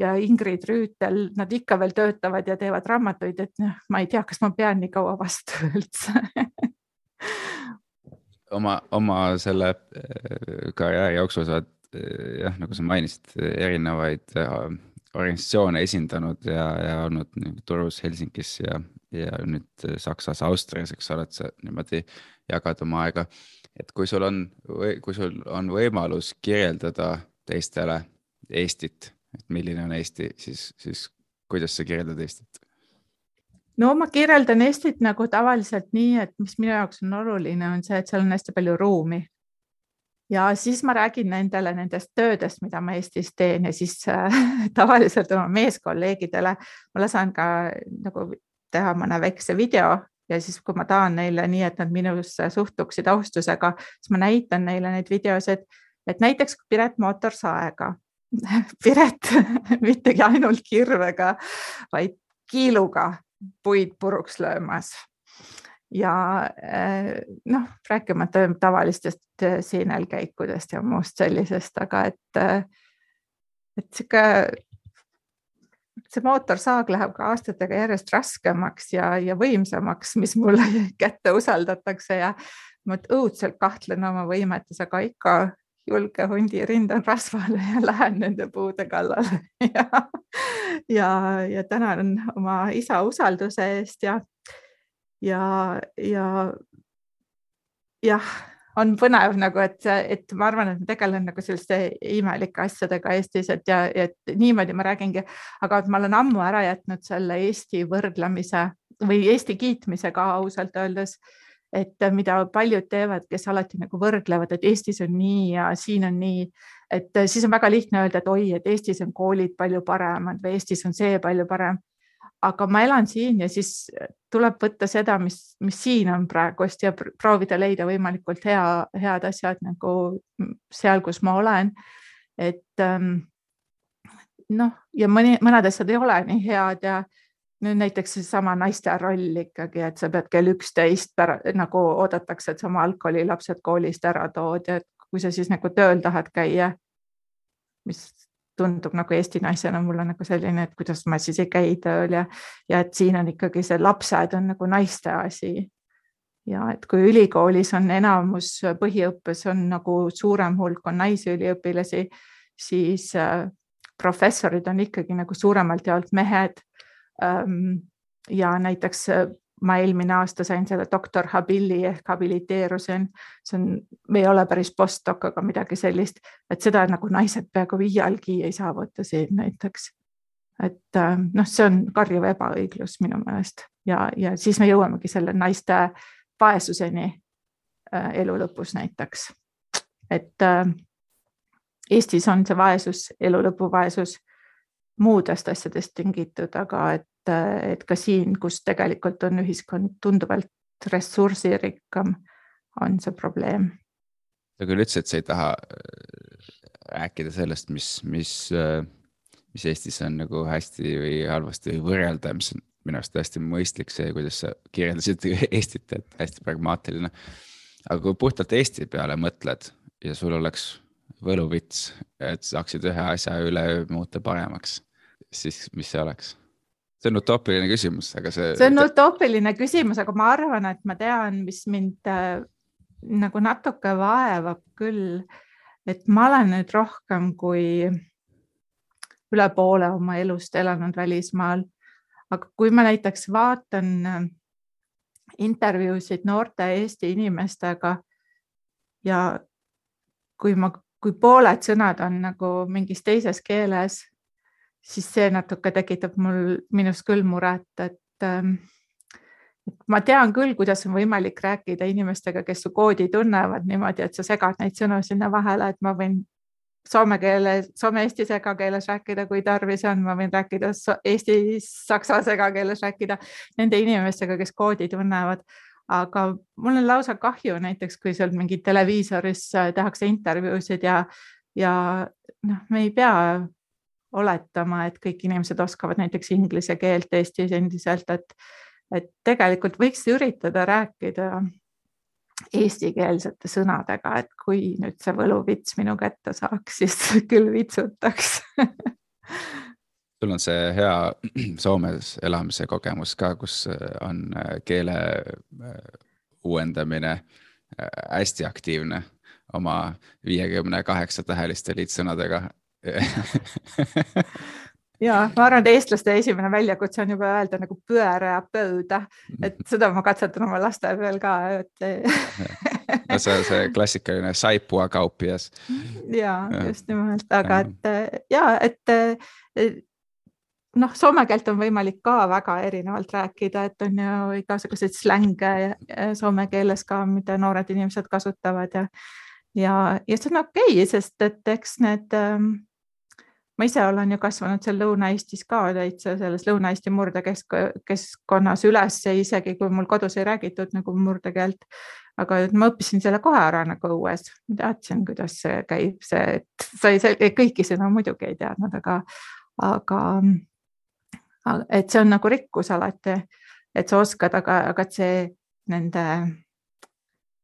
ja Ingrid Rüütel, nad ikka veel töötavad ja teevad raamatuid, et noh, ma ei tea, kas ma pean nii kaua vastu üldse. Oma, oma selle äh, karjääri jooksul sa oled Eh, jah, nagu sa mainisid, erinevaid eh, organisatsioone esindanud ja, ja olnud Turus, Helsingis ja, ja nüüd Saksas, Austrias, eks ole, et sa niimoodi jagad oma aega. et kui sul on, kui sul on võimalus kirjeldada teistele Eestit, et milline on Eesti, siis, siis kuidas sa kirjeldad Eestit? no ma kirjeldan Eestit nagu tavaliselt nii, et mis minu jaoks on oluline, on see, et seal on hästi palju ruumi ja siis ma räägin nendele nendest töödest, mida ma Eestis teen ja siis äh, tavaliselt oma meeskolleegidele. Ma lasen ka nagu teha mõne väikse video ja siis, kui ma tahan neile nii, et nad minusse suhtuksid austusega, siis ma näitan neile neid videosid, et näiteks Piret Mootorsaega Piret mittegi ainult kirvega, vaid kiiluga puid puruks löömas ja eh, noh, rääkimata tavalistest eh, siinelkäikudest ja muust sellisest, aga et, eh, et sihuke, see mootorsaag läheb ka aastatega järjest raskemaks ja, ja võimsamaks, mis mulle kätte usaldatakse ja ma õudselt kahtlen oma võimetes, aga ikka julge hundi rindan rasvale ja lähen nende puude kallale. Ja, ja, ja tänan oma isa usalduse eest ja ja, ja jah, on põnev nagu, et, et ma arvan, et ma tegelen nagu selliste imelike asjadega Eestis, et ja et niimoodi ma räägingi, aga et ma olen ammu ära jätnud selle Eesti võrdlemise või Eesti kiitmise ka ausalt öeldes et mida paljud teevad, kes alati nagu võrdlevad, et Eestis on nii ja siin on nii, et siis on väga lihtne öelda, et oi, et Eestis on koolid palju paremad või Eestis on see palju parem aga ma elan siin ja siis tuleb võtta seda, mis, mis siin on praegust ja proovida leida võimalikult hea, head asjad nagu seal, kus ma olen. et ähm, noh, ja mõni, mõned asjad ei ole nii head ja nüüd näiteks seesama naiste roll ikkagi, et sa pead kell üksteist nagu oodatakse, et sa oma algkoolilapsed koolist ära tood ja kui sa siis nagu tööl tahad käia, mis tundub nagu Eesti naisena mulle nagu selline, et kuidas ma siis ei käi tööl ja, ja et siin on ikkagi see lapsed on nagu naiste asi. ja et kui ülikoolis on enamus põhiõppes on nagu suurem hulk on naisüliõpilasi, siis äh, professorid on ikkagi nagu suuremalt jaolt mehed ja näiteks äh, ma eelmine aasta sain selle doktor Habili ehk habiliteerusin, see on, ei ole päris postdoc, aga midagi sellist, et seda nagu naised peaaegu iialgi ei saavuta siin näiteks. et äh, noh, see on karjuv ebaõiglus minu meelest ja, ja siis me jõuamegi selle naiste vaesuseni äh, elu lõpus näiteks. et äh, Eestis on see vaesus, elu lõpu vaesus muudest asjadest tingitud, aga et et ka siin, kus tegelikult on ühiskond tunduvalt ressursirikkam, on see probleem. sa küll ütlesid, et sa ei taha äh, rääkida sellest, mis, mis, äh, mis Eestis on nagu hästi või halvasti või võrrelda, mis on minu arust hästi mõistlik see, kuidas sa kirjeldasid Eestit, et hästi pragmaatiline. aga kui puhtalt Eesti peale mõtled ja sul oleks võluvits, et saaksid ühe asja üleöö muuta paremaks, siis mis see oleks? See on utoopiline küsimus, aga see. see on utoopiline küsimus, aga ma arvan, et ma tean, mis mind äh, nagu natuke vaevab küll. et ma olen nüüd rohkem kui üle poole oma elust elanud välismaal. aga kui ma näiteks vaatan äh, intervjuusid noorte Eesti inimestega ja kui ma, kui pooled sõnad on nagu mingis teises keeles, siis see natuke tekitab mul, minus küll muret, et ähm, ma tean küll, kuidas on võimalik rääkida inimestega, kes su koodi tunnevad niimoodi, et sa segad neid sõnu sinna vahele, et ma võin soome keele, soome-eesti segakeeles rääkida, kui tarvis on, ma võin rääkida eesti-saksa segakeeles rääkida nende inimestega, kes koodi tunnevad. aga mul on lausa kahju näiteks, kui seal mingi televiisoris tehakse intervjuusid ja, ja noh, me ei pea oletama, et kõik inimesed oskavad näiteks inglise keelt Eestis endiselt, et et tegelikult võiks üritada rääkida eestikeelsete sõnadega, et kui nüüd see võluvits minu kätte saaks, siis küll vitsutaks. Sul on see hea Soomes elamise kogemus ka, kus on äh, keele äh, uuendamine äh, hästi aktiivne oma viiekümne kaheksa täheliste liitsõnadega ja ma arvan, et eestlaste esimene väljakutse on juba öelda nagu pööra ja pööda, et seda ma katsetan oma laste peal ka, et no see, see klassikaline saipua kaupias. ja just nimelt, aga et ja, et noh, soome keelt on võimalik ka väga erinevalt rääkida, et on ju igasuguseid slänge soome keeles ka, mida noored inimesed kasutavad ja ja, ja see on okei okay,, sest et eks need ähm, ma ise olen ju kasvanud seal Lõuna-Eestis ka täitsa selles Lõuna-Eesti murdekeskkonnas üles, isegi kui mul kodus ei räägitud nagu murdekeelt. aga ma õppisin selle kohe ära nagu õues, teadsin, kuidas see käib, see, et sa ei, kõiki sõnu muidugi ei teadnud, aga, aga et see on nagu rikkus alati, et sa oskad, aga, aga see nende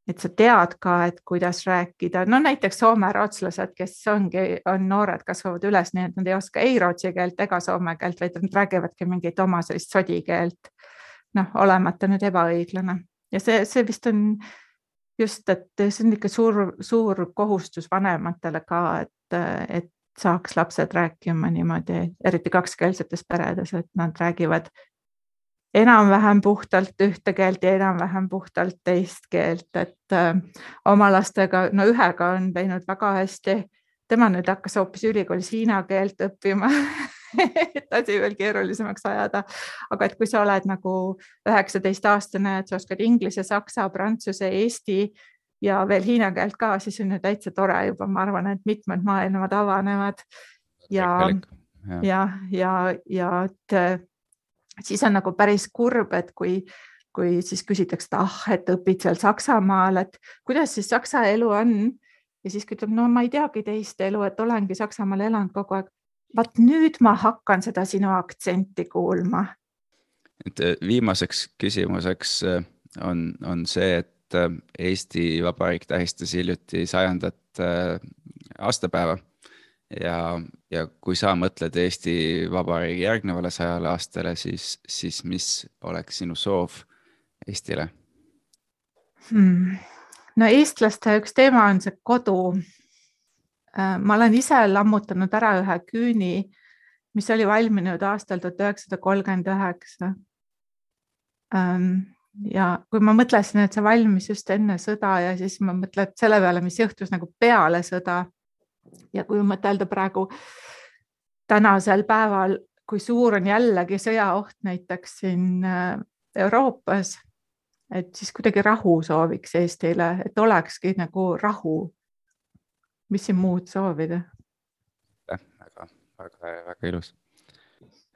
et sa tead ka, et kuidas rääkida, no näiteks soome-rootslased, kes ongi, on noored, kasvavad üles nii, et nad ei oska ei rootsi keelt ega soome keelt, vaid nad räägivadki mingit oma sellist sodi keelt. noh, olemata nüüd ebaõiglane ja see, see vist on just, et see on ikka suur, suur kohustus vanematele ka, et, et saaks lapsed rääkima niimoodi, eriti kakskeelsetes peredes, et nad räägivad enam-vähem puhtalt ühte keelt ja enam-vähem puhtalt teist keelt, et äh, oma lastega, no ühega on teinud väga hästi. tema nüüd hakkas hoopis ülikoolis hiina keelt õppima et asi veel keerulisemaks ajada. aga et kui sa oled nagu üheksateistaastane, et sa oskad inglise, saksa, prantsuse, eesti ja veel hiina keelt ka, siis on ju täitsa tore juba, ma arvan, et mitmed maailmad avanevad. ja, ja, ja, ja, ja et siis on nagu päris kurb, et kui, kui siis küsitakse, et ah, et õpid seal Saksamaal, et kuidas siis Saksa elu on ja siis ütleb, no ma ei teagi teist elu, et olengi Saksamaal elanud kogu aeg. vaat nüüd ma hakkan seda sinu aktsenti kuulma. et äh, viimaseks küsimuseks äh, on, on see, et äh, Eesti Vabariik tähistas hiljuti sajandat aastapäeva ja, ja kui sa mõtled Eesti Vabariigi järgnevale sajale aastale, siis, siis mis oleks sinu soov Eestile hmm.? no eestlaste üks teema on see kodu. Äh, ma olen ise lammutanud ära ühe küüni, mis oli valminud aastal tuhat üheksasada kolmkümmend üheksa. Ähm, ja kui ma mõtlesin, et see valmis just enne sõda ja siis ma mõtlen selle peale, mis juhtus nagu peale sõda ja kui mõtelda praegu tänasel päeval, kui suur on jällegi sõjaoht näiteks siin äh, Euroopas, et siis kuidagi rahu sooviks Eestile, et olekski nagu rahu. mis siin muud soovida? väga, väga, väga ilus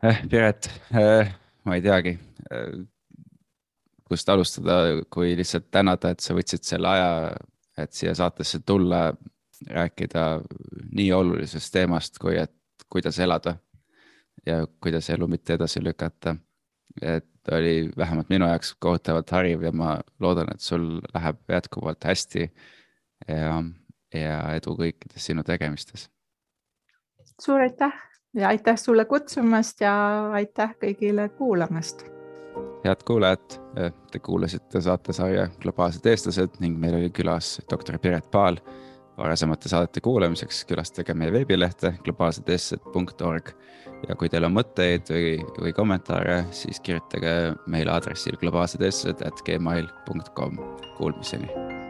eh,. Piret eh,, ma ei teagi eh, kust alustada, kui lihtsalt tänada, et sa võtsid selle aja, et siia saatesse tulla rääkida nii olulisest teemast, kui et kuidas elada ja kuidas elu mitte edasi lükata. et oli vähemalt minu jaoks kohutavalt hariv ja ma loodan, et sul läheb jätkuvalt hästi ja, ja edu kõikides sinu tegemistes. suur aitäh ja aitäh sulle kutsumast ja aitäh kõigile kuulamast. head kuulajad, te kuulasite saatesarja Globaalsed eestlased ning meil oli külas doktor Piret Paal varasemate saadete kuulamiseks külastage meie veebilehte globaalsedestlased.org ja kui teil on mõtteid või, või kommentaare, siis kirjutage meile aadressil globaalsedestlased at gmail.com. Kuulmiseni